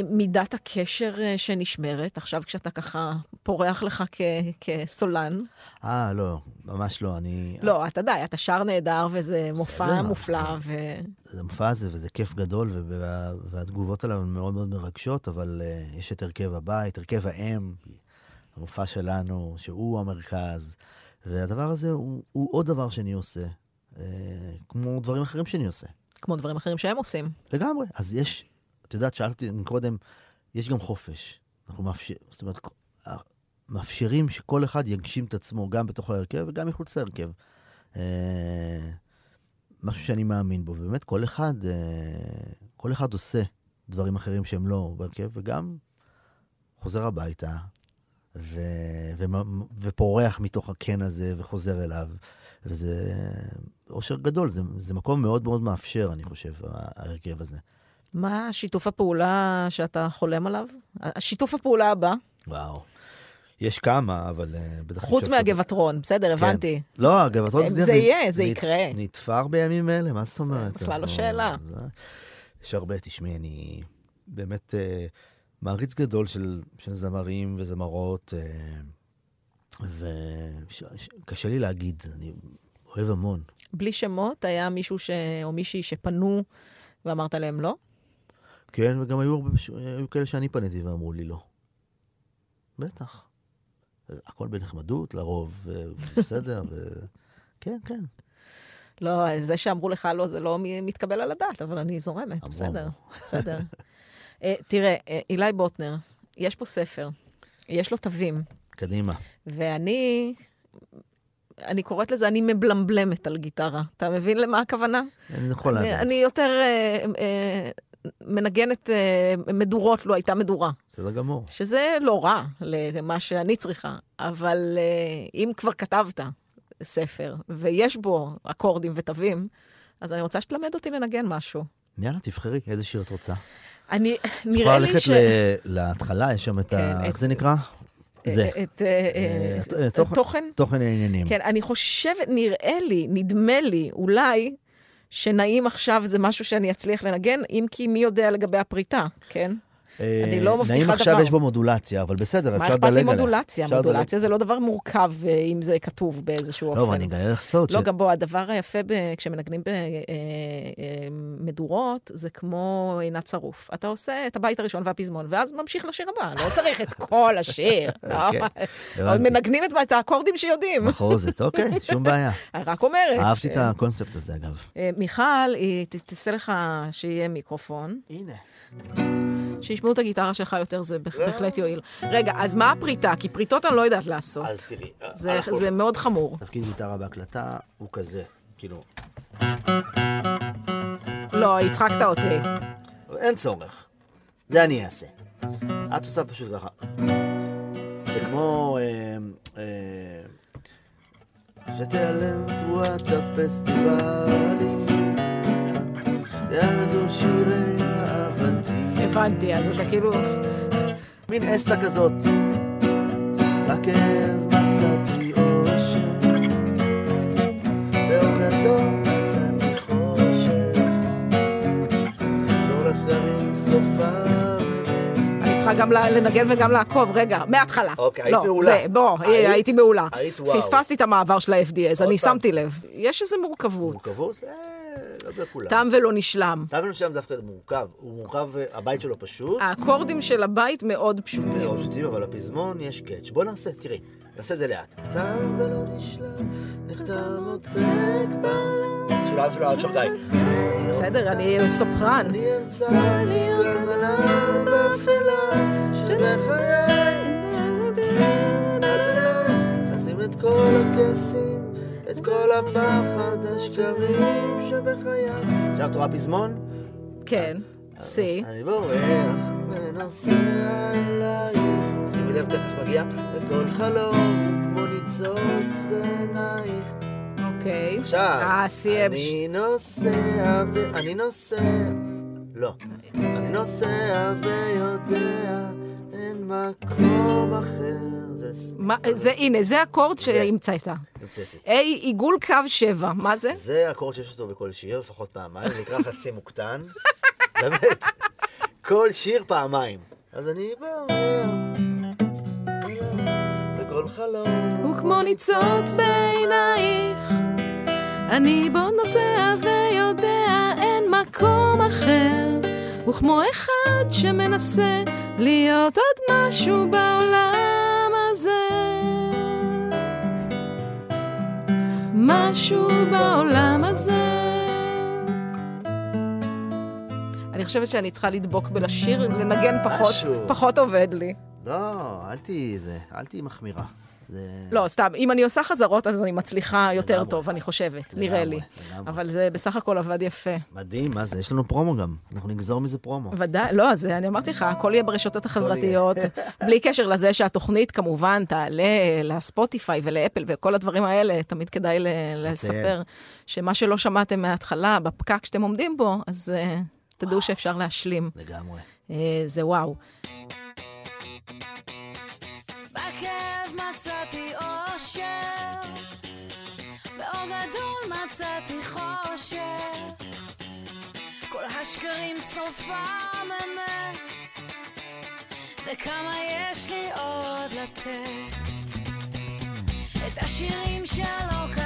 [SPEAKER 3] מידת הקשר אה, שנשמרת, עכשיו כשאתה ככה פורח לך כ- כסולן.
[SPEAKER 4] אה, לא, ממש לא. אני...
[SPEAKER 3] לא, אתה יודע, אתה שר נהדר וזה מופע
[SPEAKER 4] בסדר.
[SPEAKER 3] מופלא, ו...
[SPEAKER 4] זה המופע הזה, וזה כיף גדול, וה, והתגובות עליו הן מאוד מאוד מרגשות, אבל uh, יש את הרכב הבית, הרכב האם, המופע שלנו, שהוא המרכז, והדבר הזה הוא, הוא עוד דבר שאני עושה, uh, כמו דברים אחרים שאני עושה.
[SPEAKER 3] כמו דברים אחרים שהם עושים.
[SPEAKER 4] לגמרי. אז יש, את יודעת, שאלתי קודם, יש גם חופש. אנחנו מאפשר, זאת אומרת, אה, מאפשרים שכל אחד יגשים את עצמו גם בתוך ההרכב וגם מחוץ להרכב. אה, משהו שאני מאמין בו, ובאמת כל אחד, אה, כל אחד עושה דברים אחרים שהם לא בהרכב, וגם חוזר הביתה, ו, ו, ופורח מתוך הקן הזה וחוזר אליו. וזה אושר גדול, זה, זה מקום מאוד מאוד מאפשר, אני חושב, ההרכב הזה.
[SPEAKER 3] מה שיתוף הפעולה שאתה חולם עליו? השיתוף הפעולה הבא,
[SPEAKER 4] וואו. יש כמה, אבל uh, בטח...
[SPEAKER 3] חוץ מהגבעתרון, בסדר, הבנתי.
[SPEAKER 4] לא, הגבעתון...
[SPEAKER 3] זה יהיה, זה יקרה.
[SPEAKER 4] נתפר בימים אלה, מה זאת אומרת?
[SPEAKER 3] בכלל לא שאלה.
[SPEAKER 4] זה- יש הרבה, תשמעי, אני באמת אה, מעריץ גדול של, של זמרים וזמרות, אה, וקשה לי להגיד, אני אוהב המון.
[SPEAKER 3] בלי שמות, היה מישהו ש... או מישהי שפנו ואמרת להם לא?
[SPEAKER 4] כן, וגם היו, הרבה, ש- היו כאלה שאני פניתי ואמרו לי לא. בטח. הכל בנחמדות לרוב, ובסדר, ו... כן, כן.
[SPEAKER 3] לא, זה שאמרו לך לא, זה לא מתקבל על הדעת, אבל אני זורמת,
[SPEAKER 4] אמרו,
[SPEAKER 3] בסדר. בסדר. אה, תראה, אה, אילי בוטנר, יש פה ספר, יש לו תווים,
[SPEAKER 4] קדימה.
[SPEAKER 3] ואני, אני קוראת לזה, אני מבלמבלמת על גיטרה. אתה מבין למה הכוונה?
[SPEAKER 4] אני יכול להבין.
[SPEAKER 3] אני יותר אה, אה, מנגנת אה, מדורות, לו הייתה מדורה.
[SPEAKER 4] בסדר גמור.
[SPEAKER 3] שזה לא רע למה שאני צריכה, אבל אה, אם כבר כתבת ספר ויש בו אקורדים ותווים, אז אני רוצה שתלמד אותי לנגן משהו.
[SPEAKER 4] יאללה, תבחרי איזה שיר את רוצה.
[SPEAKER 3] אני,
[SPEAKER 4] את
[SPEAKER 3] נראה
[SPEAKER 4] יכולה
[SPEAKER 3] לי
[SPEAKER 4] ללכת
[SPEAKER 3] ש...
[SPEAKER 4] ל- להתחלה, יש שם את ה...
[SPEAKER 3] כן,
[SPEAKER 4] איך
[SPEAKER 3] את-
[SPEAKER 4] זה נקרא? זה.
[SPEAKER 3] את, אה,
[SPEAKER 4] אה, תוכן-
[SPEAKER 3] תוכן?
[SPEAKER 4] תוכן העניינים.
[SPEAKER 3] כן, אני חושבת, נראה לי, נדמה לי, אולי, שנעים עכשיו זה משהו שאני אצליח לנגן, אם כי מי יודע לגבי הפריטה, כן?
[SPEAKER 4] אה,
[SPEAKER 3] אני לא מבטיחה
[SPEAKER 4] נעים עכשיו
[SPEAKER 3] דבר.
[SPEAKER 4] יש בו מודולציה, אבל בסדר,
[SPEAKER 3] מה
[SPEAKER 4] אפשר
[SPEAKER 3] אכפת
[SPEAKER 4] לדלג
[SPEAKER 3] לי
[SPEAKER 4] עליה.
[SPEAKER 3] מודולציה?
[SPEAKER 4] אפשר לדלג-
[SPEAKER 3] מודולציה זה לא דבר מורכב אה, אם זה כתוב באיזשהו אופן.
[SPEAKER 4] לא, ואני אגלה לך סוד.
[SPEAKER 3] לא, גם בוא, הדבר היפה כשמנגנים במדורות, זה כמו עינת שרוף. אתה עושה את הבית הראשון והפזמון, ואז ממשיך לשיר הבא. לא צריך את כל השיר. לא,
[SPEAKER 4] אוקיי.
[SPEAKER 3] מנגנים את- האקורדים שיודעים.
[SPEAKER 4] מחרוזת, אוקיי, שום בעיה.
[SPEAKER 3] רק אומרת.
[SPEAKER 4] אהבתי את הקונספט הזה, אגב.
[SPEAKER 3] אה, מיכל, תעשה לך שיהיה מיקרופון.
[SPEAKER 4] הנה.
[SPEAKER 3] שישמעו את הגיטרה שלך יותר, זה בהח- בהחלט יועיל. רגע, אז מה הפריטה? כי פריטות אני לא יודעת לעשות.
[SPEAKER 4] אז תראי,
[SPEAKER 3] זה-
[SPEAKER 4] על הכל.
[SPEAKER 3] זה מאוד חמור.
[SPEAKER 4] תפקיד גיטרה בהקלטה הוא כזה, כאילו,
[SPEAKER 3] לא, הצחקת אותי.
[SPEAKER 4] אין צורך. זה אני אעשה. את עושה פשוט ככה. זה כמו... אה, אה, שתיעלם תרועת הפסטיבלים, ירדו שירי.
[SPEAKER 3] הבנתי, אז אתה כאילו...
[SPEAKER 4] מין אסתא כזאת. בכאב מצאתי אושר, באור גדול מצאתי חושך.
[SPEAKER 3] אני צריכה גם לנגן וגם לעקוב. רגע, מההתחלה.
[SPEAKER 4] אוקיי, היית
[SPEAKER 3] לא,
[SPEAKER 4] מעולה.
[SPEAKER 3] זה, בוא,
[SPEAKER 4] היית-
[SPEAKER 3] הייתי מעולה.
[SPEAKER 4] היית וואו.
[SPEAKER 3] פספסתי את המעבר של ה-FD, אז
[SPEAKER 4] עוד
[SPEAKER 3] אני. שמתי לב. יש איזו מורכבות.
[SPEAKER 4] מורכבות?
[SPEAKER 3] תם ולא נשלם.
[SPEAKER 4] תם שם דווקא מורכב. הוא מורכב, אה, הבית שלו פשוט.
[SPEAKER 3] האקורדים של הבית מאוד פשוטים.
[SPEAKER 4] מאוד פשוטים, אבל בפזמון יש קאץ'. בוא נעשה, תראי, נעשה את זה לאט. תם ולא נשלם, נחתם עוד פרק בעולם. שולם של האוצ'ר גיא.
[SPEAKER 3] בסדר, אני סופרן.
[SPEAKER 4] אני אמצא לי גלגלה באפלה שבחיי אז לא נשים את כל הכסים, את כל הפחד, השקרים שבחיי. עכשיו את רואה פזמון?
[SPEAKER 3] כן, סי.
[SPEAKER 4] אני בורח ונוסע אלייך. שימי לב, תכף מגיע, וכל חלום כמו ניצוץ בעינייך.
[SPEAKER 3] אוקיי.
[SPEAKER 4] עכשיו,
[SPEAKER 3] אה.
[SPEAKER 4] אני נוסע ו... אני נוסע... לא. אני נוסע ויודע, אין מקום אחר. זה...
[SPEAKER 3] הנה, זה אקורד שהמצאת.
[SPEAKER 4] המצאתי.
[SPEAKER 3] עיגול קו 7, מה זה?
[SPEAKER 4] זה אקורד שיש אותו בכל שיר, לפחות פעמיים, זה נקרא חצי מוקטן. באמת. כל שיר פעמיים. אז אני בוער, וכל חלום
[SPEAKER 3] הוא כמו ניצוץ בעינייך. אני בו נוסע ויודע אין מקום אחר. הוא כמו אחד שמנסה להיות עוד משהו בעולם הזה. משהו בעולם הזה. אני חושבת שאני צריכה לדבוק בלשיר, לנגן פחות,
[SPEAKER 4] משהו.
[SPEAKER 3] פחות עובד לי.
[SPEAKER 4] לא, אל תהיי זה, אל תהיי מחמירה. זה...
[SPEAKER 3] לא, סתם, אם אני עושה חזרות, אז אני מצליחה יותר
[SPEAKER 4] לגמרי.
[SPEAKER 3] טוב, אני חושבת, נראה לי.
[SPEAKER 4] לגמרי.
[SPEAKER 3] אבל זה בסך הכל עבד יפה.
[SPEAKER 4] מדהים, מה זה? יש לנו פרומו גם. אנחנו נגזור מזה פרומו.
[SPEAKER 3] ודאי, לא, אז אני אמרתי לך, הכל יהיה ברשתות החברתיות, בלי קשר לזה שהתוכנית כמובן תעלה לספוטיפיי ולאפל וכל הדברים האלה, תמיד כדאי לספר שמה שלא שמעתם מההתחלה, בפקק שאתם עומדים בו, אז uh, תדעו שאפשר להשלים.
[SPEAKER 4] לגמרי.
[SPEAKER 3] Uh, זה וואו.
[SPEAKER 7] אמת, וכמה יש לי עוד לתת. את השירים שלא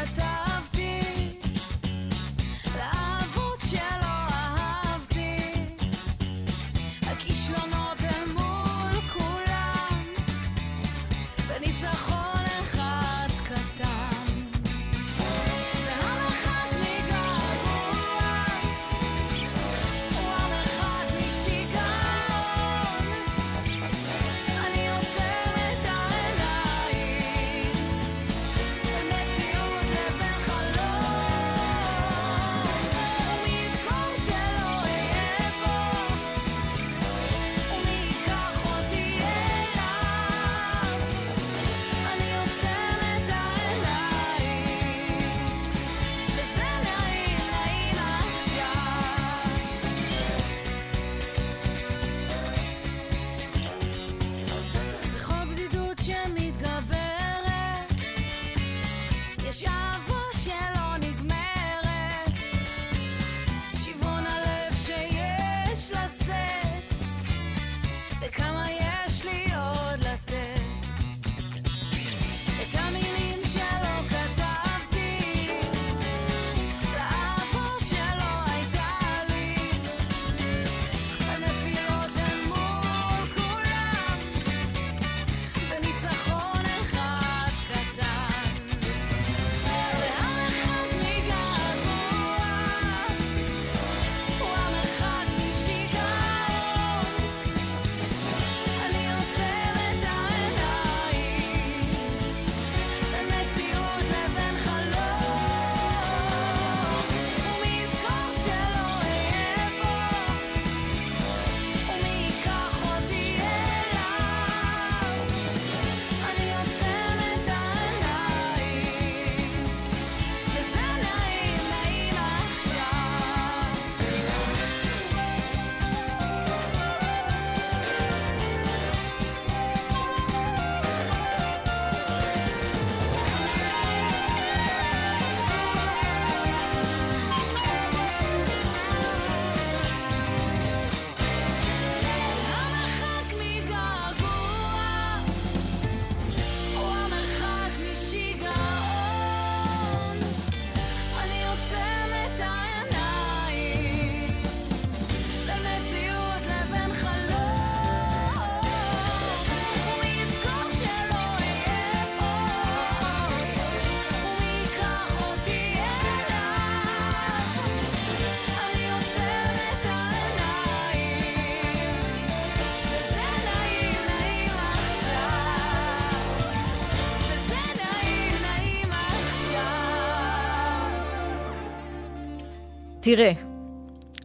[SPEAKER 3] תראה,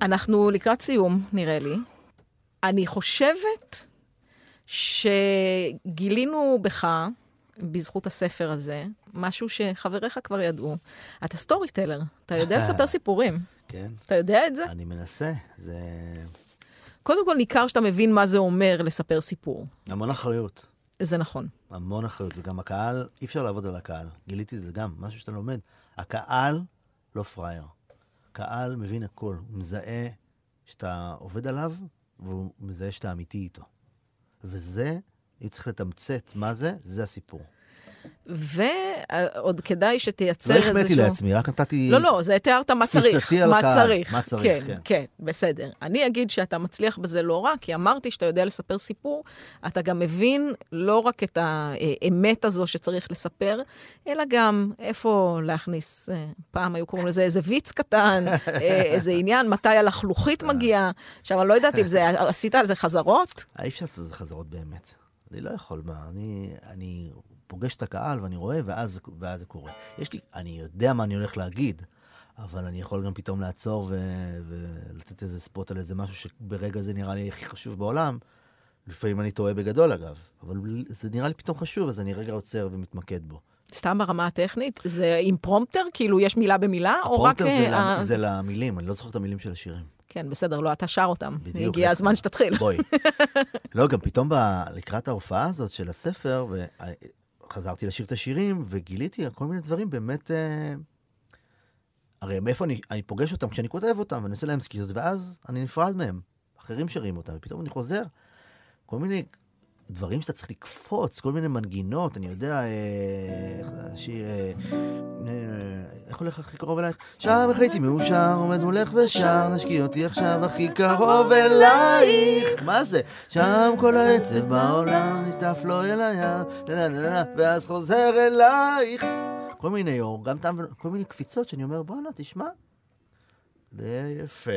[SPEAKER 3] אנחנו לקראת סיום, נראה לי. אני חושבת שגילינו בך, בזכות הספר הזה, משהו שחבריך כבר ידעו. אתה סטורי טלר, אתה יודע לספר סיפורים.
[SPEAKER 4] כן?
[SPEAKER 3] אתה יודע את זה?
[SPEAKER 4] אני מנסה. זה
[SPEAKER 3] קודם כל ניכר שאתה מבין מה זה אומר לספר סיפור.
[SPEAKER 4] המון אחריות.
[SPEAKER 3] זה נכון.
[SPEAKER 4] המון אחריות. וגם הקהל, אי אפשר לעבוד על הקהל. גיליתי את זה גם, משהו שאתה לומד. הקהל לא פראייר. קהל מבין הכל. הוא מזהה שאתה עובד עליו, והוא מזהה שאתה אמיתי איתו. וזה, אם צריך לתמצת מה זה, זה הסיפור.
[SPEAKER 3] ועוד כדאי שתייצר
[SPEAKER 4] לא
[SPEAKER 3] איזשהו...
[SPEAKER 4] החמאתי לעצמי, רק נתתי...
[SPEAKER 3] לא, לא, זה תיארת מה צריך. מה צריך.
[SPEAKER 4] מה צריך,
[SPEAKER 3] כן,
[SPEAKER 4] כן.
[SPEAKER 3] כן, בסדר. אני אגיד שאתה מצליח בזה לא רע, כי אמרתי שאתה יודע לספר סיפור, אתה גם מבין לא רק את האמת הזו שצריך לספר, אלא גם איפה להכניס, אה, פעם היו קוראים לזה איזה ויץ קטן, אה, איזה עניין, מתי הלחלוכית מגיעה. עכשיו, אני לא יודעת אם זה, עשית על זה חזרות?
[SPEAKER 4] אי אפשר לעשות את זה חזרות באמת. אני לא יכול, מה, אני, אני פוגש את הקהל ואני רואה, ואז, ואז זה קורה. יש לי, אני יודע מה אני הולך להגיד, אבל אני יכול גם פתאום לעצור ו, ולתת איזה ספוט על איזה משהו שברגע זה נראה לי הכי חשוב בעולם. לפעמים אני טועה בגדול אגב, אבל זה נראה לי פתאום חשוב, אז אני רגע עוצר ומתמקד בו.
[SPEAKER 3] סתם ברמה הטכנית? זה עם פרומפטר? כאילו, יש מילה במילה? או רק...
[SPEAKER 4] הפרומטר זה,
[SPEAKER 3] אה,
[SPEAKER 4] ל- זה למילים, אני לא זוכר את המילים של השירים.
[SPEAKER 3] כן, בסדר, לא, אתה שר אותם.
[SPEAKER 4] בדיוק.
[SPEAKER 3] הגיע הזמן שתתחיל.
[SPEAKER 4] בואי. לא, גם פתאום ב... לקראת ההופעה הזאת של הספר, וחזרתי לשיר את השירים, וגיליתי כל מיני דברים באמת... אה... הרי מאיפה אני, אני פוגש אותם כשאני כותב אותם, ואני עושה להם סקיצות, ואז אני נפרד מהם. אחרים שרים אותם, ופתאום אני חוזר. כל מיני דברים שאתה צריך לקפוץ, כל מיני מנגינות, אני יודע, אה, השיר, אה, אה, איך הולך הכי קרוב אלייך? שם הייתי מאושר, עומד מולך ושר, נשקיע אותי עכשיו הכי קרוב אלייך. מה זה? שם כל העצב בעולם נסתף לו אל נה, ואז חוזר אלייך. כל מיני אור, גם טעם, כל מיני קפיצות שאני אומר, בואנה, תשמע. זה יפה.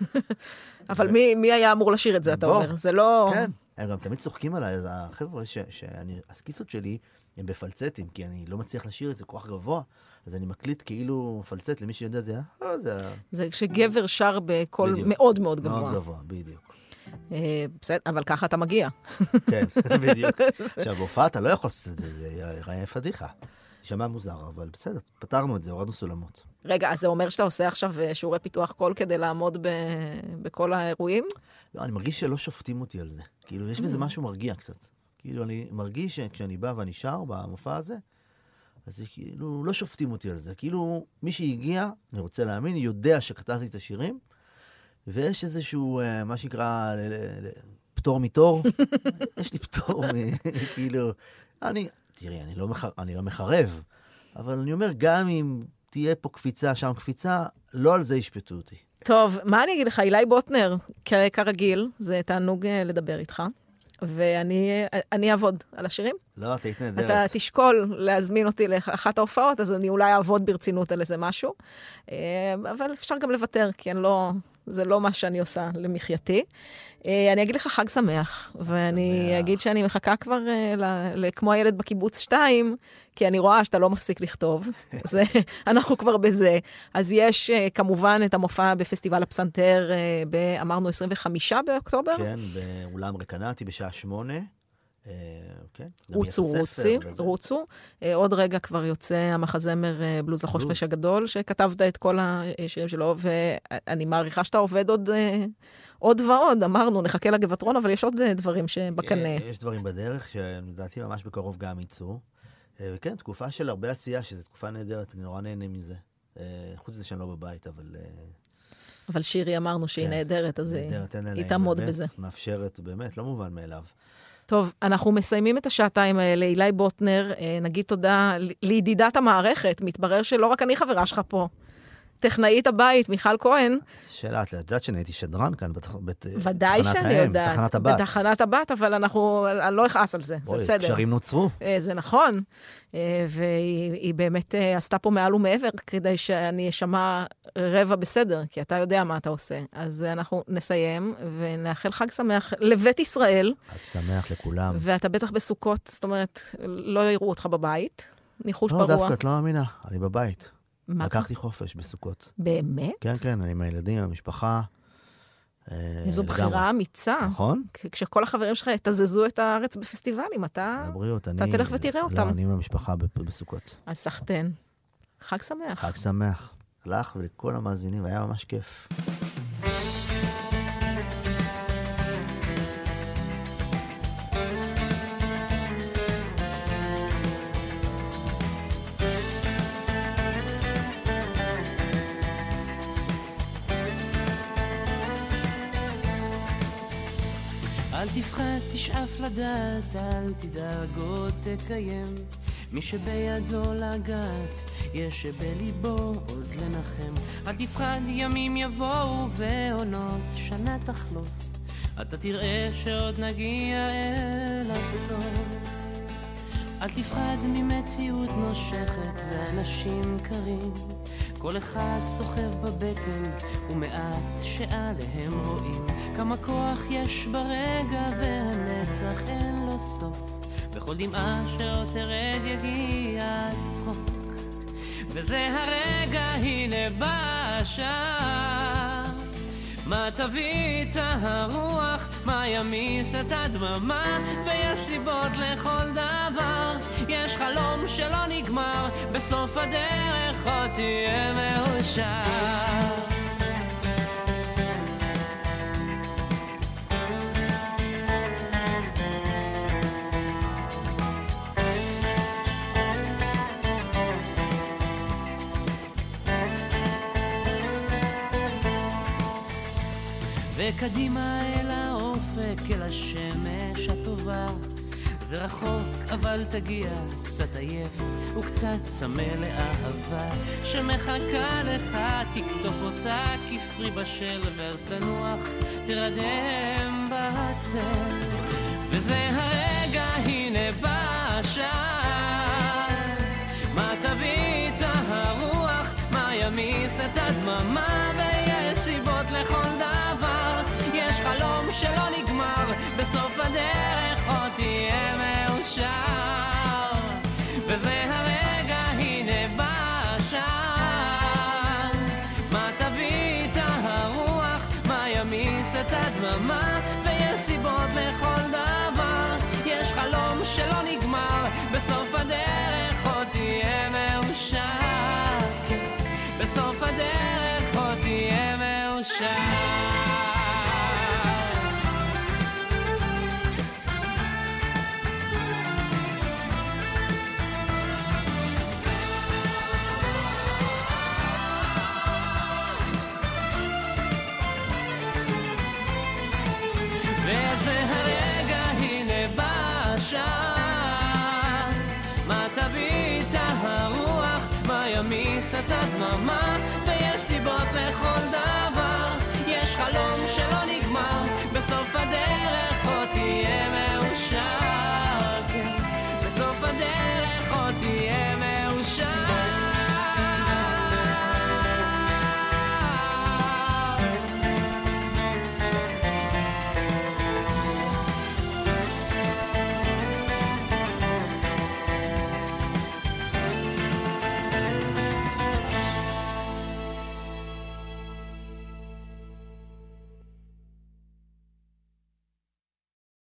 [SPEAKER 3] אבל מי, היה אמור לשיר את זה, אתה. אומר? זה לא...
[SPEAKER 4] כן, הם גם תמיד צוחקים עליי, אז החבר'ה, ש- שאני, הסקיצות שלי הם בפלצטים, כי אני לא מצליח לשיר את זה כל כך גבוה, אז אני מקליט כאילו פלצט, למי שיודע זה, אה, זה
[SPEAKER 3] זה כשגבר שר בקול. מאוד מאוד גבוה.
[SPEAKER 4] מאוד גבוה, בדיוק.
[SPEAKER 3] אה, בסדר, אבל ככה אתה מגיע.
[SPEAKER 4] כן, בדיוק. עכשיו, בהופעה אתה לא יכול לעשות את זה, זה ייראה פדיחה. יישמע מוזר, אבל בסדר, פתרנו את זה, הורדנו סולמות.
[SPEAKER 3] רגע, אז זה אומר שאתה עושה עכשיו אה, שיעורי פיתוח קול כדי לעמוד ב... בכל האירועים?
[SPEAKER 4] לא, אני מרגיש שלא שופטים אותי על זה. כאילו, יש בזה משהו מרגיע קצת. כאילו, אני מרגיש שכשאני בא ואני שר במופע הזה, אז כאילו, לא שופטים אותי על זה. כאילו, מי שהגיע, אני רוצה להאמין, יודע שכתבתי את השירים, ויש איזשהו, אה, מה שנקרא, פטור מתור. יש לי פטור, מ- כאילו, אני, תראי, אני לא, מח, אני לא מחרב, אבל אני אומר, גם אם תהיה פה קפיצה, שם קפיצה, לא על זה ישפטו אותי.
[SPEAKER 3] טוב, מה אני אגיד לך, אילי בוטנר, כרגיל, זה תענוג אה, לדבר איתך, ואני אה, אעבוד על השירים.
[SPEAKER 4] לא, את היית נהדרת.
[SPEAKER 3] אתה תשקול להזמין אותי לאחת ההופעות, אז אני אולי אעבוד ברצינות על איזה משהו. אה, אבל אפשר גם לוותר, כי אני לא, זה לא מה שאני עושה למחייתי. אה, אני אגיד לך חג שמח, ואני
[SPEAKER 4] שמח.
[SPEAKER 3] אגיד שאני מחכה כבר אה, ל, ל, כמו הילד בקיבוץ 2, כי אני רואה שאתה לא מפסיק לכתוב. זה, אנחנו כבר בזה. אז יש אה, כמובן את המופע בפסטיבל הפסנתר, אמרנו 25 באוקטובר.
[SPEAKER 4] כן, באולם רקנטי בשעה 8. כן. גם
[SPEAKER 3] רוצו, רוצי. רוצו. אה, עוד רגע כבר יוצא המחזמר אה, בלוז החושפש. הגדול, שכתבת את כל השירים שלו, ואני מעריכה שאתה עובד עוד, אה, עוד ועוד. אמרנו, נחכה לגבעתרון, אבל יש עוד אה, דברים שבקנה.
[SPEAKER 4] אה, יש דברים בדרך שלדעתי ממש בקרוב גם יצאו. אה, וכן, תקופה של הרבה עשייה, שזו תקופה נהדרת, אני נורא נהנה מזה. אה, חוץ מזה שאני לא בבית, אבל... אה,
[SPEAKER 3] אבל שירי אמרנו שהיא
[SPEAKER 4] כן,
[SPEAKER 3] נהדרת, אז אה,
[SPEAKER 4] נהדרת,
[SPEAKER 3] היא תעמוד
[SPEAKER 4] באמת
[SPEAKER 3] בזה.
[SPEAKER 4] מאפשרת, באמת, לא מובן מאליו.
[SPEAKER 3] טוב, אנחנו מסיימים את השעתיים האלה. אילי בוטנר, אה, נגיד תודה לידידת המערכת. מתברר שלא רק אני חברה שלך פה. טכנאית הבית, מיכל כהן,
[SPEAKER 4] שאלה, את יודעת שאני הייתי שדרן כאן בתח... בת...
[SPEAKER 3] ודאי
[SPEAKER 4] בתחנת
[SPEAKER 3] שאני
[SPEAKER 4] האם,
[SPEAKER 3] יודעת.
[SPEAKER 4] בתחנת הבת.
[SPEAKER 3] בתחנת הבת, אבל אנחנו, אני לא אכעס על זה, זה בסדר.
[SPEAKER 4] קשרים נוצרו.
[SPEAKER 3] אה, זה נכון, אה, והיא היא באמת אה, עשתה פה מעל ומעבר כדי שאני אשמע רבע בסדר, כי אתה יודע מה אתה עושה. אז אנחנו נסיים ונאחל חג שמח לבית ישראל,
[SPEAKER 4] חג שמח לכולם.
[SPEAKER 3] ואתה בטח בסוכות, זאת אומרת, לא יראו אותך בבית, ניחוש
[SPEAKER 4] לא,
[SPEAKER 3] פרוע.
[SPEAKER 4] דווקא, את לא מאמינה, אני בבית.
[SPEAKER 3] מה?
[SPEAKER 4] לקחתי חופש בסוכות.
[SPEAKER 3] באמת?
[SPEAKER 4] כן, כן, אני עם הילדים, עם המשפחה. אה,
[SPEAKER 3] איזו
[SPEAKER 4] לגמרי.
[SPEAKER 3] בחירה אמיצה.
[SPEAKER 4] נכון?
[SPEAKER 3] כשכל החברים שלך יתזזו את הארץ בפסטיבלים, אתה...
[SPEAKER 4] לבריאות, אני...
[SPEAKER 3] תלך ותראה אותם.
[SPEAKER 4] לא, אני עם המשפחה בסוכות.
[SPEAKER 3] אז סחטיין. חג שמח.
[SPEAKER 4] חג שמח. לך ולכל המאזינים, היה ממש כיף.
[SPEAKER 2] תפחד, תשאף לדעת, אל תדאג עוד תקיים. מי שבידו לגעת, יש שבליבו עוד לנחם. אל תפחד, ימים יבואו ועונות שנה תחלוף. אתה תראה שעוד נגיע אל הסוף. אל תפחד ממציאות נושכת ואנשים קרים. כל אחד סוחב בבטן ומעט שעליהם רואים כמה כוח יש ברגע והנצח אין לו סוף. בכל דמעה שעוד תרד יגיע הצחוק. וזה הרגע, הנה בא השעה. מה תביא את הרוח, מה ימיס את הדממה, ויש סיבות לכל דבר. יש חלום שלא נגמר, בסוף הדרך עוד תהיה מאושר. וקדימה אל האופק, אל השמש הטובה. זה רחוק, אבל תגיע, קצת עייף וקצת צמא לאהבה שמחכה לך, תקטוף אותה כפרי בשל, ואז תנוח, תרדם בצל. וזה הרגע, הנה בא השעה. מה תביא את הרוח, מה ימיס את הדממה, ויש סיבות לכל דבר. יש חלום שלא נגמר, בסוף הדרך מאושר.